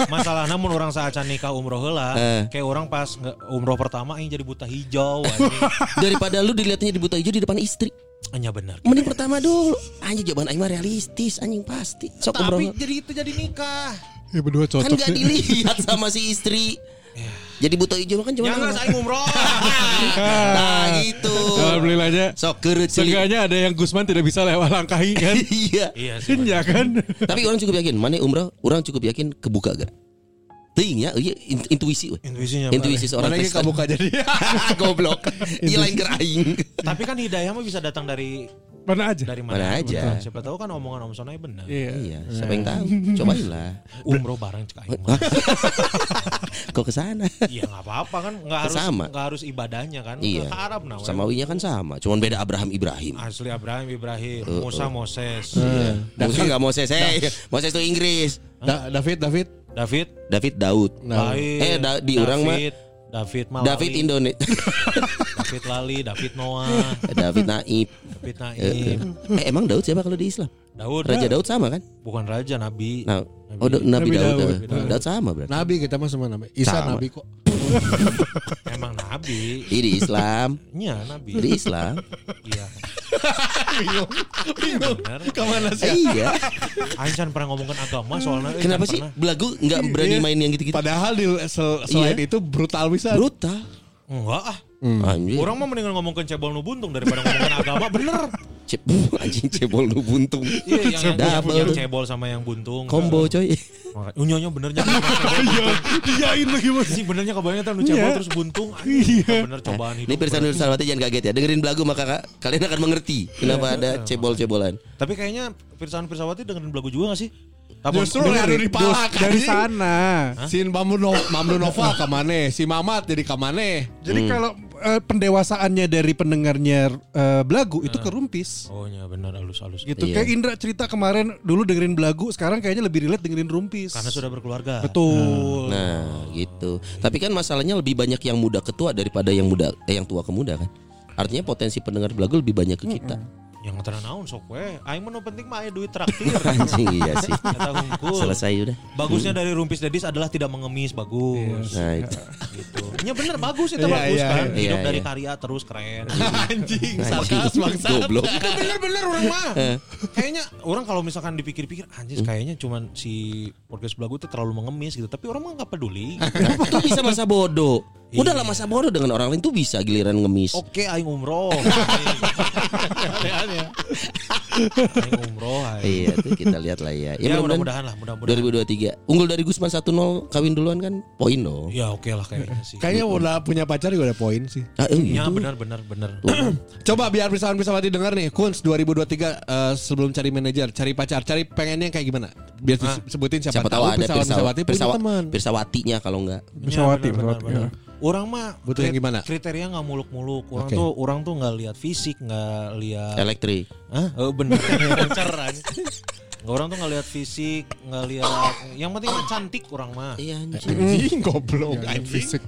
B: Masalah namun orang saat nikah umroh heula,
D: Eh.
B: kayak orang pas umroh pertama yang jadi buta hijau anjing.
D: Daripada lu dilihatnya di buta hijau di depan istri.
B: Hanya benar.
D: Mending pertama dulu. Anjing jawaban aing mah realistis, anjing pasti. Sok umroh.
B: Tapi jadi itu jadi nikah.
E: Ya berdua
D: Kan
E: cocok.
D: gak dilihat sama si istri. Jadi buta hijau kan cuma
B: Ya enggak saya umroh.
D: Nah gitu.
E: Alhamdulillahnya.
D: Sok kerut.
E: Seenggaknya ada yang Gusman tidak bisa lewat langkahi kan.
D: Iya.
B: Iya sih.
E: Iya kan?
D: Tapi orang cukup yakin, mana umroh, orang cukup yakin kebuka gak? Ting ya, iya in- intuisi we.
B: Intuisinya.
D: Intuisi seorang
C: Mana
D: Kristen.
C: kabuka jadi.
D: Goblok. Iya lain aing.
B: Tapi kan hidayah mah bisa datang dari
E: Mana aja.
B: dari mana,
D: Mana aja.
B: Betul. Siapa tahu kan omongan Om Sonai benar.
E: Iya.
D: Iya, siapa yang tahu? Cobain lah.
B: Umroh bareng cek aing.
D: Kok ke sana?
B: Iya nggak apa-apa kan nggak harus
D: Sama.
B: nggak harus ibadahnya kan.
D: Iya.
B: Ke Arab nah.
D: Samawinya kan sama, cuman beda Abraham Ibrahim.
B: Asli Abraham Ibrahim, Musa Moses,
D: Musa nggak Moses, eh Moses itu Inggris.
C: Da- David David
B: David
D: David Daud.
B: Baik.
D: Eh, da- di orang mah-
B: David, David Malali.
D: David Indonesia.
B: David Lali, David Noah,
D: David Naib.
B: David
D: Eh,
B: Naim,
D: eh, emang Daud siapa kalau di Islam?
B: Daud.
D: Raja Daud sama kan?
B: Bukan raja, nabi.
D: Nah, oh Da- Nabi,
E: Nabi
D: Daud.
E: Daud.
D: eh. Daud sama berarti.
C: Nabi kita mah semua Nabi. Isa
D: Sama.
C: Nabi kok.
B: Emang nabi.
D: Ih, di Islam,
B: Iya, nabi.
D: di Islam.
B: Iya.
C: Bingung.
B: Bener.
C: Ke
D: mana
C: sih?
D: iya.
B: Aing can pernah ngomongin agama soalnya.
D: Kenapa sih
B: pernah.
D: belagu nggak berani
C: Iya.
D: main yang gitu-gitu?
C: Padahal di sel- selain
D: Iya.
C: itu brutal bisa.
D: Brutal.
B: Enggak ah.
D: Anjing.
B: Orang mah mendingan ngomongin cebol nu buntung daripada ngomongin agama. Bener.
D: Ce- anjing cebol lu buntung.
B: Iya, yang, yang, yang,
D: Double.
B: yang cebol sama yang buntung.
D: Combo coy.
B: Unyonya benernya.
E: Iyain lagi mas.
B: Sih benernya kebayang tuh nu cebol
E: Iya.
B: terus buntung. Iya. Bener cobaan hidup.
D: Ini Pirsan Nur Salawati jangan kaget ya. Dengerin belagu maka ka- kalian akan mengerti kenapa ada cebol-cebolan.
B: Tapi kayaknya Pirsawan Pirsawati dengerin belagu juga gak sih? Tapi
C: Justru anu di pala
E: dari sana.
C: Si Mamdu no, Mamdu Nova ke mana? Si Mamat jadi ke mana?
E: Jadi kalau eh, pendewasaannya dari pendengarnya eh, belagu itu ke rumpis.
B: Oh ya benar halus-halus.
E: Gitu.
D: Iya.
E: Kayak Indra cerita kemarin dulu dengerin belagu, sekarang kayaknya lebih relate dengerin rumpis.
B: Karena sudah berkeluarga.
E: Betul.
D: Nah, gitu. Tapi kan masalahnya lebih banyak yang muda ke tua daripada yang muda eh, yang tua ke muda kan. Artinya potensi pendengar belagu lebih banyak ke kita.
B: Yang ngetren naon sok we. Aing mah penting mah aya duit traktir.
D: Anjing iya sih.
B: Eta hungkul.
D: Selesai udah.
B: Bagusnya dari Rumpis Dedis adalah tidak mengemis, bagus.
D: Nah, itu.
B: Gitu. Ya bener bagus itu
C: Iya,
B: bagus
C: iya,
B: kan.
D: iya.
B: Hidup
D: Iya,
B: dari
D: iya.
B: karya terus keren.
C: Anjing,
D: Anjing,
C: sarkas bangsa.
D: Goblok.
B: Itu bener-bener orang mah. Kayaknya orang kalau misalkan dipikir-pikir anjir kayaknya cuman si podcast belagu itu terlalu mengemis gitu. Tapi orang mah nggak peduli.
D: Itu bisa masa bodoh. Udahlah masa bodoh dengan orang lain tuh bisa giliran ngemis.
B: Oke aing umroh. Aing Aing umroh.
D: Iya, tuh kita lihat lah ya.
B: Ya,
D: Ya,
B: mudah-mudahan lah, mudah-mudahan.
D: 2023. Unggul dari Gusman 1-0 kawin duluan kan poin dong.
B: Ya oke lah kayaknya sih.
C: Kayaknya udah punya pacar juga ada poin sih.
D: Ah, eh,
B: Ya benar benar benar.
C: Coba biar bisa bisa mati dengar nih, Kunz 2023 eh, sebelum cari manajer, cari pacar, cari pengennya kayak gimana? Biar disebutin siapa,
D: Siapa tahu ada
C: Pirsawan Pirsawati punya
D: Pirsawa-
C: teman.
D: Pirsawatinya kalau enggak.
E: Pirsawati,
B: Ya,
E: Pirsawati, ya.
B: Orang mah
C: Butuh yang gimana?
B: Kriteria nggak muluk-muluk. Orang
C: Oke.
B: tuh orang tuh nggak lihat fisik, nggak lihat.
D: Elektrik.
B: Hah? Oh, bener. Nggak, orang tuh nggak lihat fisik, nggak lihat. Yang penting mah cantik orang mah.
D: Iya anjing.
C: Anjing goblok anjing.
E: Fisik.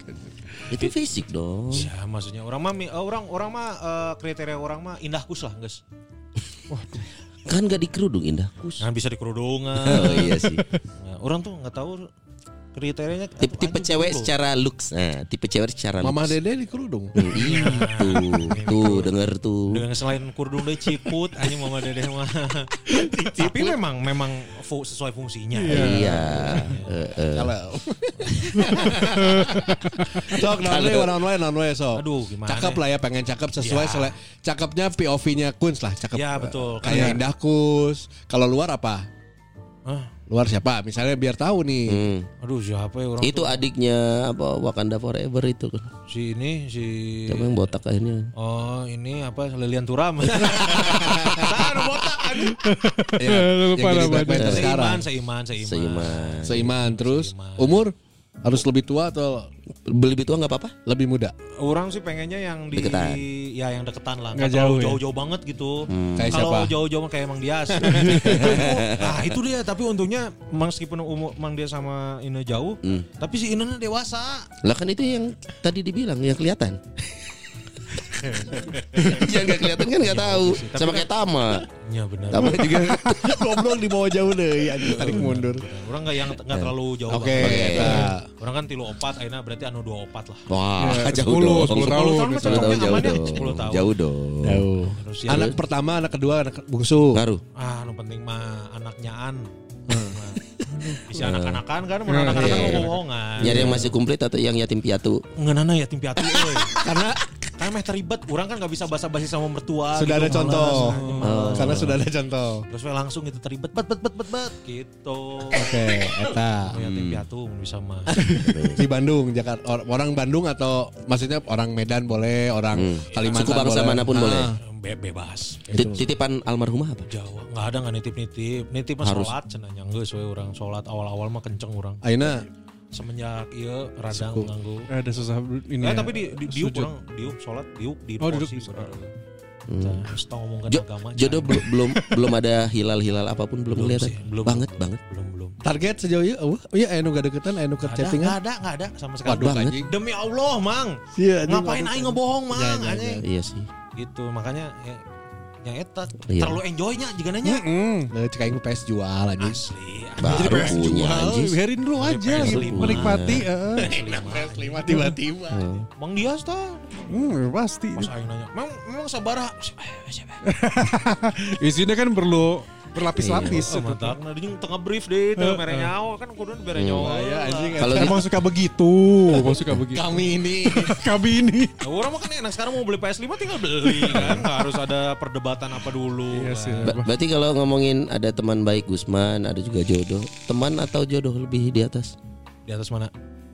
D: Itu fisik dong.
B: Ya, maksudnya orang mah eh, orang orang mah eh, kriteria orang mah indah kus lah, guys.
D: Kan gak dikerudung indah kus.
B: Nah, bisa dikerudungan.
D: Oh iya sih.
B: Nah, orang tuh nggak tahu kriterianya.
D: Tipe, tipe
B: anjing
D: cewek
B: dulu.
D: secara looks. Nah, tipe cewek secara looks.
C: Mama Dede di kerudung.
D: Itu, tuh denger tuh.
B: dengan selain kurdung deh ciput anjing mama dedeh mah tapi memang memang fu- sesuai fungsinya
D: Iya. Eh, eh.
C: Kalau Sok non way, non way, non way sok.
B: Aduh, gimana
C: Cakep
B: ya?
C: lah ya, pengen cakep sesuai
B: Ya.
C: sele- cakepnya POV-nya Kunz lah, cakep.
B: Ya, betul.
C: Kayak Indah Kus. Kalau luar apa?
B: Hah?
C: Luar siapa? Misalnya biar tahu nih.
D: Hmm.
B: aduh siapa ya orang
D: Itu adiknya apa Wakanda Forever itu kan.
B: si ini si
D: Siapa yang botak akhirnya?
B: oh ini apa Lilian Turam Saan botak aduh
C: Ya, yang
E: lupa
C: jadi
E: namanya.
C: Black Panther sekarang.
B: seiman seiman seiman
D: Seiman.
C: Seiman terus
B: Seiman.
C: umur harus lebih tua atau
D: Lebih tua nggak apa-apa?
C: lebih muda?
B: orang sih pengennya yang di
D: Deketan.
B: ya yang deketan lah
E: Nggak
B: nggak terlalu
E: jauh ya?
B: jauh-jauh banget gitu
C: Kayak
B: kalau
C: siapa?
B: jauh-jauh kayak Mang Dias nah itu dia tapi untungnya meskipun umur Mang Dias sama Ine jauh
D: Hmm.
B: tapi si Ine dewasa
D: Lah kan itu yang tadi dibilang yang kelihatan. Yang gak kelihatan kan nggak tahu. Sama kayak Tama.
B: ya benar
D: Tama juga.
C: Goblok di bawah jauh deh, anjing tarik mundur.
B: orang nggak yang nggak terlalu jauh
C: Oke, eta.
B: orang kan tilu opat akhirnya berarti anu dua opat lah
D: Wah,
E: Ya,
D: jauh
E: 10,
D: dong.
E: 10 tahun.
B: 10 tahun mah
D: 10 tahun
B: cocoknya
D: jauh
B: ya,
D: dong.
B: 10 tahun.
D: Jauh dong.
C: Jauh.
B: terus ya
C: Anak pertama, anak kedua, anak bungsu.
D: Ngaruh.
B: ah anu penting mah anaknya an Nah, Isi anak-anakan kan, mau anak-anakan
D: Iya.
B: ngomongan.
D: Nyari yang masih komplit atau yang yatim piatu?
B: Ngeunana ya tim piatu euy.
C: Karena
B: Karena meh teribet, orang kan nggak bisa basa-basi sama mertua.
C: sudah ada
B: gitu,
C: contoh.
B: males, anjing, males.
C: Karena sudah ada contoh.
B: Terus langsung gitu teribet, bet bet bet bet bet gitu.
C: Oke, eta.
B: Ya tim piatu bisa mah.
C: Di Bandung, Jakarta or- orang Bandung atau maksudnya orang Medan boleh, orang Kalimantan
D: Suku bangsa
C: boleh.
D: mana pun
C: Nah,
D: boleh.
B: Be- bebas.
D: Tit- Titipan almarhumah apa?
B: Jawa nggak ada nggak nitip nitip mah
D: Harus.
B: sholat cenanya nggak sesuai orang sholat awal awal mah kenceng orang
C: Aina
B: semenjak iya radang
C: Suku.
B: nganggu
E: Ada susah ini.
B: Eh
E: ya.
B: tapi di, di diuk orang diuk sholat diuk di
E: Oh,
B: porsi
E: duduk.
D: Hmm.
B: Ngomongkan
D: Jo-
B: agama
D: jodoh belum belum belum ada hilal-hilal apa pun belum
B: Belum
D: kelihatan.
B: sih, belum.
D: Banget banget.
B: belum belum
C: target sejauh ini, oh iya, anu gak deketan, anu ke chattingan.
B: nggak ada, nggak ada sama sekali.
C: Waduh,
D: banget.
B: Demi Allah, Mang.
C: Iya, anjing,
B: Ngapain aing ngebohong, Mang?
C: Ya, ya, ya.
B: Anjing.
D: Iya sih.
B: Gitu, makanya ya, yang eta
D: Iya.
B: terlalu enjoynya juga nanya.
C: Nah, cek aing PS jual anjing.
B: Asli.
D: Baru punya anjing.
E: biarin dulu aja
B: PS5.
E: gitu, menikmati. eh.
C: Lima tiba-tiba.
B: Mang Dias tah.
E: Hmm, pasti.
B: Pas aing nanya, "Mang, memang sabaraha?"
E: Isinya kan perlu berlapis-lapis.
B: Oh, mantap. Nah, dia tengah brief deh, tengah mere nyawa kan kudu bere nyawa.
C: Ya anjing.
D: Kalau
E: Emang suka begitu, emang suka begitu.
C: kami ini
E: Kami ini.
B: Nah, orang mah kan enak sekarang mau beli PS5 tinggal beli kan, nggak harus ada perdebatan apa dulu.
E: Iya
B: kan.
E: sih.
D: Ba- berarti kalau ngomongin ada teman baik Gusman, ada juga jodoh. Teman atau jodoh lebih di atas?
B: Di atas mana?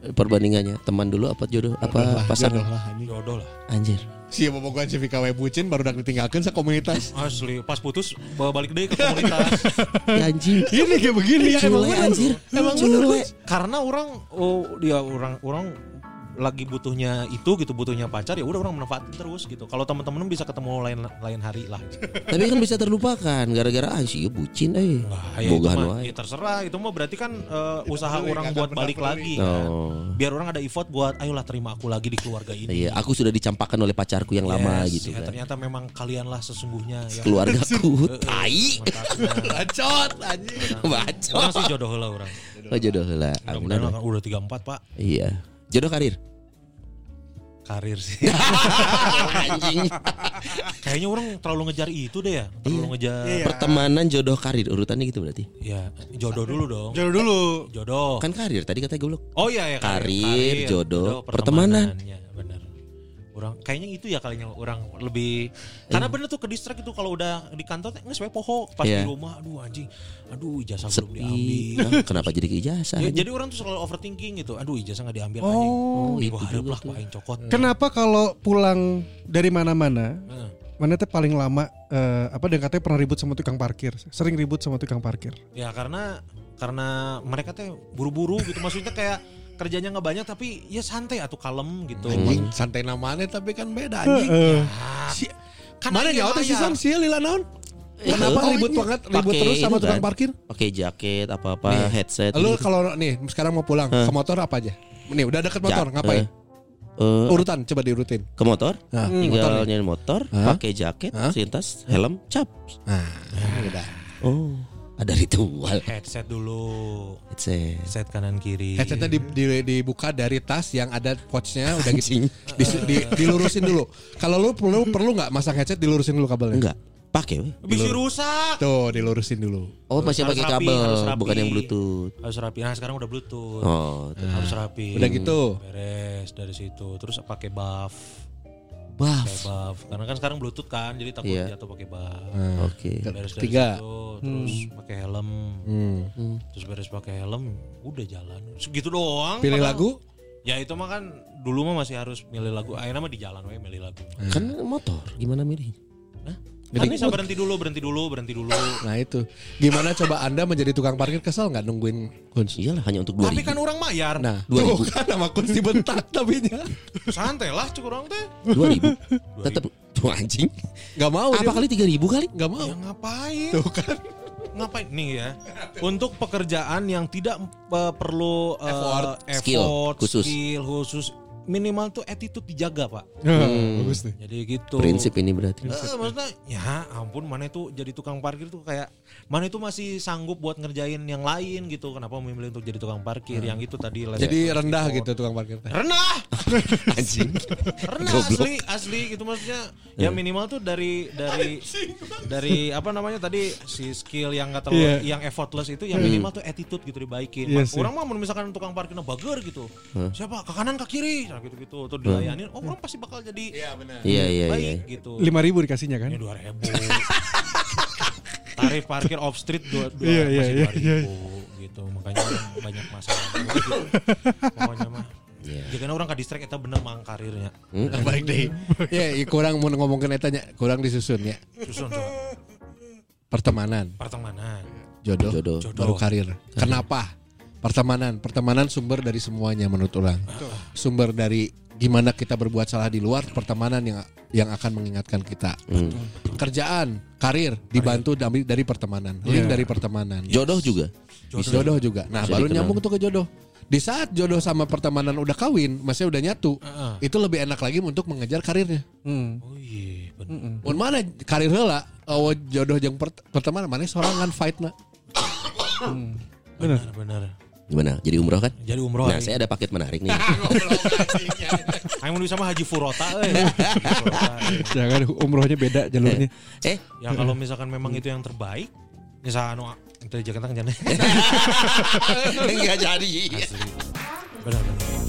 D: perbandingannya? Teman dulu apa jodoh apa pasangan?
C: Jodoh lah, anjing.
B: Jodoh lah.
D: Anjir.
C: Siapa pokoknya si VKW bucin baru udah ditinggalkan sa komunitas.
B: Asli, pas putus bawa balik deh ke komunitas.
D: Ya, anjing.
C: Ini kayak begini ya emang bener.
D: anjir.
C: Emang bener.
B: Karena orang oh dia orang orang lagi butuhnya itu gitu butuhnya pacar ya udah orang manfaatin terus gitu kalau teman-teman bisa ketemu lain lain hari lah
D: Tapi kan bisa terlupakan gara-gara ah sih bucin eh.
B: Nah, ya itu mah, ya terserah itu mah berarti kan eh, usaha
C: peduli,
B: orang buat balik
C: peduli.
B: lagi kan.
D: Oh.
B: biar orang ada effort buat ayolah terima aku lagi di keluarga ini
D: Iya, aku sudah dicampakkan oleh pacarku yang lama
B: Yes,
D: gitu
B: ya,
D: kan.
B: ternyata memang kalianlah sesungguhnya yang
D: Keluargaku, tai.
C: Bacot anjing.
D: Bacot.
B: orang sih jodoh lah orang
D: Oh, jodoh lah.
B: Mudah-mudahan udah 34 pak
D: Iya. Jodoh karir.
B: karir sih
D: Anjing.
B: kayaknya orang terlalu ngejar itu deh ya terlalu ngejar
D: Pertemanan jodoh karir urutannya gitu berarti.
B: ya jodoh dulu dong
E: Jodoh dulu.
B: jodoh
D: Kan karir tadi katanya goblok.
B: Oh iya ya
D: Karir, jodoh, pertemanan.
B: Ya, benar. Orang kayaknya itu ya kalinya orang lebih karena bener tuh ke distract itu kalau udah di kantor nggak poho pas
D: Iya.
B: di rumah aduh anjing aduh ijazah belum diambil
D: Ah, Kenapa jadi ke ijazah?
B: Ya, jadi orang tuh selalu overthinking gitu aduh ijazah nggak diambil anjing
E: Oh,
D: itu juga
B: lah
D: tuh.
B: paling cokot
E: Kenapa kalau pulang dari mana-mana,
B: Heeh.
E: mana teh paling lama eh, apa dan katanya pernah ribut sama tukang parkir, sering ribut sama tukang parkir.
B: ya karena karena mereka teh buru-buru gitu maksudnya kayak kerjanya nggak banyak tapi ya santai atau kalem gitu
C: Anjing santai namanya tapi kan beda anjing.
E: Eh,
B: Ah,
C: Si,
B: kan
C: mana nyawa teh si
B: bayar.
C: Sam sih lila naon? Kenapa
D: Oh,
C: ribut banget ribut
D: Pakai
C: terus sama tukang
D: kan.
C: parkir?
D: Pakai jaket apa-apa,
C: Nih,
D: headset.
C: Lu
D: gitu.
C: kalau nih sekarang mau pulang ke motor apa aja? Nih udah deket motor
D: Ja-
C: ngapain?
D: eh, eh,
C: Urutan coba diurutin.
D: ke motor,
C: Nah,
D: tinggal
C: motor
D: nyanyi motor,
C: Hah?
D: pakai jaket,
C: Hah?
D: sintas, helm, cap.
C: Nah, udah.
D: Oh, ada ritual.
B: headset dulu
D: Headset.
B: headset kanan kiri
C: Headsetnya di, di- dibuka dari tas yang ada pouchnya udah gitu di- di- dilurusin dulu. Kalau lu perlu perlu nggak masang headset dilurusin dulu kabelnya?
D: Enggak, pakai
B: bisa rusak
C: Tuh dilurusin dulu.
D: Oh, masih
B: Harus
D: pakai
B: rapi,
D: kabel,
B: harus rapi.
D: bukan yang bluetooth.
B: harus rapi nah sekarang udah bluetooth
D: Oh,
B: harus rapi
C: Udah gitu.
B: beres dari situ terus pakai buff
D: buff.
B: pakai buff karena kan sekarang bluetooth kan jadi takut
D: Iya.
B: jatuh pakai buff
D: Oke.
B: beres dari
C: Ketiga.
B: situ terus pakai helm
C: Hmm.
B: terus beres pakai helm udah jalan segitu doang
C: Pilih
B: padahal-
C: lagu?
B: ya itu mah kan dulu mah masih harus milih lagu akhirnya mah di jalan we milih lagu
D: Kan motor, gimana milih?
B: Kan bisa berhenti dulu berhenti dulu berhenti dulu
C: Nah itu. Gimana coba Anda menjadi tukang parkir kesel nggak nungguin kunci?
D: Iyalah hanya untuk dua
B: tapi kan orang bayar
C: Nah,
D: Dua ribu.
C: kan sama kunci bentak tapi
B: santai lah cukup orang teh
D: Dua ribu. Tetap tuh anjing.
C: nggak mau
D: Apa
C: dia.
D: kali tiga ribu kali?
C: Nggak mau.
B: ya ngapain
C: Tuh kan.
B: ngapain nih ya untuk pekerjaan yang tidak eh, perlu eh,
C: Effort,
D: skill
B: effort,
D: khusus.
B: skill khusus minimal tuh attitude dijaga pak.
E: Bagus nih.
B: jadi gitu.
D: Prinsip ini berarti.
B: Eh, maksudnya ya ampun mana itu jadi tukang parkir tuh kayak mana itu masih sanggup buat ngerjain yang lain gitu. Kenapa memilih untuk jadi tukang parkir? Yang itu tadi
C: Jadi rendah gitu tukang parkir
B: rendah!
D: Anjing.
B: rendah asli asli gitu maksudnya. Ya minimal tuh dari dari dari apa namanya tadi si skill yang nggak terlalu
E: Iya.
B: yang effortless itu yang minimal tuh attitude gitu dibaikin.
E: Iya
B: Ma-
E: sih.
B: orang mah mau misalkan tukang parkirnya bager gitu. Siapa? Ke kanan ke kiri nah, gitu gitu tuh dilayanin oh orang pasti bakal jadi
D: Iya iya iya.
B: baik gitu
E: Lima ribu dikasihnya kan?
B: ini dua ribu tarif parkir off street dua dua
E: Iya, iya,
B: masih
E: iya,
B: ribu gitu makanya orang banyak masalah gitu. pokoknya mah
D: Iya.
B: Jika orang ke distrik itu bener mang karirnya
C: Baik deh. Ya, i- kurang mau ngomongin etanya, kurang disusun ya.
B: susun coba
C: Pertemanan,
B: pertemanan
C: jodoh,
D: Jodoh.
C: baru karir. Kenapa? Pertemanan, pertemanan sumber dari semuanya menurut orang. Sumber dari gimana kita berbuat salah di luar, pertemanan yang yang akan mengingatkan kita. Kerjaan, karir dibantu dari, dari pertemanan, link dari pertemanan.
D: Jodoh juga.
C: Jodoh, juga. Nah,
D: Bisa
C: baru
D: dikenal.
C: nyambung tuh ke jodoh. Di saat jodoh sama pertemanan udah kawin, masih udah nyatu,
B: Heeh.
C: itu lebih enak lagi untuk mengejar karirnya.
E: Hmm.
B: oh iya bener
C: Mun mana karir heula, oh jodoh jeung pert- pertemanan mana sorangan fight na.
B: bener bener
D: Gimana? Jadi umroh kan?
B: jadi umroh
D: Nah, saya ada paket menarik nih.
B: Ayo mau bisa mah haji furota eh. Eh.
E: Jangan umrohnya beda jalurnya.
D: eh,
B: ya kalau misalkan memang itu yang terbaik misalkan anu itu Jakarta kan jangan
D: enggak jadi.
B: benar benar